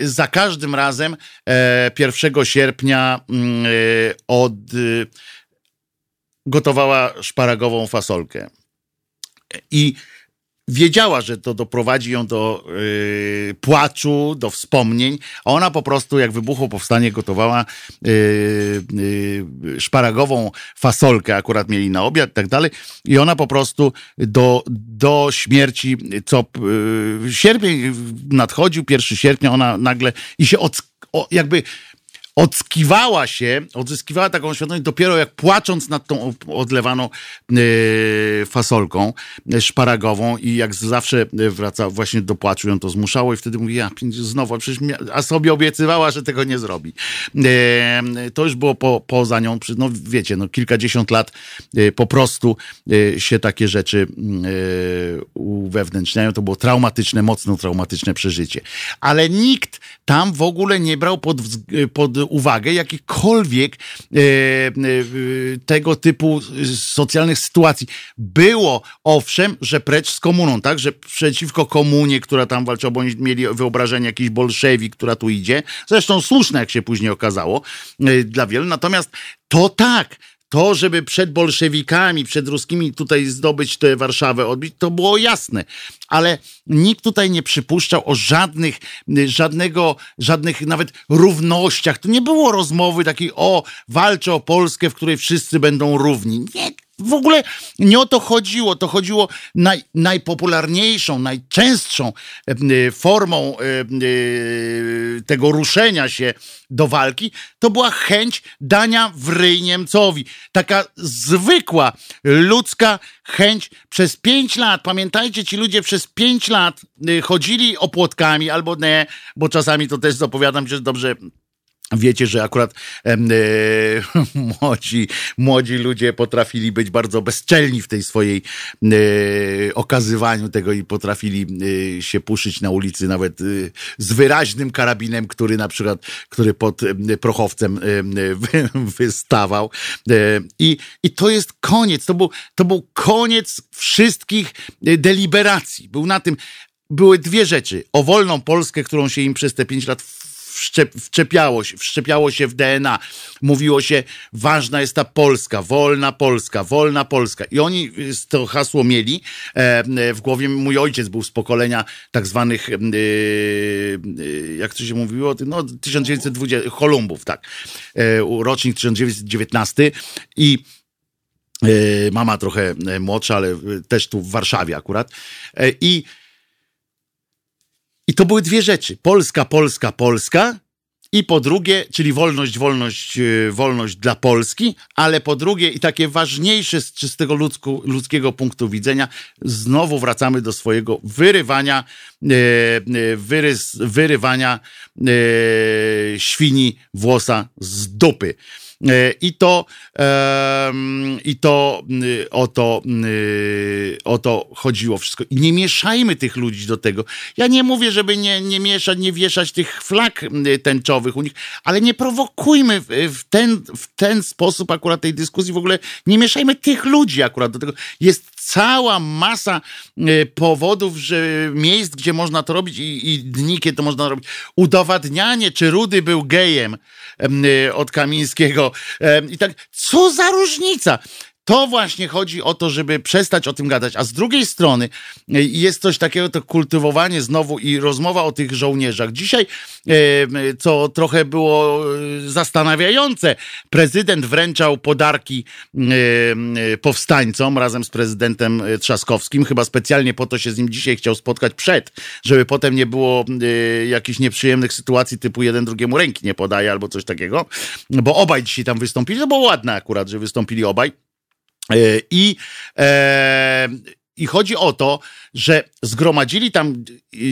E, Za każdym razem e, 1 sierpnia mm, e, od e, gotowała szparagową fasolkę i wiedziała, że to doprowadzi ją do yy, płaczu, do wspomnień, a ona po prostu, jak wybuchło powstanie, gotowała yy, yy, szparagową fasolkę, akurat mieli na obiad i tak dalej, i ona po prostu do, do śmierci, co yy, sierpień nadchodził, 1 sierpnia, ona nagle i się od, o, jakby odskiwała się, odzyskiwała taką świadomość dopiero jak płacząc nad tą odlewaną e, fasolką e, szparagową i jak zawsze e, wraca właśnie do płaczu, ją to zmuszało i wtedy mówi, ja znowu, przecież a sobie obiecywała, że tego nie zrobi. To już było po, poza nią, no wiecie, no kilkadziesiąt lat po prostu się takie rzeczy uwewnętrzniają. To było traumatyczne, mocno traumatyczne przeżycie. Ale nikt tam w ogóle nie brał pod, pod uwagę jakichkolwiek e, e, tego typu socjalnych sytuacji. Było, owszem, że precz z komuną, tak, że przeciwko komunie, która tam walczyła, bo mieli wyobrażenie jakiś bolszewik, która tu idzie. Zresztą słuszne, jak się później okazało, e, dla wielu. Natomiast to tak, to, żeby przed bolszewikami, przed ruskimi tutaj zdobyć tę Warszawę, odbić, to było jasne. Ale nikt tutaj nie przypuszczał o żadnych, żadnego, żadnych nawet równościach. Tu nie było rozmowy takiej, o, walczę o Polskę, w której wszyscy będą równi. Nie, w ogóle nie o to chodziło. To chodziło naj, najpopularniejszą, najczęstszą e, formą e, e, tego ruszenia się do walki. To była chęć dania w ryj Niemcowi. Taka zwykła, ludzka chęć przez pięć lat. Pamiętajcie, ci ludzie przez pięć lat y, chodzili opłotkami albo nie, bo czasami to też zapowiadam, że dobrze Wiecie, że akurat e, młodzi, młodzi ludzie potrafili być bardzo bezczelni w tej swojej e, okazywaniu tego i potrafili e, się puszyć na ulicy nawet e, z wyraźnym karabinem, który na przykład, który pod em, prochowcem em, wy, wystawał. E, I, I to jest koniec. To był, to był koniec wszystkich e, deliberacji. Był na tym, były dwie rzeczy. O wolną Polskę, którą się im przez te pięć lat wszczep, wczepiało się, wszczepiało się w DNA. Mówiło się, ważna jest ta Polska, wolna Polska, wolna Polska. I oni y, to hasło mieli e, e, w głowie. Mój ojciec był z pokolenia tak zwanych, e, e, jak to się mówiło, no 1920, Kolumbów, tak. E, rocznik 1919 i mama trochę młodsza, ale też tu w Warszawie akurat. I i to były dwie rzeczy. Polska, Polska, Polska. I po drugie, czyli wolność, wolność, e, wolność dla Polski, ale po drugie i takie ważniejsze z czystego ludzku, ludzkiego punktu widzenia, znowu wracamy do swojego wyrywania, e, e, wyrys, wyrywania e, świni włosa z dupy. E, I to, i to y, o to, y, o to chodziło wszystko. I nie mieszajmy tych ludzi do tego. Ja nie mówię, żeby nie, nie mieszać, nie wieszać tych flag y, tęczowych u nich, ale nie prowokujmy w, ten, w ten sposób akurat tej dyskusji. W ogóle nie mieszajmy tych ludzi akurat do tego. Jest cała masa powodów, że miejsc, gdzie można to robić i, i dni, kiedy to można robić. Udowadnianie, czy Rudy był gejem em, od Kamińskiego i tak. Co za różnica? To właśnie chodzi o to, żeby przestać o tym gadać. A z drugiej strony e, jest coś takiego, to kultywowanie znowu i rozmowa o tych żołnierzach. Dzisiaj, e, co trochę było e, zastanawiające, prezydent wręczał podarki powstańcom razem z prezydentem Trzaskowskim. Chyba specjalnie po to się z nim dzisiaj chciał spotkać przed, żeby potem nie było jakichś nieprzyjemnych sytuacji typu jeden drugiemu ręki nie podaje albo coś takiego, bo obaj dzisiaj tam wystąpili. To było ładne akurat, że wystąpili obaj. E, I, e, chodzi o to, że zgromadzili tam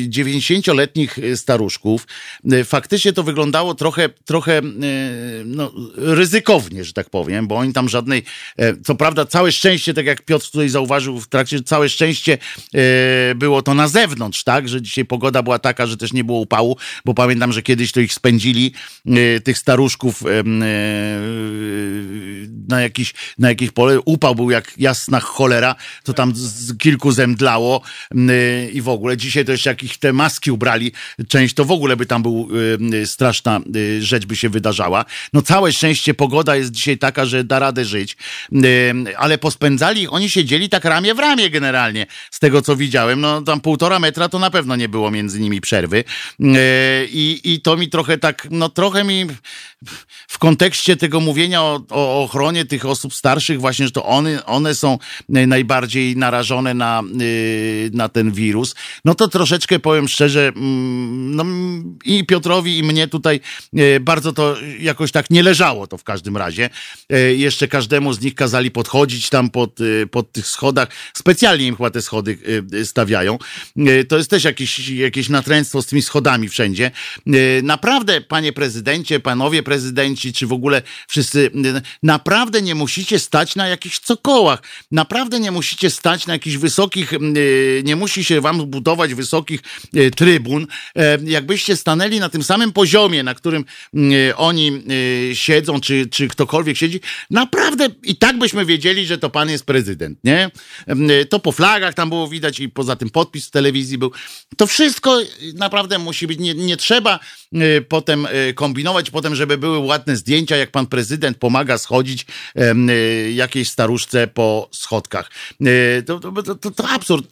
90-letnich staruszków. E, faktycznie to wyglądało trochę, trochę e, no, ryzykownie, że tak powiem, bo oni tam żadnej, co prawda całe szczęście, tak jak Piotr tutaj zauważył w trakcie, całe szczęście było to na zewnątrz, tak, że dzisiaj pogoda była taka, że też nie było upału, bo pamiętam, że kiedyś to ich spędzili, tych staruszków na jakiś, na jakieś pole, upał był jak jasna cholera, to tam z kilku zemdlało i w ogóle. Dzisiaj to jeszcze jakieś te maski ubrali, część to w ogóle by tam był straszna y, rzecz by się wydarzała. No całe szczęście pogoda jest dzisiaj taka, że da radę żyć, ale pospędzali, oni siedzieli tak ramię w ramię generalnie, z tego co widziałem, no tam półtora metra to na pewno nie było między nimi przerwy i, i to mi trochę tak, no trochę mi w kontekście tego mówienia o, o ochronie tych osób starszych, właśnie, że to one, one są najbardziej narażone na, y, na ten wirus, no to troszeczkę powiem szczerze, mm, no, i Piotrowi, i mnie tutaj y, bardzo to jakoś tak nie leżało to w każdym razie. Y, jeszcze każdemu z nich kazali podchodzić tam pod, pod tych schodach. Specjalnie im chyba te schody stawiają. To jest też jakieś, jakieś natręctwo z tymi schodami wszędzie. Naprawdę, panie prezydencie, panowie prezydenci, czy w ogóle wszyscy, naprawdę nie musicie stać na jakichś cokołach. Naprawdę nie musicie stać na jakichś wysokich, nie musi się wam budować wysokich e, trybun. E, jakbyście stanęli na tym samym poziomie, na którym oni e, siedzą, czy, czy ktokolwiek siedzi, naprawdę i tak byśmy wiedzieli, że to pan jest prezydent, nie? To po flagach tam było widać i poza tym podpis w telewizji był. To wszystko naprawdę musi być, nie, nie trzeba potem kombinować, potem, żeby były ładne zdjęcia, jak pan prezydent pomaga schodzić y, jakiejś staruszce po schodkach. Y, to, to, to, to absurd.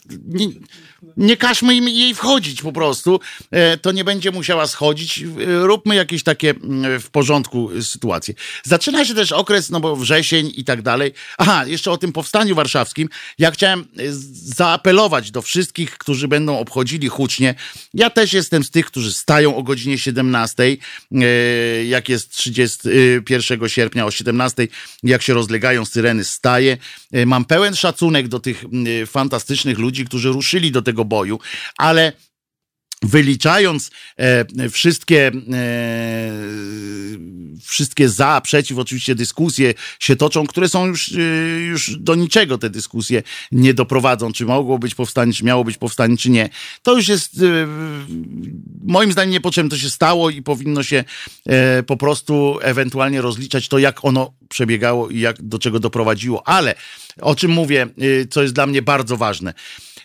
Nie, każmy im jej wchodzić po prostu. E, to nie będzie musiała schodzić. E, róbmy jakieś takie mm, w porządku sytuacje. Zaczyna się też okres, no bo wrzesień i tak dalej. Aha, jeszcze o tym powstaniu warszawskim. Ja chciałem e, zaapelować do wszystkich, którzy będą obchodzili hucznie. Ja też jestem z tych, którzy stają o godzinie 17, jak jest 31 sierpnia o 17, jak się rozlegają syreny, staję. Mam pełen szacunek do tych mm, fantastycznych ludzi, którzy ruszyli do tego boju, ale wyliczając e, wszystkie, e, wszystkie za, przeciw, oczywiście dyskusje się toczą, które są już, e, już do niczego te dyskusje nie doprowadzą, czy mogło być powstanie, czy miało być powstanie, czy nie. To już jest e, moim zdaniem niepotrzebne, to się stało i powinno się e, po prostu ewentualnie rozliczać to, jak ono przebiegało i jak, do czego doprowadziło. Ale o czym mówię, e, co jest dla mnie bardzo ważne.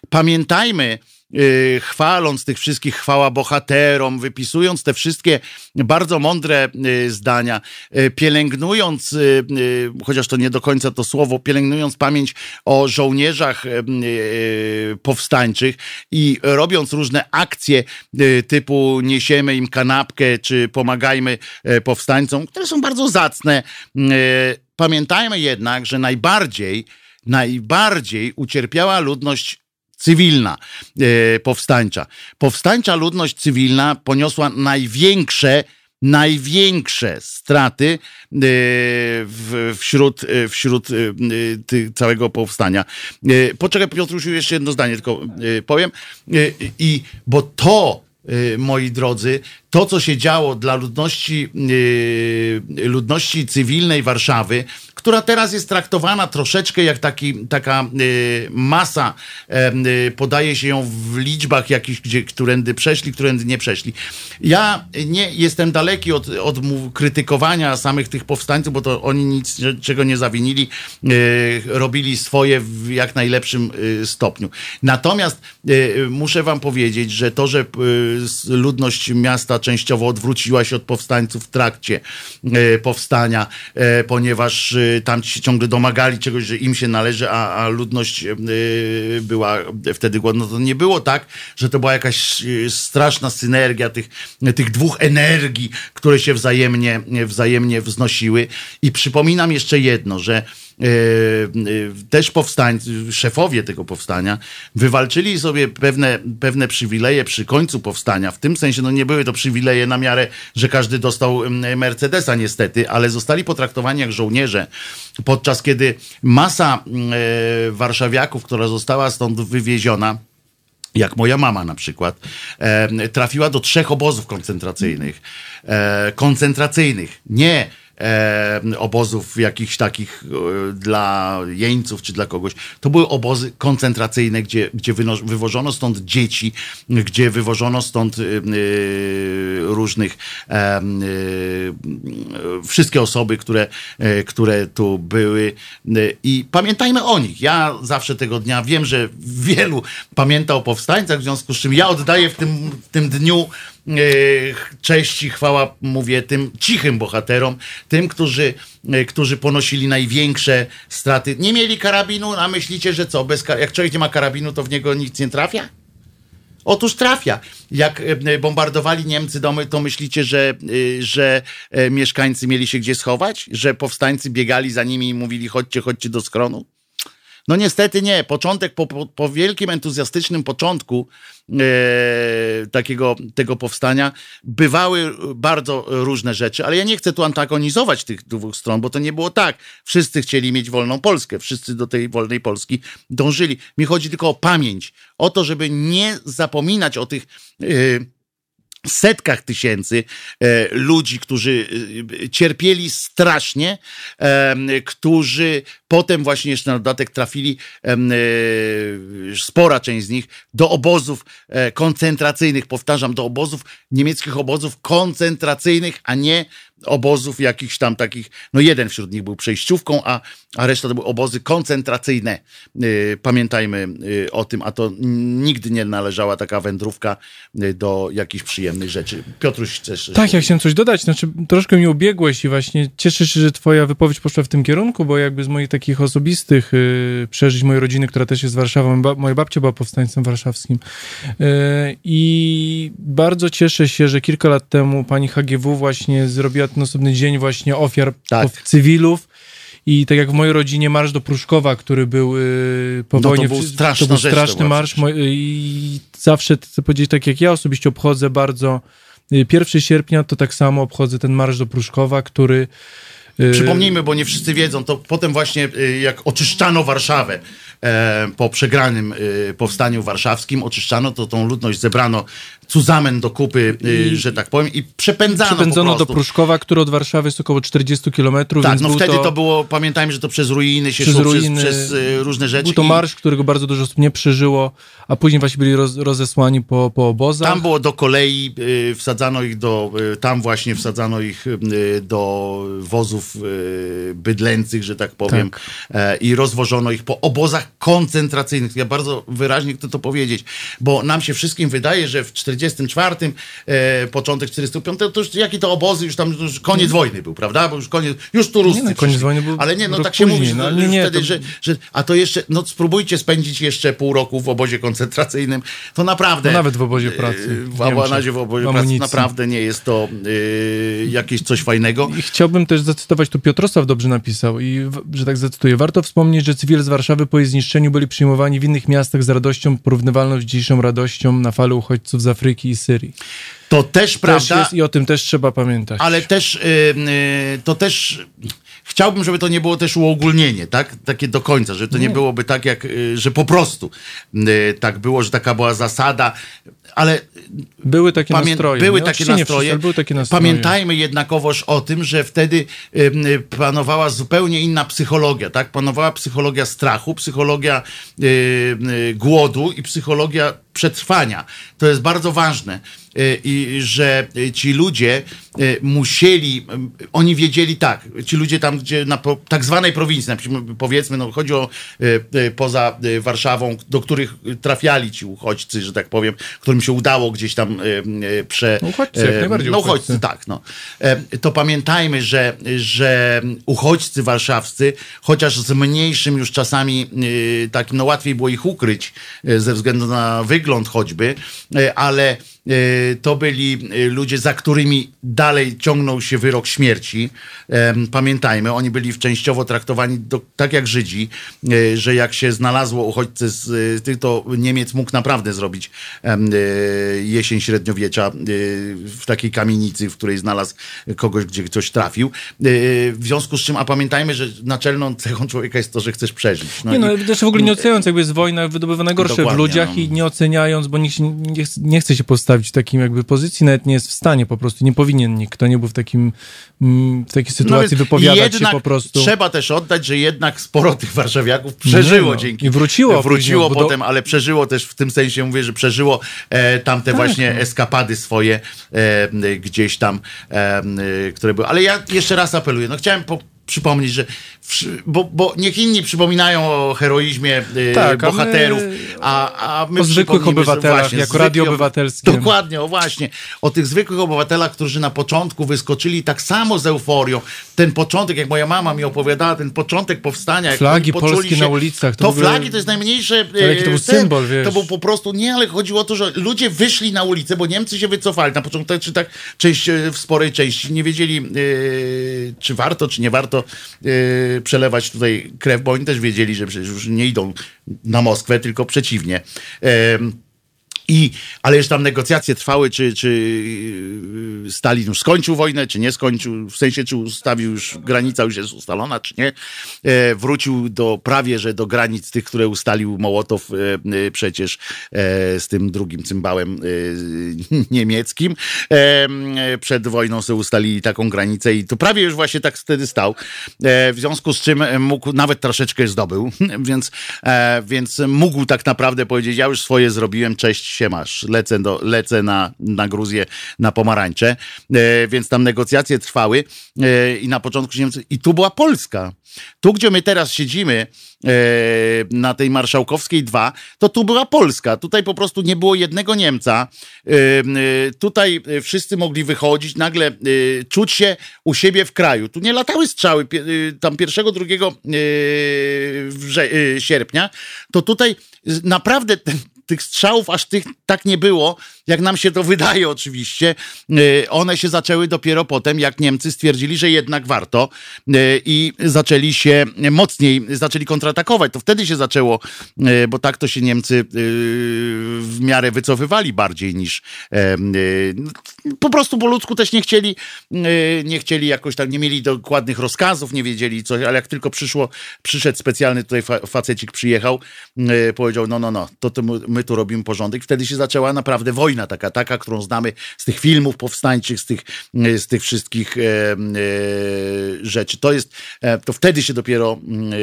Pamiętajmy, Y, chwaląc tych wszystkich chwała bohaterom, wypisując te wszystkie bardzo mądre y, zdania, y, pielęgnując, chociaż to nie do końca to słowo, pielęgnując pamięć o żołnierzach powstańczych i robiąc różne akcje typu niesiemy im kanapkę, czy pomagajmy powstańcom, które są bardzo zacne. Pamiętajmy jednak, że najbardziej, najbardziej ucierpiała ludność cywilna e, powstańcza. Powstańcza ludność cywilna poniosła największe największe straty e, wśród, e, wśród całego powstania. Poczekaj, Piotrusiu, jeszcze jedno zdanie tylko powiem. I bo to, moi drodzy, to, co się działo dla ludności, ludności cywilnej Warszawy, która teraz jest traktowana troszeczkę jak taki, taka y, masa, y, podaje się ją w liczbach jakichś, gdzie, którędy przeszli, którędy nie przeszli. Ja nie jestem daleki od, od krytykowania samych tych powstańców, bo to oni nic czego nie zawinili, y, robili swoje w jak najlepszym stopniu. Natomiast muszę wam powiedzieć, że to, że ludność miasta częściowo odwróciła się od powstańców w trakcie powstania, ponieważ tam się ciągle domagali czegoś, że im się należy, a, a ludność y, była wtedy głodna. To nie było tak, że to była jakaś y, straszna synergia tych, tych dwóch energii, które się wzajemnie, wzajemnie wznosiły. I przypominam jeszcze jedno, że e, e, też powstańcy, szefowie tego powstania, wywalczyli sobie pewne, pewne przywileje przy końcu powstania. W tym sensie, no nie były to przywileje na miarę, że każdy dostał Mercedesa niestety, ale zostali potraktowani jak żołnierze, podczas kiedy masa e, warszawiaków, która została stąd wywieziona, jak moja mama na przykład, trafiła do trzech obozów koncentracyjnych. E, koncentracyjnych, nie obozów jakichś takich e, dla jeńców czy dla kogoś. To były obozy koncentracyjne, gdzie, gdzie wywożono stąd dzieci, gdzie wywożono stąd e, e, różnych wszystkie osoby, które, które tu były i pamiętajmy o nich. Ja zawsze tego dnia wiem, że wielu pamięta o powstańcach, w związku z czym ja oddaję w tym, w tym dniu cześć i chwała, mówię, tym cichym bohaterom, tym, którzy, e, którzy ponosili największe straty. Nie mieli karabinu, a myślicie, że co? Bez, jak człowiek nie ma karabinu, to w niego nic nie trafia? Otóż trafia. Jak e, bombardowali Niemcy domy, to myślicie, że, e, że e, mieszkańcy mieli się gdzie schować? Że powstańcy biegali za nimi i mówili chodźcie, chodźcie do skronu? No niestety nie. Początek, po, po, po wielkim entuzjastycznym początku e, takiego tego powstania bywały bardzo różne rzeczy, ale ja nie chcę tu antagonizować tych dwóch stron, bo to nie było tak. Wszyscy chcieli mieć wolną Polskę, wszyscy do tej wolnej Polski dążyli. Mi chodzi tylko o pamięć, o to, żeby nie zapominać o tych e, setkach tysięcy e, ludzi, którzy e, cierpieli strasznie, e, którzy potem właśnie jeszcze na dodatek trafili, spora część z nich, do obozów koncentracyjnych, powtarzam, do obozów, niemieckich obozów koncentracyjnych, a nie obozów jakichś tam takich, no jeden wśród nich był przejściówką, a, a reszta to były obozy koncentracyjne. Y, Pamiętajmy y, o tym, a to nigdy nie należała taka wędrówka y, do jakichś przyjemnych rzeczy. Piotruś, chcesz... Tak, ja chciałem coś dodać. Znaczy, troszkę mi ubiegłeś i właśnie cieszę się, że twoja wypowiedź poszła w tym kierunku, bo jakby z moich takich osobistych y, przeżyć mojej rodziny, która też jest z Warszawy, ba, moja babcia była powstańcem warszawskim. Y, I bardzo cieszę się, że kilka lat temu pani HGW właśnie zrobiła ten osobny dzień właśnie ofiar Tak. cywilów. I tak jak w mojej rodzinie marsz do Pruszkowa, który był y, po No to wojnie. był to był rzecz, to straszny była marsz. przecież. Mo- I zawsze chcę powiedzieć, tak jak ja osobiście obchodzę bardzo y, 1 sierpnia, to tak samo obchodzę ten marsz do Pruszkowa, który. y, Przypomnijmy, bo nie wszyscy wiedzą, to potem właśnie y, jak oczyszczano Warszawę e, po przegranym y, powstaniu warszawskim, oczyszczano, to tą ludność zebrano cuzamen do kupy, y, że tak powiem, i przepędzano, Przepędzono do. Pruszkowa, który od Warszawy jest około 40 kilometrów. Tak, więc no wtedy to... to, było, pamiętajmy, że to przez ruiny się Przez szło, ruiny. przez, przez y, różne rzeczy. Był to i marsz, którego bardzo dużo osób nie przeżyło, a później właśnie byli roz, rozesłani po, po obozach. Tam było do kolei, y, wsadzano ich do, y, tam właśnie wsadzano ich do wozów bydlęcych, że tak powiem, Tak. e, i rozwożono ich po obozach koncentracyjnych. Ja bardzo wyraźnie chcę to powiedzieć, bo nam się wszystkim wydaje, że w 44, e, początek 45, to już jakie to obozy, już tam już koniec wojny był, prawda? Bo już koniec, już tu Ruscy Nie no, koniec wojny był Ale nie, no tak się później, mówi, no, nie, nie, wtedy, to- że, że, a to jeszcze, no spróbujcie spędzić jeszcze pół roku w obozie koncentracyjnym, to naprawdę... No nawet w obozie pracy, Yy, w Niemczech, w obozie w pracy amunicji. naprawdę nie jest to yy, jakieś coś fajnego. I chciałbym też zacytować, tu Piotrosław dobrze napisał, i że tak zacytuję. Warto wspomnieć, że cywile z Warszawy po jej zniszczeniu byli przyjmowani w innych miastach z radością porównywalną z dzisiejszą radością na falę uchodźców z Afryki i Syrii. To też Też prawda, jest, I o tym też trzeba pamiętać. ale też yy, to też chciałbym, żeby to nie było też uogólnienie, tak? Takie do końca, że to nie byłoby tak jak, yy, że po prostu yy, tak było, że taka była zasada, ale Były takie Pamię- nastroje. Były takie nastroje. wszyscy, były takie nastroje. Pamiętajmy jednakowoż o tym, że wtedy y, panowała zupełnie inna psychologia, tak? Panowała psychologia strachu, psychologia y, y, głodu i psychologia przetrwania. To jest bardzo ważne. Y, I że ci ludzie y, musieli, y, oni wiedzieli tak, ci ludzie tam, gdzie na tak zwanej prowincji, powiedzmy, no chodzi o poza Warszawą, do których trafiali ci uchodźcy, że tak powiem, którym się udało gdzieś tam prze... Uchodźcy, jak najbardziej No uchodźcy, tak, no. To pamiętajmy, że, że uchodźcy warszawscy, chociaż z mniejszym już czasami takim, no łatwiej było ich ukryć ze względu na wygląd choćby, ale E, to byli e, ludzie, za którymi dalej ciągnął się wyrok śmierci. Pamiętajmy, oni byli częściowo traktowani do, tak jak Żydzi, e, że jak się znalazło uchodźcę z tych, to Niemiec mógł naprawdę zrobić jesień średniowiecza w takiej kamienicy, w której znalazł kogoś, gdzie ktoś trafił. W związku z czym, a pamiętajmy, że naczelną cechą człowieka jest to, że chcesz przeżyć. No nie, no, i, też w ogóle nie oceniając, jakby jest wojna wydobywa gorsze w ludziach no. i nie oceniając, bo nikt nie, nie chce się postawić postawić w takim jakby pozycji, nawet nie jest w stanie po prostu, nie powinien nikt, kto nie był w takim mm, w takiej sytuacji no, wypowiadać się po prostu. Trzeba też oddać, że jednak sporo tych warszawiaków przeżyło no, dzięki. I wróciło. Wróciło potem, ale przeżyło też w tym sensie, mówię, że przeżyło e, tamte tak, właśnie no. eskapady swoje e, gdzieś tam, e, które były. Ale ja jeszcze raz apeluję, no chciałem po, przypomnieć, że bo, bo niech inni przypominają o heroizmie y, tak, bohaterów, a, a my o zwykłych obywatelach, właśnie, jako radio obywatelskie. Dokładnie, o właśnie. O tych zwykłych obywatelach, którzy na początku wyskoczyli tak samo z euforią. Ten początek, jak moja mama mi opowiadała, ten początek powstania. Flagi polskie się, na ulicach. To, to ogóle... flagi to jest najmniejsze... Jaki to był ten, symbol, wiesz. To był po prostu, nie, ale chodziło o to, że ludzie wyszli na ulicę, bo Niemcy się wycofali. Na początku, czy tak część, w sporej części nie wiedzieli, yy, czy warto, czy nie warto yy, przelewać tutaj krew, bo oni też wiedzieli, że przecież już nie idą na Moskwę, tylko przeciwnie. I, ale już tam negocjacje trwały, czy, czy yy, Stalin już skończył wojnę, czy nie skończył, w sensie, czy ustawił już, granica już jest ustalona, czy nie. E, wrócił do prawie, że do granic tych, które ustalił Mołotow e, e, przecież e, z tym drugim cymbałem e, niemieckim. E, przed wojną sobie ustalili taką granicę i to prawie już właśnie tak wtedy stał. w związku z czym mógł, nawet troszeczkę zdobył, więc, więc mógł tak naprawdę powiedzieć, ja już swoje zrobiłem, cześć, się masz, lecę, do, lecę na, na Gruzję, na pomarańcze, e, więc tam negocjacje trwały e, i na początku Niemcy, i tu była Polska. Tu, gdzie my teraz siedzimy, e, na tej Marszałkowskiej 2, to tu była Polska. Tutaj po prostu nie było jednego Niemca. E, e, tutaj wszyscy mogli wychodzić, nagle e, czuć się u siebie w kraju. Tu nie latały strzały e, tam pierwszego, drugiego e, sierpnia. To tutaj naprawdę ten, tych strzałów aż tych tak nie było, jak nam się to wydaje oczywiście. E, one się zaczęły dopiero potem, jak Niemcy stwierdzili, że jednak warto e, i zaczęli się mocniej, zaczęli kontratakować. To wtedy się zaczęło, e, bo tak to się Niemcy w miarę wycofywali bardziej niż po prostu po ludzku też nie chcieli, nie chcieli jakoś tam, nie mieli dokładnych rozkazów, nie wiedzieli coś, ale jak tylko przyszło, przyszedł specjalny tutaj facecik przyjechał, powiedział, no, no, no, to, to my tu robimy porządek. Wtedy się zaczęła naprawdę wojna taka, taka, którą znamy z tych filmów powstańczych, z tych, z tych wszystkich e, e, rzeczy. To jest, e, to wtedy się dopiero,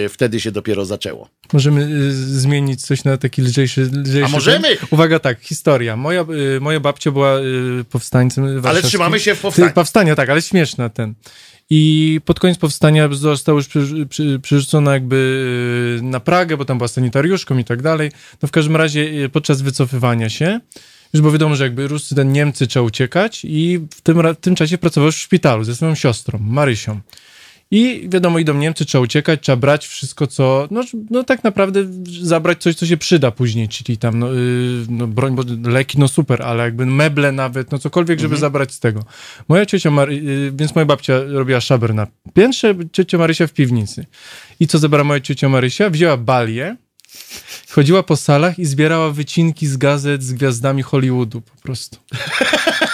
wtedy się dopiero zaczęło. Możemy y, zmienić coś na taki lżejszy, lżejszy A możemy? Ten? Uwaga, tak, historia. Moja, y, moja babcia była y, powstańcem warszawskim. Ale trzymamy się w powstaniu. Powstania, tak, ale śmieszna ten. I pod koniec powstania został już przy, przy, przerzucona jakby na Pragę, bo tam była sanitariuszką i tak dalej. No w każdym razie podczas wycofywania się, już było wiadomo, że jakby Ruscy, ten Niemcy trzeba uciekać i w tym, w tym czasie pracował w szpitalu ze swoją siostrą, Marysią. I wiadomo, idą Niemcy, trzeba uciekać, trzeba brać wszystko, co, no, no tak naprawdę zabrać coś, co się przyda później, czyli tam, no, yy, no broń, bo leki, no super, ale jakby meble nawet, no cokolwiek, żeby mhm. zabrać z tego. Moja ciocia, Mary, yy, więc moja babcia robiła szaber na piętrze, ciocia Marysia w piwnicy. I co zabrała moja ciocia Marysia? Wzięła balię, chodziła po salach i zbierała wycinki z gazet z gwiazdami Hollywoodu po prostu.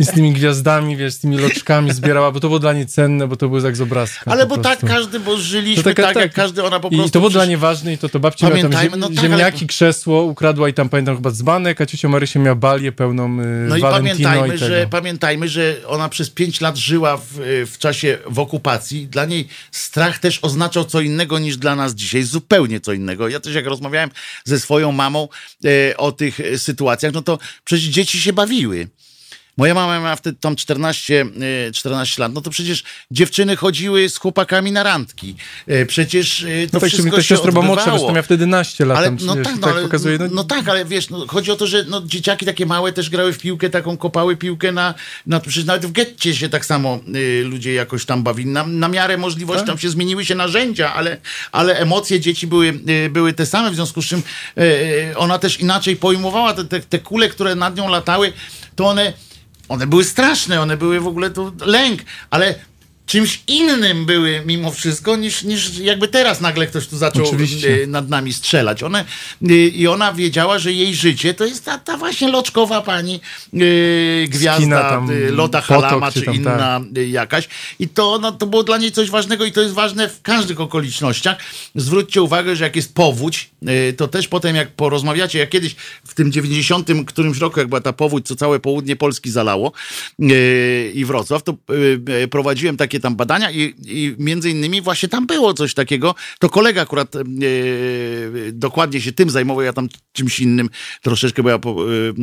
I z tymi gwiazdami, wiesz, z tymi loczkami zbierała, bo to było dla niej cenne, bo to było jak z obrazka. Ale bo tak prostu. każdy, bo żyliśmy taka- tak, jak tak. każdy, ona po prostu... I to było dla niej ważne i to, to babcia miała tam Pamiętajmy, ziem, no tak, ziemniaki, ale- krzesło, ukradła i tam pamiętam chyba dzbanek, a ciocia Marysia miała balię pełną y, No i pamiętajmy, i że, pamiętajmy, że ona przez pięć lat żyła w, w czasie w okupacji. Dla niej strach też oznaczał co innego niż dla nas dzisiaj. Zupełnie co innego. Ja też jak rozmawiałem ze swoją mamą e, o tych e, sytuacjach, no to przecież dzieci się bawiły. bawiły. Moja mama miała wtedy tam 14, e, 14 lat, no to przecież dziewczyny chodziły z chłopakami na randki. E, Przecież e, to No tak, wszystko ta się odbywało. to miała wtedy naście lat, Ale, tam, no wiesz, tak, no, tak ale, pokazuje, no, no tak, ale wiesz, no, chodzi o to, że no, dzieciaki takie małe też grały w piłkę, taką kopały piłkę na, na przecież nawet w getcie się tak samo y, ludzie jakoś tam bawili. Na, na miarę możliwości Tak. tam się zmieniły się narzędzia, ale, ale emocje dzieci były, y, były te same, w związku z czym y, y, ona też inaczej pojmowała te, te, te kule, które nad nią latały, to one, one były straszne, one były w ogóle to lęk, ale czymś innym były mimo wszystko, niż, niż jakby teraz nagle ktoś tu zaczął Oczywiście. y, nad nami strzelać. One, y, I ona wiedziała, że jej życie to jest ta, ta właśnie loczkowa pani y, gwiazda, tam, y, Loda Halama, czy tam, tak. inna y, jakaś. I to, no, to było dla niej coś ważnego i to jest ważne w każdych okolicznościach. Zwróćcie uwagę, że jak jest powódź, y, to też potem jak porozmawiacie, jak kiedyś w tym 90 którymś roku, jak była ta powódź, co całe południe Polski zalało y, i Wrocław, to prowadziłem takie tam badania i, i między innymi właśnie tam było coś takiego. To kolega akurat y, dokładnie się tym zajmował, ja tam czymś innym troszeczkę, bo ja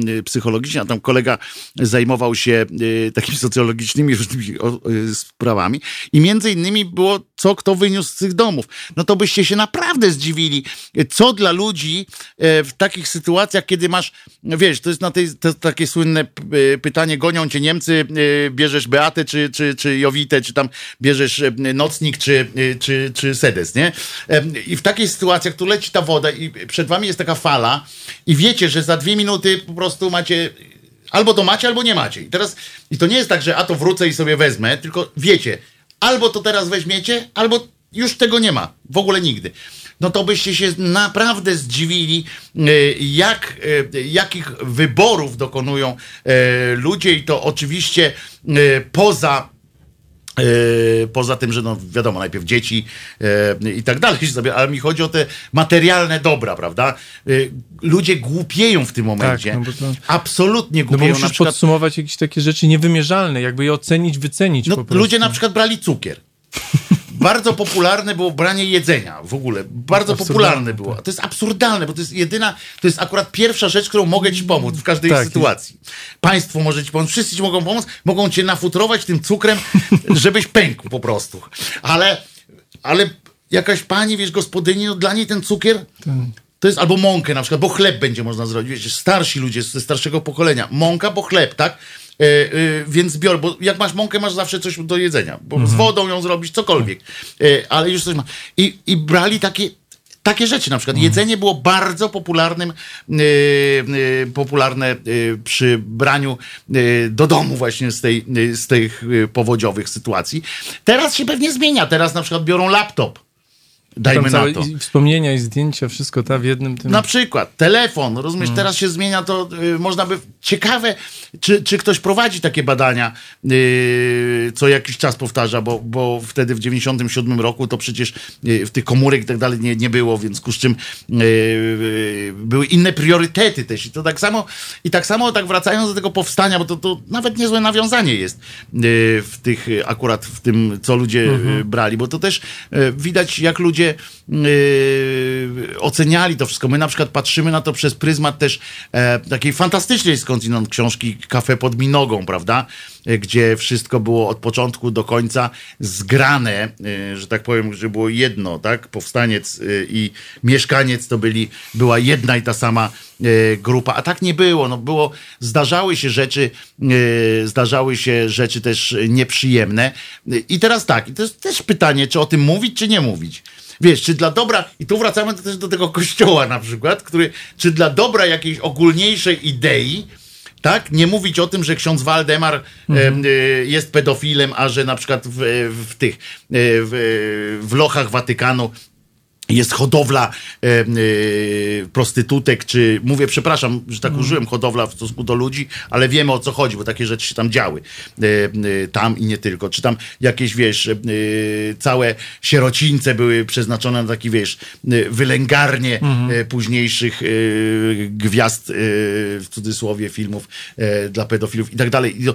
y, psychologicznie, a tam kolega zajmował się y, takimi socjologicznymi różnymi o, sprawami i między innymi było, co kto wyniósł z tych domów. No to byście się naprawdę zdziwili, co dla ludzi e, w takich sytuacjach, kiedy masz, wiesz, to jest na tej, to takie słynne e, pytanie, gonią cię Niemcy, e, bierzesz Beatę czy, czy, czy Jowitę, czy tam bierzesz e, nocnik, czy, e, czy, czy sedes, nie? E, I w takiej sytuacji, jak tu leci ta woda i przed wami jest taka fala i wiecie, że za dwie minuty po prostu macie Albo to macie, albo nie macie. I teraz, i to nie jest tak, że a to wrócę i sobie wezmę, tylko wiecie, albo to teraz weźmiecie, albo już tego nie ma. W ogóle nigdy. No to byście się naprawdę zdziwili, jak, jakich wyborów dokonują ludzie i to oczywiście poza Poza tym, że no wiadomo, najpierw dzieci e, i tak dalej, ale mi chodzi o te materialne dobra, prawda? E, ludzie głupieją w tym momencie. no bo Absolutnie No głupieją. musisz na przykład, podsumować jakieś takie rzeczy niewymierzalne, jakby je ocenić, wycenić no, po prostu. ludzie na przykład brali cukier. Bardzo popularne było branie jedzenia w ogóle. Bardzo Absurdalne, popularne było. To jest absurdalne, bo to jest jedyna, to jest akurat pierwsza rzecz, którą mogę ci pomóc w każdej Tak. sytuacji. Państwo może ci pomóc, wszyscy ci mogą pomóc, mogą cię nafutrować tym cukrem, żebyś pękł po prostu. Ale, ale jakaś pani, wiesz, gospodyni, no dla niej ten cukier to jest albo mąkę na przykład, bo chleb będzie można zrobić. Wiecie, starsi ludzie ze starszego pokolenia. Mąka, bo chleb, tak? E, e, więc bior, bo jak masz mąkę, masz zawsze coś do jedzenia, bo z wodą ją zrobić, cokolwiek. E, ale już coś ma. I, i brali takie, takie rzeczy, na przykład jedzenie było bardzo popularnym, e, e, popularne e, przy braniu do domu właśnie z, tej, z tych powodziowych sytuacji. Teraz się pewnie zmienia, teraz na przykład biorą laptop. Dajmy na to. i wspomnienia i zdjęcia, wszystko ta w jednym tym. Na przykład telefon, rozumiesz, Mm. teraz się zmienia to, y, można by, ciekawe, czy, czy ktoś prowadzi takie badania, y, co jakiś czas powtarza, bo, bo wtedy w 97 roku to przecież y, w tych komórek i tak dalej nie, nie było, więc z czym y, y, były inne priorytety też i to tak samo, i tak samo tak wracając do tego powstania, bo to, to nawet niezłe nawiązanie jest y, w tych, akurat w tym, co ludzie y, brali, bo to też widać, jak ludzie y, oceniali to wszystko. My na przykład patrzymy na to przez pryzmat też e, takiej fantastycznej skądinąd książki Kafe pod minogą, prawda? Gdzie wszystko było od początku do końca zgrane, e, że tak powiem, że było jedno, tak? Powstaniec e, i mieszkaniec to byli, była jedna i ta sama e, grupa, a tak nie było. No było, zdarzały się rzeczy, zdarzały się rzeczy też nieprzyjemne. I teraz tak, i to jest też pytanie, czy o tym mówić, czy nie mówić. Wiesz, czy dla dobra, i tu wracamy też do tego kościoła na przykład, który, czy dla dobra jakiejś ogólniejszej idei, tak, nie mówić o tym, że ksiądz Waldemar em, y, jest pedofilem, a że na przykład w, w tych, w, w lochach Watykanu jest hodowla e, e, prostytutek, czy mówię, przepraszam, że tak użyłem hodowla w stosunku do ludzi, ale wiemy o co chodzi, bo takie rzeczy się tam działy. E, e, tam i nie tylko. Czy tam jakieś, wiesz, e, całe sierocińce były przeznaczone na taki, wiesz, wylęgarnie e, późniejszych e, gwiazd, w cudzysłowie, filmów dla pedofilów i tak dalej. I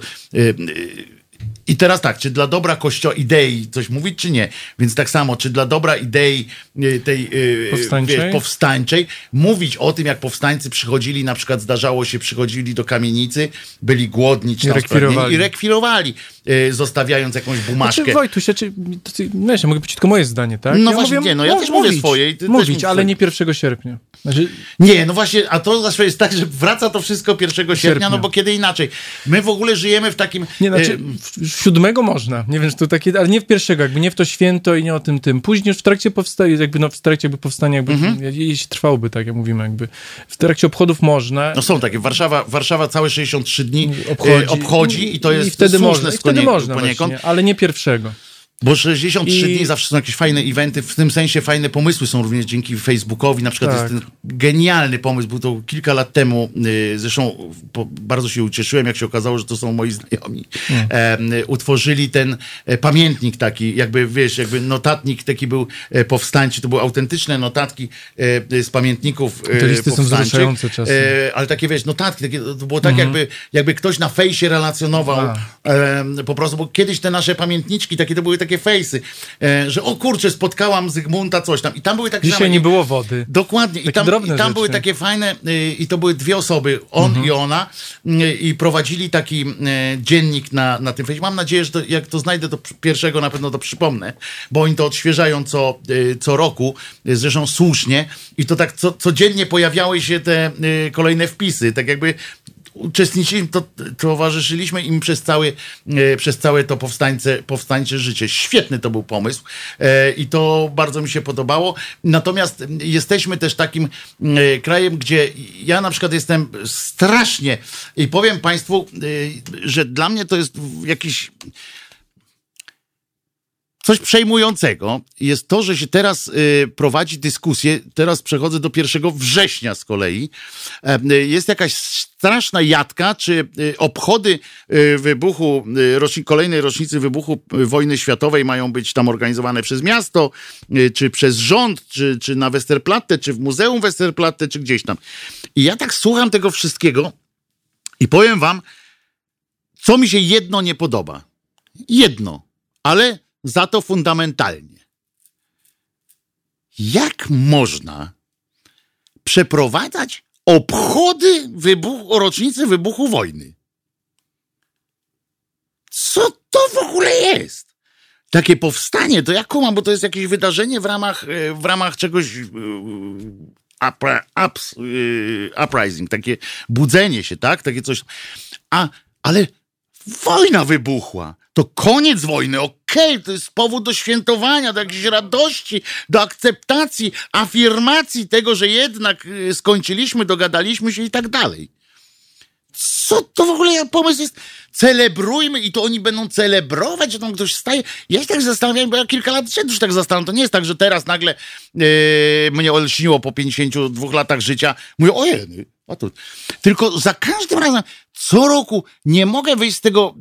i teraz tak, czy dla dobra kościoła, idei coś mówić, czy nie? Więc tak samo, czy dla dobra idei y, tej y, Powstańczej? wiesz, powstańczej, mówić o tym, jak powstańcy przychodzili, na przykład zdarzało się, przychodzili do kamienicy, byli głodni, czy I rekwirowali. i rekwirowali, zostawiając jakąś bumaszkę. Znaczy, Wojtuś, ja, czy, to wiesz, ja mogę powiedzieć tylko moje zdanie, tak? No ja właśnie, nie, no ja też mówię swoje ty też mówić, mów ale swoje. nie 1 sierpnia. Znaczy, Nie, no właśnie, a to zawsze jest tak, że wraca to wszystko 1 sierpnia, Sierpnia. no bo kiedy inaczej. My w ogóle żyjemy w takim... nie, znaczy, y, w- siódmego można, nie wiem, czy to takie, ale nie w pierwszego, jakby nie w to święto i nie o tym tym. Później już w trakcie powstaje, jakby no w trakcie jakby powstania, jakby, Mhm. jeśli trwałoby, tak jak mówimy, jakby w trakcie obchodów można. No są takie. Warszawa, Warszawa całe 63 dni obchodzi, obchodzi, obchodzi i to jest i wtedy można, wtedy można poniekąd. właśnie, ale nie pierwszego. Bo 63 I- dni zawsze są jakieś fajne eventy, w tym sensie fajne pomysły są również dzięki Facebookowi. Na przykład Tak. jest ten genialny pomysł, był to kilka lat temu. y, Zresztą po, bardzo się ucieszyłem, jak się okazało, że to są moi znajomi. Mm. E, utworzyli ten e, pamiętnik taki, jakby wiesz, jakby notatnik taki był e, powstańczy. To były autentyczne notatki e, z pamiętników e, Te listy są wzruszające czasem. Ale takie wiesz, notatki, takie, to było tak jakby, jakby ktoś na fejsie relacjonował em, po prostu, bo kiedyś te nasze pamiętniczki, takie to były takie fejsy, e, że o kurczę, spotkałam Zygmunta coś tam i tam były takie Dzisiaj same- nie było wody. Dokładnie. I Takie tam, i tam były takie fajne, y, i to były dwie osoby, on Mhm. i ona, y, i prowadzili taki dziennik na, na tym fejsie. Mam nadzieję, że to, jak to znajdę, to pierwszego na pewno to przypomnę, bo oni to odświeżają co, co roku, zresztą słusznie, i to tak co, codziennie pojawiały się te kolejne wpisy, tak jakby uczestniczyliśmy, to, towarzyszyliśmy im przez, cały, e, przez całe to powstańce, powstańcze życie. Świetny to był pomysł e, i to bardzo mi się podobało. Natomiast jesteśmy też takim e, krajem, gdzie ja na przykład jestem strasznie i powiem Państwu, że dla mnie to jest jakiś coś przejmującego jest to, że się teraz y, prowadzi dyskusję, teraz przechodzę do 1 września z kolei, y, jest jakaś straszna jadka, czy y, obchody wybuchu, kolejnej rocznicy wybuchu wojny światowej mają być tam organizowane przez miasto, czy przez rząd, czy, czy na Westerplatte, czy w Muzeum Westerplatte, czy gdzieś tam. I ja tak słucham tego wszystkiego i powiem wam, co mi się jedno nie podoba. Jedno, ale za to fundamentalnie. Jak można przeprowadzać obchody wybuchu, rocznicy wybuchu wojny? Co to w ogóle jest? Takie powstanie, to ja kumam, bo to jest jakieś wydarzenie w ramach, e, w ramach czegoś e, e, uprising, takie budzenie się, tak? Takie coś. A, ale wojna wybuchła. To koniec wojny, okej, to jest powód do świętowania, do jakiejś radości, do akceptacji, afirmacji tego, że jednak y, skończyliśmy, dogadaliśmy się i tak dalej. Co to w ogóle pomysł jest? Celebrujmy i to oni będą celebrować, że tam ktoś staje. Ja się tak zastanawiam, bo ja kilka lat przed już tak zastanawiam. To nie jest tak, że teraz nagle yy, mnie olśniło po 52 latach życia. Mówię, ojej, to. Tylko za każdym razem, co roku nie mogę wyjść z tego,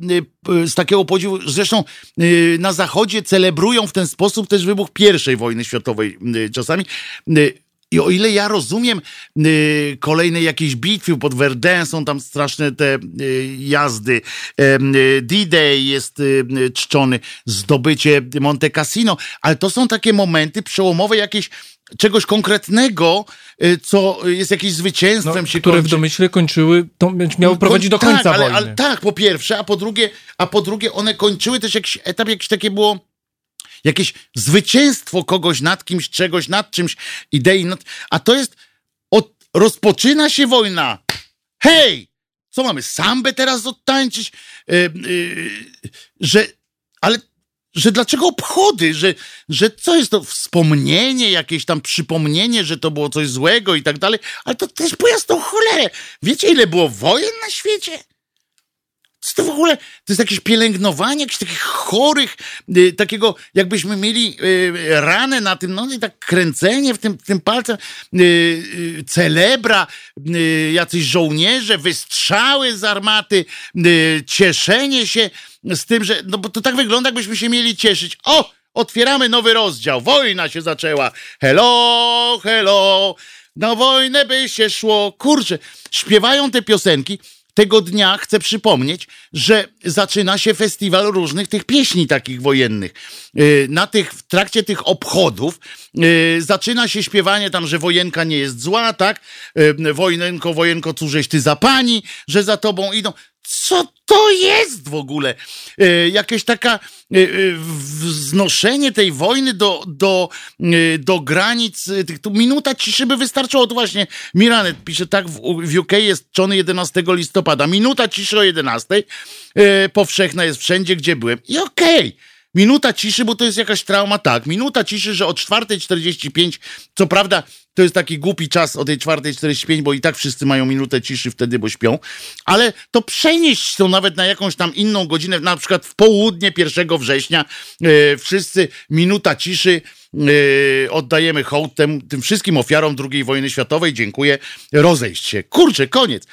y, z takiego podziwu. Zresztą y, na Zachodzie celebrują w ten sposób też wybuch pierwszej wojny światowej y, czasami. I o ile ja rozumiem y, kolejne jakieś bitwy pod Verdun, są tam straszne te y, jazdy, y, D-Day jest y, czczony, zdobycie Monte Cassino, ale to są takie momenty przełomowe jakieś czegoś konkretnego, y, co jest jakimś zwycięstwem No, się które w kończy. domyśle kończyły, to miało prowadzić do Tak, końca ale, wojny. Ale, tak, po pierwsze, a po drugie, a po drugie one kończyły też jakiś etap, jakieś takie było jakieś zwycięstwo kogoś nad kimś, czegoś, nad czymś, idei, nad... a to jest, od, rozpoczyna się wojna. Hej! Co mamy, sambę teraz odtańczyć? Yy, yy, że, ale, że dlaczego obchody? Że, że co jest to wspomnienie, jakieś tam przypomnienie, że to było coś złego i tak dalej, ale to też po jasną cholerę. Wiecie, ile było wojen na świecie? Co to w ogóle, to jest jakieś pielęgnowanie jakichś takich chorych, y, takiego jakbyśmy mieli y, ranę na tym, no i tak kręcenie w tym, tym palcem, y, y, celebra, y, jacyś żołnierze, wystrzały z armaty, y, cieszenie się z tym, że, no bo to tak wygląda, jakbyśmy się mieli cieszyć. O! Otwieramy nowy rozdział. Wojna się zaczęła. Hello, hello. Na wojnę by się szło. Kurczę, śpiewają te piosenki. Tego dnia chcę przypomnieć, że zaczyna się festiwal różnych tych pieśni takich wojennych. Yy, Na tych, w trakcie tych obchodów yy, zaczyna się śpiewanie tam, że wojenka nie jest zła, tak? Yy, Wojenko, wojenko, cóżeś ty za pani, że za tobą idą. Co to jest w ogóle? E, jakieś taka e, e, wznoszenie tej wojny do, do, e, do granic e, tych, tu minuta ciszy by wystarczyło. Tu właśnie Miranet pisze tak, w, w UK jest czony 11 listopada. Minuta ciszy o 11 e, powszechna jest wszędzie, gdzie byłem. I okej. Minuta ciszy, bo to jest jakaś trauma, tak. Minuta ciszy, że o 4.45, co prawda to jest taki głupi czas o tej 4.45, bo i tak wszyscy mają minutę ciszy wtedy, bo śpią, ale to przenieść to nawet na jakąś tam inną godzinę, na przykład w południe 1 września, e, wszyscy minuta ciszy, e, oddajemy hołd tym, tym wszystkim ofiarom II wojny światowej, dziękuję, rozejść się. Kurczę, koniec.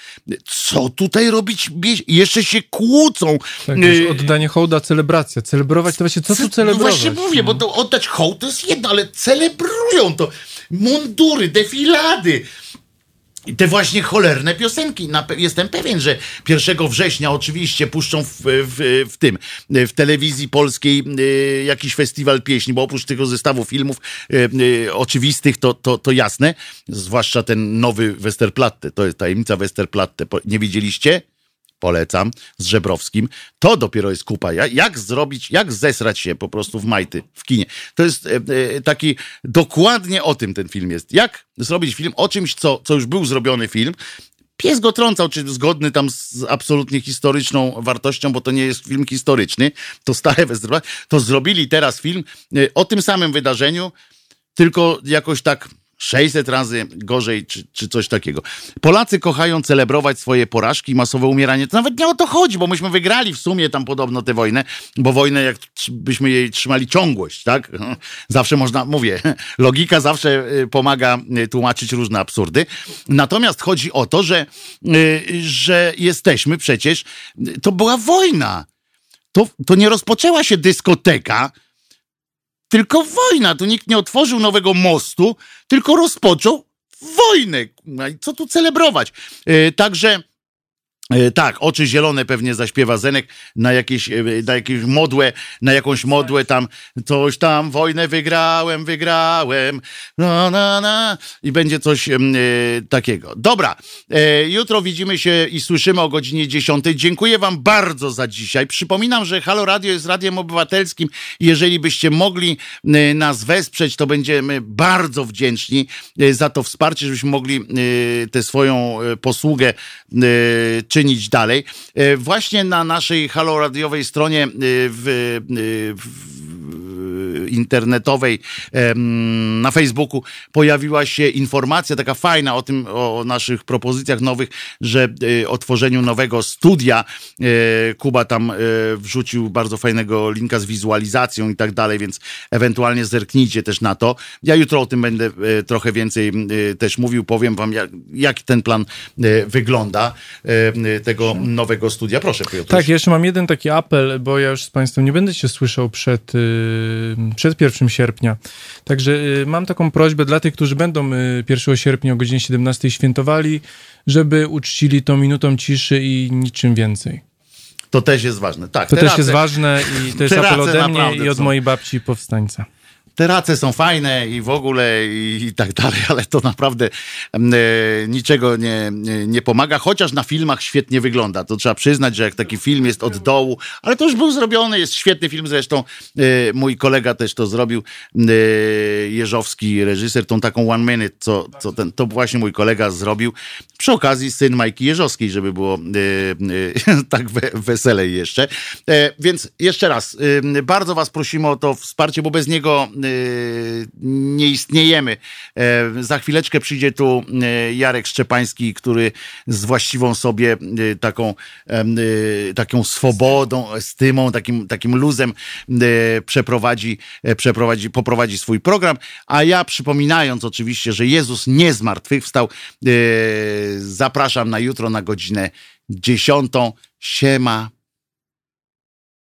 Co tutaj robić? Jeszcze się kłócą. Tak, już oddanie hołda, celebracja. Celebrować to właśnie, co tu no celebrować? właśnie mówię, bo to oddać hołd to jest jedno, ale celebrują to. Mundury, defilady. I te właśnie cholerne piosenki. Jestem pewien, że 1 września oczywiście puszczą w, w, w tym, w telewizji polskiej y, jakiś festiwal pieśni, bo oprócz tego zestawu filmów y, y, oczywistych, to, to, to jasne, zwłaszcza ten nowy Westerplatte, to jest tajemnica Westerplatte. Nie widzieliście? Polecam, z Żebrowskim. To dopiero jest kupa. Ja- Jak zrobić, jak zesrać się po prostu w majty, w kinie. To jest e, e, taki, dokładnie o tym ten film jest. Jak zrobić film o czymś, co, co już był zrobiony film, Pies go trącał, czy zgodny tam z absolutnie historyczną wartością, bo to nie jest film historyczny, to stare Westerplatte. To zrobili teraz film e, o tym samym wydarzeniu, tylko jakoś tak 600 razy gorzej, czy, czy coś takiego. Polacy kochają celebrować swoje porażki masowe umieranie. To nawet nie o to chodzi, bo myśmy wygrali w sumie tam podobno tę wojnę, bo wojnę, jak tr- byśmy jej trzymali ciągłość, tak? Zawsze można, mówię, logika zawsze y, pomaga y, tłumaczyć różne absurdy. Natomiast chodzi o to, że, y, że jesteśmy przecież, to była wojna. To, to nie rozpoczęła się dyskoteka, tylko wojna. Tu nikt nie otworzył nowego mostu, tylko rozpoczął wojnę. No Co tu celebrować? E, Także. E, Tak, oczy zielone pewnie zaśpiewa Zenek na jakieś, e, na jakieś modłę, na jakąś modłę tam, coś tam, wojnę wygrałem, wygrałem, na, na, na. i będzie coś e, takiego. Dobra, e, jutro widzimy się i słyszymy o godzinie 10. Dziękuję wam bardzo za dzisiaj. Przypominam, że Halo Radio jest radiem obywatelskim. Jeżeli byście mogli nas wesprzeć, to będziemy bardzo wdzięczni e, za to wsparcie, żebyśmy mogli e, tę swoją posługę e, czynić dalej. E, Właśnie na naszej Halo Radiowej stronie e, w, e, w internetowej em, na Facebooku pojawiła się informacja taka fajna o tym, o naszych propozycjach nowych, że e, o tworzeniu nowego studia. E, Kuba tam wrzucił bardzo fajnego linka z wizualizacją i tak dalej, więc ewentualnie zerknijcie też na to. Ja jutro o tym będę trochę więcej też mówił, powiem wam jak, jak ten plan wygląda tego nowego studia. Proszę, Piotr. Tak, jeszcze mam jeden taki apel, bo ja już z Państwem nie będę się słyszał przed, y, przed 1 sierpnia. Także y, mam taką prośbę dla tych, którzy będą y, 1 sierpnia o godzinie 17 świętowali, żeby uczcili tą minutą ciszy i niczym więcej. To też jest ważne. Tak, To te też jest ważne i to jest apel ode mnie i od mojej babci powstańca. Te race są fajne i w ogóle i, i tak dalej, ale to naprawdę em, e, niczego nie, nie, nie pomaga, chociaż na filmach świetnie wygląda. To trzeba przyznać, że jak taki film jest od dołu, ale to już był zrobiony, jest świetny film zresztą. E, mój kolega też to zrobił, e, Jeżowski reżyser, tą taką one minute, co, co ten, to właśnie mój kolega zrobił. Przy okazji syn Majki Jeżowskiej, żeby było e, e, tak we, weselej jeszcze. E, więc jeszcze raz, bardzo was prosimy o to wsparcie, bo bez niego nie istniejemy. Za chwileczkę przyjdzie tu Jarek Szczepański, który z właściwą sobie taką, taką swobodą, stymą, takim, takim luzem przeprowadzi, przeprowadzi, poprowadzi swój program, a ja przypominając oczywiście, że Jezus nie zmartwychwstał, zapraszam na jutro na godzinę dziesiątą. Siema.